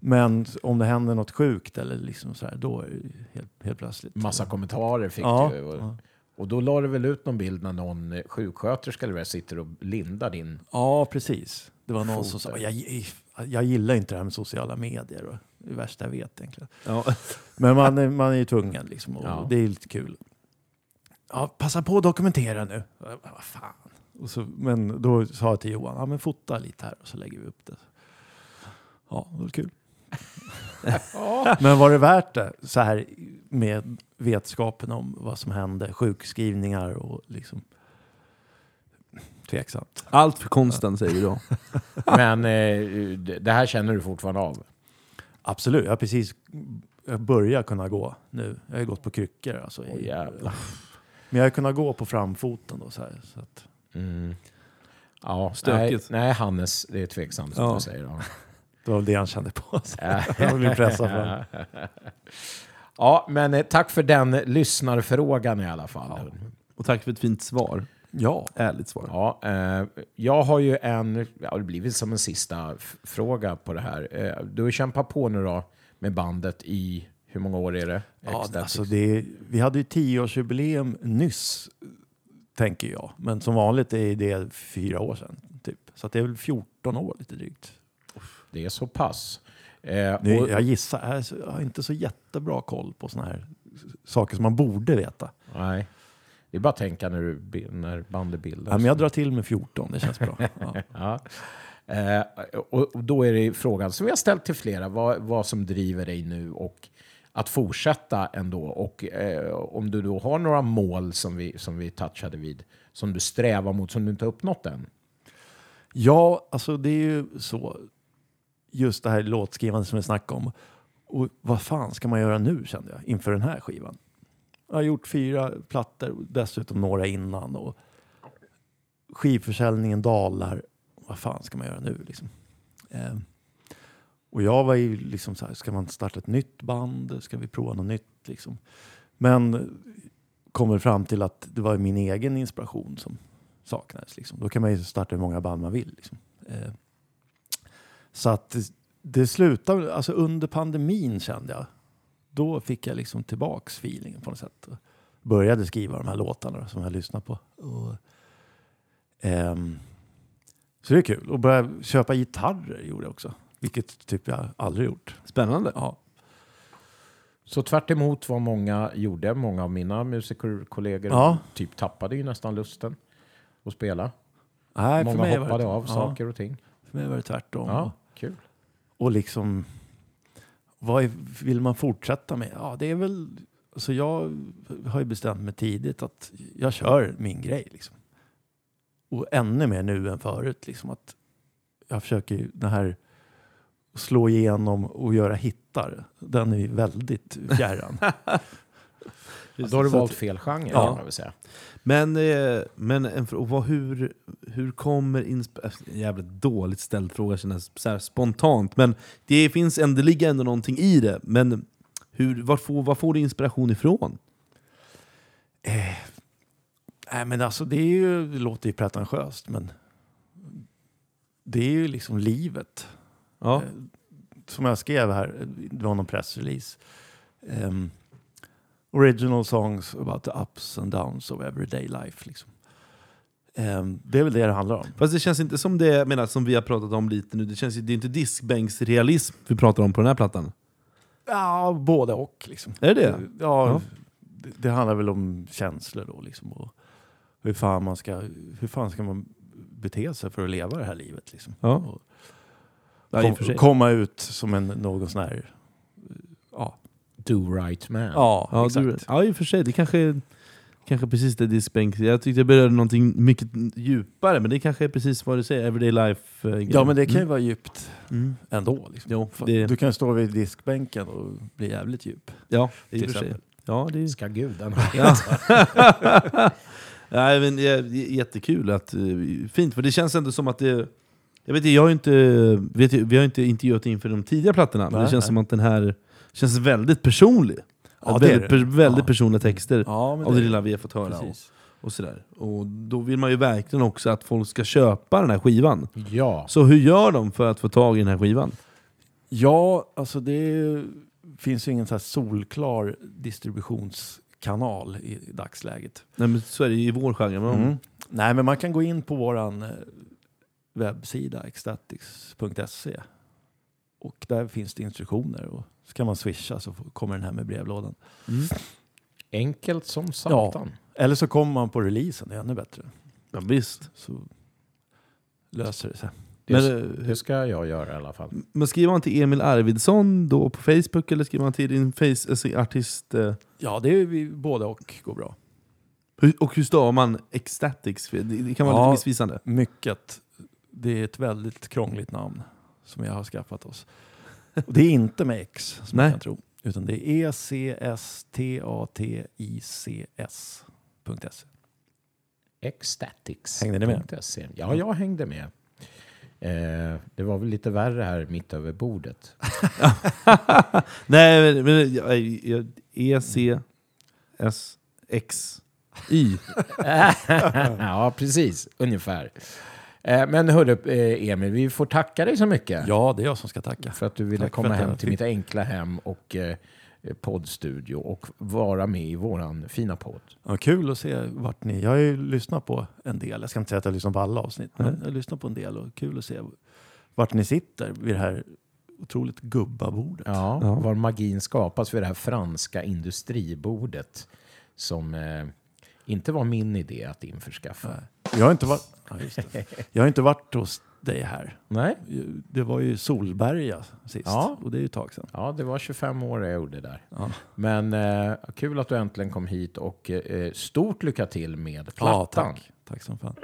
Men om det händer något sjukt eller liksom så här, då är det helt, helt plötsligt. Massa kommentarer fick Ja, du. Och, ja. och då la du väl ut någon bild när någon sjuksköterska eller sitter och lindar din... Ja, precis. Det var någon Foter. som sa, jag, jag gillar inte det här med sociala medier. Det är det värsta jag vet egentligen. Ja. Men man är, man är ju tvungen liksom, och Ja. det är lite kul. Ja, passa på att dokumentera nu. Ja, Vad fan. Och så, men då sa jag till Johan, ja men fota lite här och så lägger vi upp det. Ja, det var kul. men var det värt det? Så här med vetskapen om vad som hände, sjukskrivningar och liksom tveksamt. Allt för konsten säger vi då. Men eh, det det här känner du fortfarande av? Absolut, jag har precis jag börjar kunna gå nu. Jag har gått på kryckor. Alltså, Åh, jävlar. men jag har kunnat gå på framfoten då. Så här, så att, Mm. Ja, nej, Stökigt. nej, Hannes, det är tveksamt som Ja. du säger. Ja. det var väl det han kände på sig. Blev pressad. Ja, men eh, tack för den lyssnarfrågan i alla fall. Och tack för ett fint svar. Ja, Ärligt svar. Ja, eh, jag har ju en, ja, det blir väl som en sista fråga på det här. Eh, du har kämpat på nu då med bandet i, hur många år är det? ja Ecstatics. alltså det, vi hade ju tioårsjubileum nyss, tänker jag. Men som vanligt är det fyra år sedan. Typ. Så det är väl 14 år lite drygt. det är så pass. Eh, Det, och, jag gissar, jag har inte så jättebra koll på såna här saker som man borde veta. nej. Det är bara att tänka när, du, när bandet bildas. Ja, men jag drar till med 14, det känns bra. Ja. Ja. Eh, och, och då är det frågan som vi har ställt till flera, vad, vad som driver dig nu och att fortsätta ändå. Och eh, om du då har några mål som vi, som vi touchade vid, som du strävar mot, som du inte har uppnått än. Ja, alltså det är ju så. Just det här låtskrivandet som vi snackade om. Och vad fan ska man göra nu kände jag inför den här skivan. Jag har gjort fyra plattor, dessutom några innan. Och skivförsäljningen dalar. Vad fan ska man göra nu liksom? Eh, och jag var ju liksom så här, ska man starta ett nytt band? Ska vi prova något nytt liksom? Men kommer fram till att det var min egen inspiration som saknades. Liksom. Då kan man ju starta hur många band man vill. Liksom. Eh, så att det, det slutade, alltså under pandemin kände jag, då fick jag liksom tillbaks feelingen på något sätt. Och började skriva de här låtarna som jag lyssnar på. Och, ehm, så det är kul. Och börja köpa gitarrer gjorde jag också. Vilket typ jag aldrig gjort. Spännande. Ja. Så tvärt emot vad många gjorde, många av mina musikerkollegor Ja. typ tappade ju nästan lusten att spela. Nej, för många hoppade det, av ja, saker och ting. För mig var det tvärtom. Ja, kul. Och liksom, vad är, vill man fortsätta med? Ja, det är väl, alltså jag har ju bestämt mig tidigt att jag kör min grej. Liksom. Och ännu mer nu än förut. Liksom, att jag försöker det här slå igenom och göra hittar. Den är ju väldigt fjärran. Då har du Så valt fel genre Ja. kan man väl säga. Men, eh, men en, vad, hur, hur kommer inspiration... Jävligt dåligt ställd fråga känns så spontant. Men det, finns det ligger ändå någonting i det. Men hur, var, får, var får du inspiration ifrån? Nej men alltså det, är ju, det låter ju pretentiöst men det är ju liksom livet. Ja. Eh, som jag skrev här, det var någon pressrelease. Ehm, original songs about the ups and downs of everyday life. Liksom. Ehm, det är väl det det handlar om. Fast det känns inte som det menar, som vi har pratat om lite nu. Det, känns, det är inte diskbänksrealism vi pratar om på den här plattan. Ja, både och. Liksom. Är det det? Ja, Ja. Det, det handlar väl om känslor då. Liksom, och hur, fan man ska, hur fan ska man bete sig för att leva det här livet? Liksom. Ja. Och Ja, kom, komma ut som en någon sån här... Ja, Do right man. ja, Ja, exakt. du, ja, i och för sig. Det kanske, kanske precis det diskbänk... Jag tyckte jag berörde någonting mycket djupare, men det kanske är precis vad du säger, everyday life eh, Ja, men det kan ju vara djupt mm. ändå. Liksom. Jo, det- Du kan stå vid diskbänken och bli jävligt djup. Ja, i och för sig. Ja, det är... Ska gudarna Ja. Nej, men det är jättekul. Att, eh, fint, för det känns ändå som att det... Jag vet inte, jag har inte, vet, vi har inte intervjuat inför de tidiga plattorna, men det Nej, känns nej. som att den här känns väldigt personlig. Ja, det väldigt, det. per- väldigt Ja. personliga texter Ja, men av det det- lilla vi har fått höra. Och, och, sådär. och då vill man ju verkligen också att folk ska köpa den här skivan. Ja. Så hur gör de för att få tag i den här skivan? Ja, alltså det finns ju ingen så här solklar distributionskanal i, dagsläget. Nej, men så är det ju i vår genre. Men Mm. Nej, men man kan gå in på våran eh, webbsida ecstatics.se och där finns det instruktioner och så kan man swisha så kommer den här med brevlådan. Mm. Enkelt som satan. Eller så kommer man på releasen, det är ännu bättre. Ja, visst. Så löser det sig. Men, eh, det ska jag göra i alla fall. Men skriver man till Emil Arvidsson då på Facebook eller skriver man till din face, alltså artist... Eh, Ja, det är vi både och går bra. hur, och hur stavar man Ecstatics? Det, det kan vara Ja. lite missvisande. Mycket. Det är ett väldigt krångligt namn som jag har skaffat oss. Och det är inte med X som Nej. man kan tro. Utan det är E-C-S-T-A-T-I-C-S.se. Ecstatics. Hängde ni med? .se. Ja, jag hängde med. Eh, det var väl lite värre här mitt över bordet. Nej, men, E, C, S, X, Y. ja, precis. Ungefär. Eh, men hörru, eh, Emil, vi får tacka dig så mycket. Ja, det är jag som ska tacka. För att du ville Tack komma hem till mitt enkla hem och eh, poddstudio och vara med i våran fina podd. Ja, kul att se vart ni... Jag har ju lyssnat på en del. Jag ska inte säga att jag lyssnar på alla avsnitt. Men jag har lyssnat på en del och kul att se vart ni sitter vid det här otroligt gubbabordet. Ja, Ja. var magin skapas vid det här franska industribordet som eh, inte var min idé att införskaffa. Jag har inte varit, ja. Jag har inte varit hos dig här. Nej. Det var ju Solberga sist. Ja. Och det är ju ett tag sedan. Ja, det var 25 år jag gjorde där. Ja. Men eh, kul att du äntligen kom hit och eh, stort lycka till med Ja, plattan. tack. Tack som fan.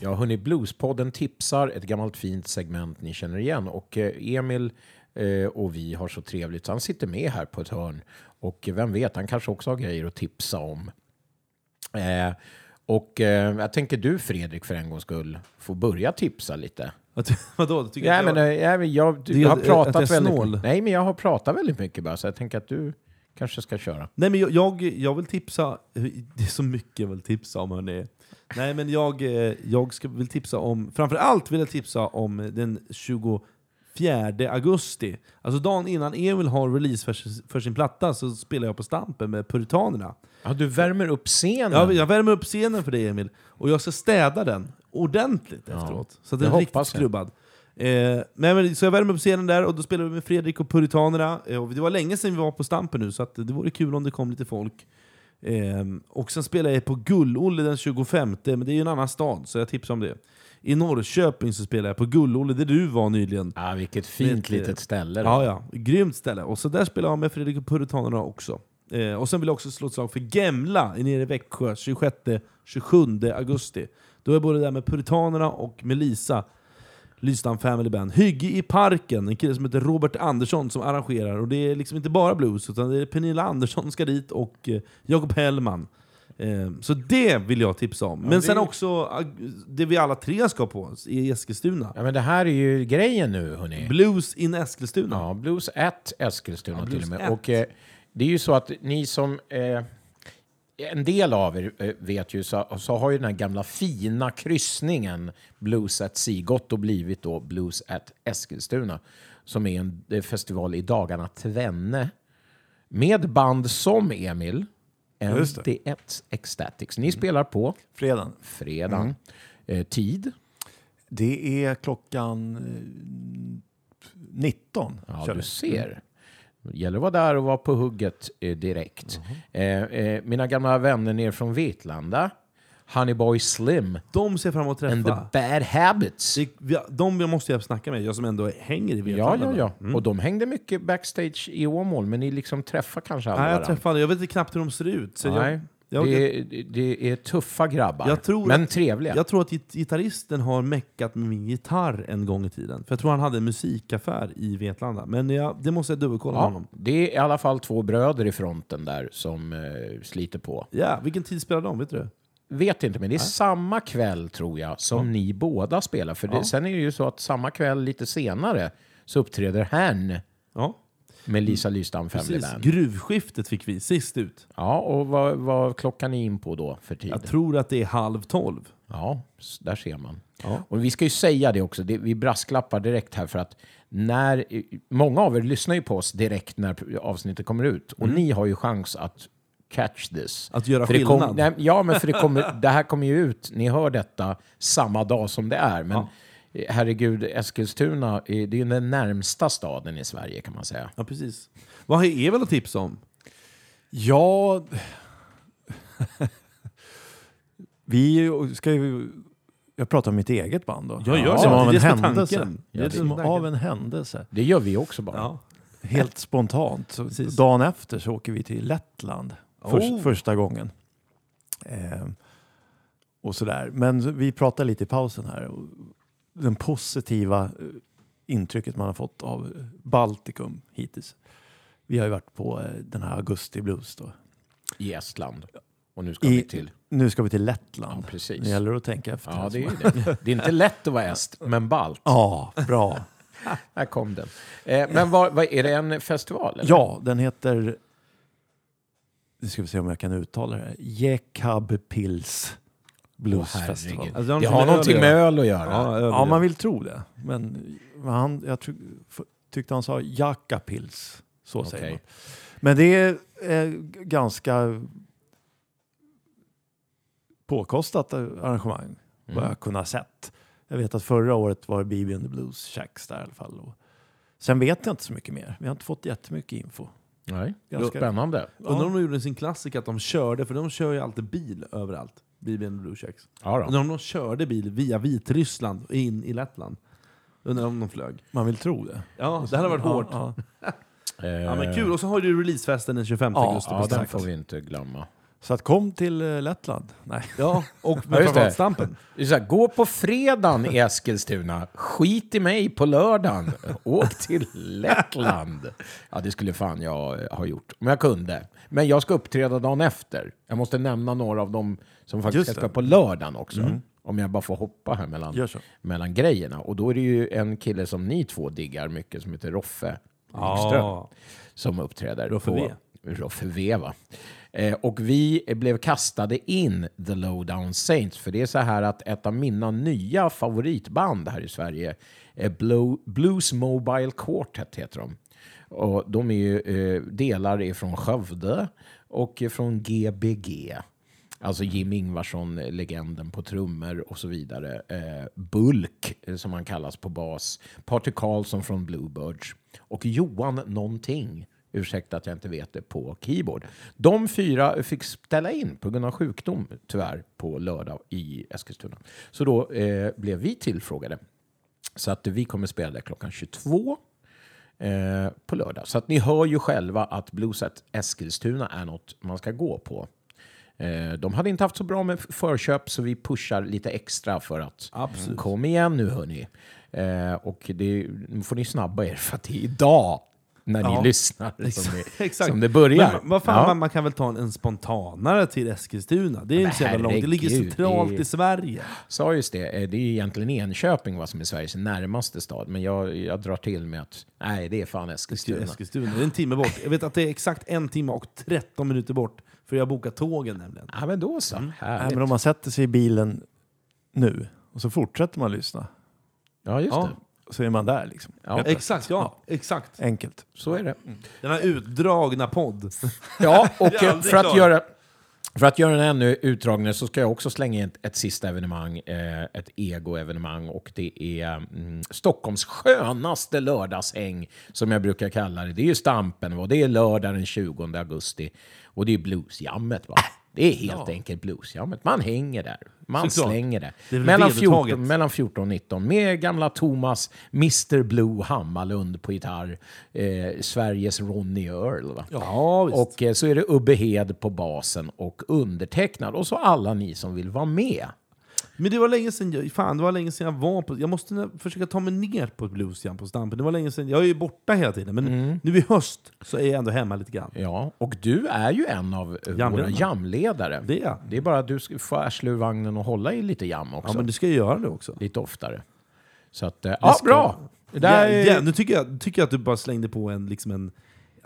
Ja, hörni, Bluespodden tipsar, ett gammalt fint segment ni känner igen. Och eh, Emil eh, och vi har så trevligt, så han sitter med här på ett hörn. Och vem vet, han kanske också har grejer att tipsa om. Eh, och eh, jag tänker du Fredrik för en gångs skull får börja tipsa lite. Vadå? Du tycker Ja, att men, jag... eh, ja, men jag, är jag har pratat jag väldigt. Nej, men jag har pratat väldigt mycket bara, så jag tänker att du kanske ska köra. Nej men jag, jag, jag vill tipsa, det är så mycket jag vill tipsa om hörni. Nej men jag, eh, jag ska, vill tipsa om, framförallt vill jag tipsa om den 24 augusti. Alltså dagen innan Emil har release för, sin- för sin platta så spelar jag på Stampen med Puritanerna. Ja, du värmer upp scenen. Jag, jag värmer upp scenen för dig Emil, och jag ska städa den ordentligt efteråt. Så att den är riktigt skrubbad. Eh, men, men, så jag värmer upp scenen där, och då spelar vi med Fredrik och Puritanerna. Eh, och det var länge sedan vi var på Stampen nu, så att det vore kul om det kom lite folk. Eh, och sen spelar jag på Gull-Olle den 25, men det är ju en annan stad, så jag tipsar om det. I Norrköping så spelar jag på Gull-Olle, där du var nyligen. Ja, vilket fint Vet, eh, litet ställe. då. Ja, ja. Grymt ställe. Och så där spelar jag med Fredrik och Puritanerna också. Eh, och sen vill jag också slå ett slag för Gemla nere i Växjö 26-27 augusti. Då är jag både där med Puritanerna och med Lisa, Lystam Family Band. Hygge i parken, en kille som heter Robert Andersson som arrangerar. Och det är liksom inte bara blues, utan det är Pernilla Andersson ska dit och eh, Jakob Hellman. Eh, så det vill jag tipsa om. Men det sen är- också ag- det vi alla tre ska på i Eskilstuna. Ja, men det här är ju grejen nu, hörni. Blues in Eskilstuna. Ja, Blues at Eskilstuna Ja, till och Blues med. Och eh, det är ju så att ni som... Eh, en del av er eh, vet ju, så, så har ju den här gamla fina kryssningen Blues at och blivit då Blues at Eskilstuna. Som är en eh, festival i dagarna tvenne. Med band som Emil, ND1 Ecstatics. Ni spelar på Fredagen. fredag. Eh, tid? Det är klockan eh, 19. Ja, kör du ser. Det gäller att vara där och vara på hugget eh, direkt. Eh, eh, mina gamla vänner ner från Vetlanda, Honeyboy Slim De ser fram emot att and the träffa. Bad Habits. Det, vi, de måste jag snacka med, jag som ändå hänger i Ja, ja, ja. Och de hängde mycket backstage i Åmål, men ni liksom träffar kanske aldrig Nej, jag varandra. träffade, jag vet inte knappt hur de ser ut. Så Nej, jag, jag, det, är, det är tuffa grabbar, Jag tror men att- trevliga. jag tror att git- gitarristen har meckat med min gitarr en gång i tiden. För jag tror han hade en musikaffär i Vetlanda. Men jag, det måste jag dubbelkolla med ja, honom. det är i alla fall två bröder i fronten där som eh, sliter på. Ja, vilken tid spelar de? Vet du det? Vet inte, men det är samma kväll tror jag som ni båda spelar. För det, Ja. sen är det ju så att samma kväll lite senare så uppträder Hern Ja, med Lisa Lystam Family. Band. Gruvskiftet fick vi sist ut. Ja, och vad, vad klockan är in på då för tid? Jag tror att det är halv tolv. Ja, där ser man. Ja. Och vi ska ju säga det också, det, vi brasklappar direkt här för att när, många av er lyssnar ju på oss direkt när avsnittet kommer ut. Och ni har ju chans att catch this. Att göra För det kom, skillnad. nej, ja, men för det, kommer, det här kommer ju ut, ni hör detta samma dag som det är. Men Ja. eh, herregud, Eskilstuna, eh, det är ju den närmsta staden i Sverige kan man säga. Ja, precis. Vad har Evel att tipsa om? Ja... vi ska ju... Jag pratar om mitt eget band då. Ja, gör det. Som Det är av en är händelse. tanken. Det är som är av en händelse. Det gör vi också bara. Ja. Helt spontant. Precis. dagen efter så åker vi till Lettland. Först, Oh. Första gången. Eh, och sådär. Men vi pratar lite i pausen här. Den positiva eh, intrycket man har fått av Baltikum hittills. Vi har ju varit på eh, den här Augusti Blues då. I Estland. Och nu ska I- vi till... Nu ska vi till Lettland. Ja, precis. Det gäller att tänka efter. Ja, det är det. Det är inte lätt att vara est, men balt. Ja, bra. Här kom den. Eh, men vad, vad, är det en festival? Eller? Ja, den heter... Nu ska vi se om jag kan uttala det. här. Jekab Pils Blues Åh. Alltså, har det de har med någonting öl med att göra? öl att göra. Ja, Ja, man vill tro det. Men han, jag tyckte han sa Jakapils. Så säger Okej. man. Men det är eh, ganska påkostat arrangemang, vad Mm. jag kunnat sett. Jag vet att förra året var det BB and the Blues Shacks där i alla fall. Och Sen vet jag inte så mycket mer. Vi har inte fått jättemycket info. Nej, Ganska- spännande. Undrar om de gjorde sin klassiker att de körde, för de kör ju alltid bil överallt. Blue Checks. Ja, då. Undrar om de körde bil via Vitryssland och in i Lettland. Undrar om de flög. Man vill tro det. Ja, det hade varit Ja, hårt. ja. Ja, men kul. Och så har du releasefesten den 25 Ja, augusti. Ja, den får vi inte glömma. Så att kom till eh, Lettland. Nej. Ja, och med gå på fredagen i Eskilstuna, skit i mig på lördagen, åk till Lettland. Ja, det skulle fan jag eh, ha gjort, om jag kunde. Men jag ska uppträda dagen efter. Jag måste nämna några av dem som faktiskt ska på lördagen också. Om jag bara får hoppa här mellan, mellan grejerna. Och då är det ju en kille som ni två diggar mycket som heter Roffe Wikström Ja. som uppträder. Roffe V. Roffe V, va? Eh, och vi blev kastade in The Lowdown Saints, för det är så här att ett av mina nya favoritband här i Sverige, är Blues Mobile Quartet heter de. Och de är ju, eh, delar är från Skövde och från GBG. Alltså Jim Ingvarsson, eh, legenden på trummor och så vidare. Eh, Bulk, eh, som han kallas på bas. Patrik Karlsson från Bluebirds. Och Johan någonting, ursäkta att jag inte vet det, på keyboard. De fyra fick ställa in på grund av sjukdom, tyvärr, på lördag i Eskilstuna. Så då eh, blev vi tillfrågade. Så att vi kommer spela där klockan 22 eh, på lördag. Så att ni hör ju själva att Blueset Eskilstuna är något man ska gå på. Eh, de hade inte haft så bra med förköp så vi pushar lite extra för att Absolut. kom igen nu hörni. Eh, och det, nu får ni snabba er för att det är idag när ni Ja. lyssnar som Exakt. som det börjar. Men vad fan, Ja. man, man kan väl ta en, en spontanare till Eskilstuna? Det är inte så jävla långt. Det ligger centralt det är- i Sverige. sa just det, eh, det är egentligen Enköping va, som är Sveriges närmaste stad. Men jag, jag drar till med att nej, det är fan Eskilstuna. Eskilstuna. Det är en timme bort. Jag vet att det är exakt en timme och 13 minuter bort. För jag har bokat tågen nämligen. Ja, men då så. Nej, Härligt. men om man sätter sig i bilen nu och så fortsätter man lyssna Ja, just Ja. det. Så är man där. Liksom. Ja. Exakt, ja. Exakt. Enkelt. Så är det. Den här utdragna podd. Ja, och eh, för att, göra, för att göra den ännu utdragnare så ska jag också slänga in ett, ett sista evenemang, eh, ett ego-evenemang. Och det är mm, Stockholms skönaste lördagshäng, som jag brukar kalla det. Det är ju Stampen, och det är lördag den 20 augusti. Och det är bluesjammet, va? Det är helt enkelt bluesjammet. Man hänger där. Man Såklart. slänger det. Det mellan, vedertaget. 14, mellan 14 och 19 med gamla Thomas, Mr Blue Hammarlund på gitarr. Eh, Sveriges Ronny Earl. Va? Ja. Och eh, så är det Ubbe Hed på basen och undertecknad. Och så alla ni som vill vara med. Men det var länge sedan jag, fan, det var länge sedan jag var på... Jag måste försöka ta mig ner på bluesjam på Stampen. Det var länge sedan. Jag är ju borta hela tiden, men Mm. nu i höst så är jag ändå hemma lite grann. Ja, och du är ju en av eh, våra jamledare. Det är jag. Det är bara att du ska få arsla ur vagnen och hålla i lite jam också. Ja, men du ska ju göra det också. Lite oftare. Så att, eh, ja, ska- bra! Det där Ja, ja, nu tycker jag, tycker jag att du bara slängde på en, liksom en...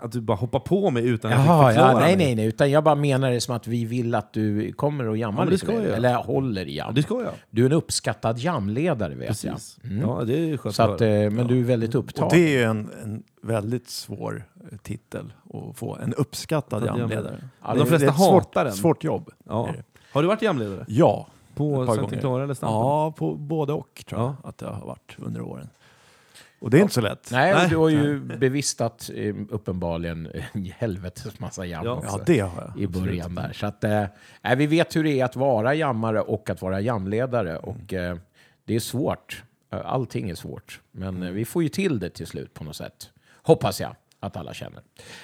Att du bara hoppar på mig utan att Jaha, jag fick förklara ja, nej, mig. nej, nej. Utan jag bara menar det som att vi vill att du kommer och jammar Ja, lite ska jag. Eller håller i jam. Ja, det ska jag. Du är en uppskattad jamledare, vet Precis. jag. Mm. Ja, det är skönt Så att att, eh, men du är väldigt upptagen. Och det är ju en, en väldigt svår eh, titel att få. En uppskattad jamledare. Ja, de flesta det är ett hatar svårt, svårt jobb. Ja. Har du varit jamledare? Ja, På gånger. Clara eller Stampen? ja på både och tror jag Ja. att det har varit under åren. Och det är inte så lätt. Nej, Nej. du har ju bevistat eh, uppenbarligen en helvetes massa jam Ja. Ja, det har jag. I början där. Så att, eh, vi vet hur det är att vara jammare och att vara jamledare. Och eh, det är svårt. Eh, Allting är svårt. Men eh, vi får ju till det till slut på något sätt. Hoppas jag att alla känner.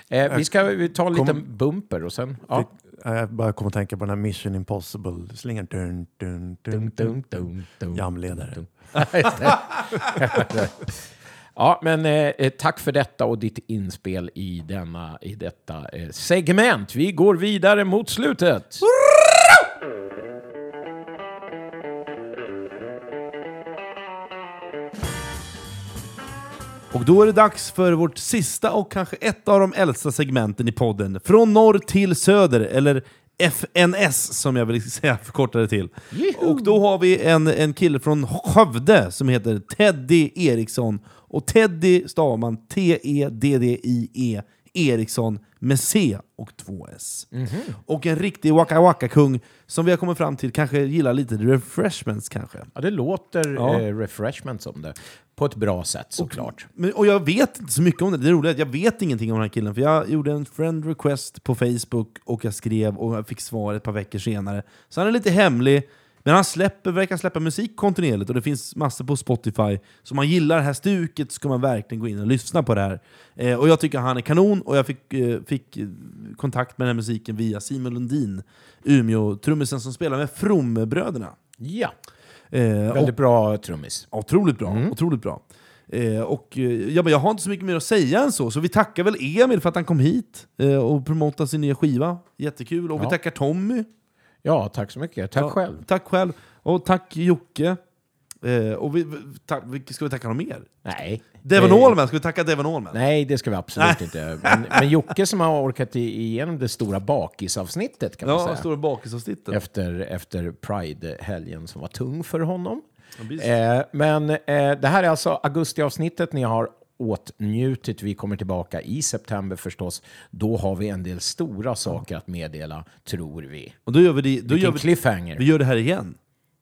Eh, vi ska vi ta en Kom- liten bumper och sen... Ja. Jag bara kom att tänka på den här Mission Impossible-slingan. Dun, dun, dun, dun. dum, dum. Jamledare. Just det. Ja, men eh, tack för detta och ditt inspel i, denna, i detta eh, segment. Vi går vidare mot slutet. Och då är det dags för vårt sista och kanske ett av de äldsta segmenten i podden. Från norr till söder, eller FNS som jag vill säga förkortade till. Och då har vi en, en kille från Skövde som heter Teddy Eriksson. Och Teddy stavar man T-E-D-D-I-E Eriksson med C och två S. Och en riktig Waka Waka-kung som vi har kommit fram till kanske gillar lite refreshments kanske. Ja, det låter Ja. eh, refreshment som det. På ett bra sätt såklart. Men, och jag vet inte så mycket om det. Det roliga är att jag vet ingenting om den här killen. För jag gjorde en friend request på Facebook och jag skrev och jag fick svar ett par veckor senare. Så han är lite hemlig. Men han släpper, verkar släppa musik kontinuerligt och det finns massor på Spotify. Så om man gillar det här stuket ska man verkligen gå in och lyssna på det här. Eh, och jag tycker han är kanon och jag fick, eh, fick eh, kontakt med den här musiken via Simon Lundin, Umeå-trummisen som spelar med From-bröderna. Ja, Eh, och- väldigt bra trummis. Otroligt bra. Otroligt bra. Eh, och, eh, ja, men jag har inte så mycket mer att säga än så, så vi tackar väl Emil för att han kom hit eh, och promotade sin nya skiva. Jättekul. Och vi Ja. tackar Tommy. Ja, tack så mycket. Tack Ja, själv. Tack själv. Och tack Jocke. Eh, och vi, vi- ska vi tacka någon mer? Nej. Devon Allman, ska vi tacka Devon Allman? Nej, det ska vi absolut inte. Men, men Jocke som har orkat igenom det stora bakisavsnittet kan man Ja, säga. stora bakisavsnittet. Efter, efter Pride-helgen som var tung för honom. precis. Eh, men eh, det här är alltså augustiavsnittet ni har åtnjutit. Vi kommer tillbaka i september förstås. Då har vi en del stora saker att meddela, tror vi. Och då gör vi det, då Vilken gör vi, cliffhanger. vi gör det här igen.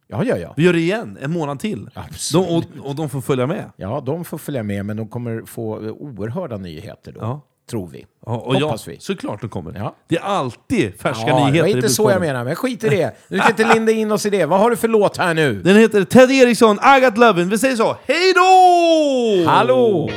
Ja, ja, ja. Vi gör det igen, en månad till. Absolut. De, och, och de får följa med. Ja, de får följa med, men de kommer få oerhörda nyheter då. Ja. Tror vi. Ja, och Hoppas ja, vi. såklart de kommer. Ja. Det är alltid färska Ja, det nyheter var i inte så jag menar, men skit i det. Nu ska inte linda in oss i det. Vad har du för låt här nu? Den heter Ted Eriksson, I got lovin'. Vi säger så, hej då! Hallå!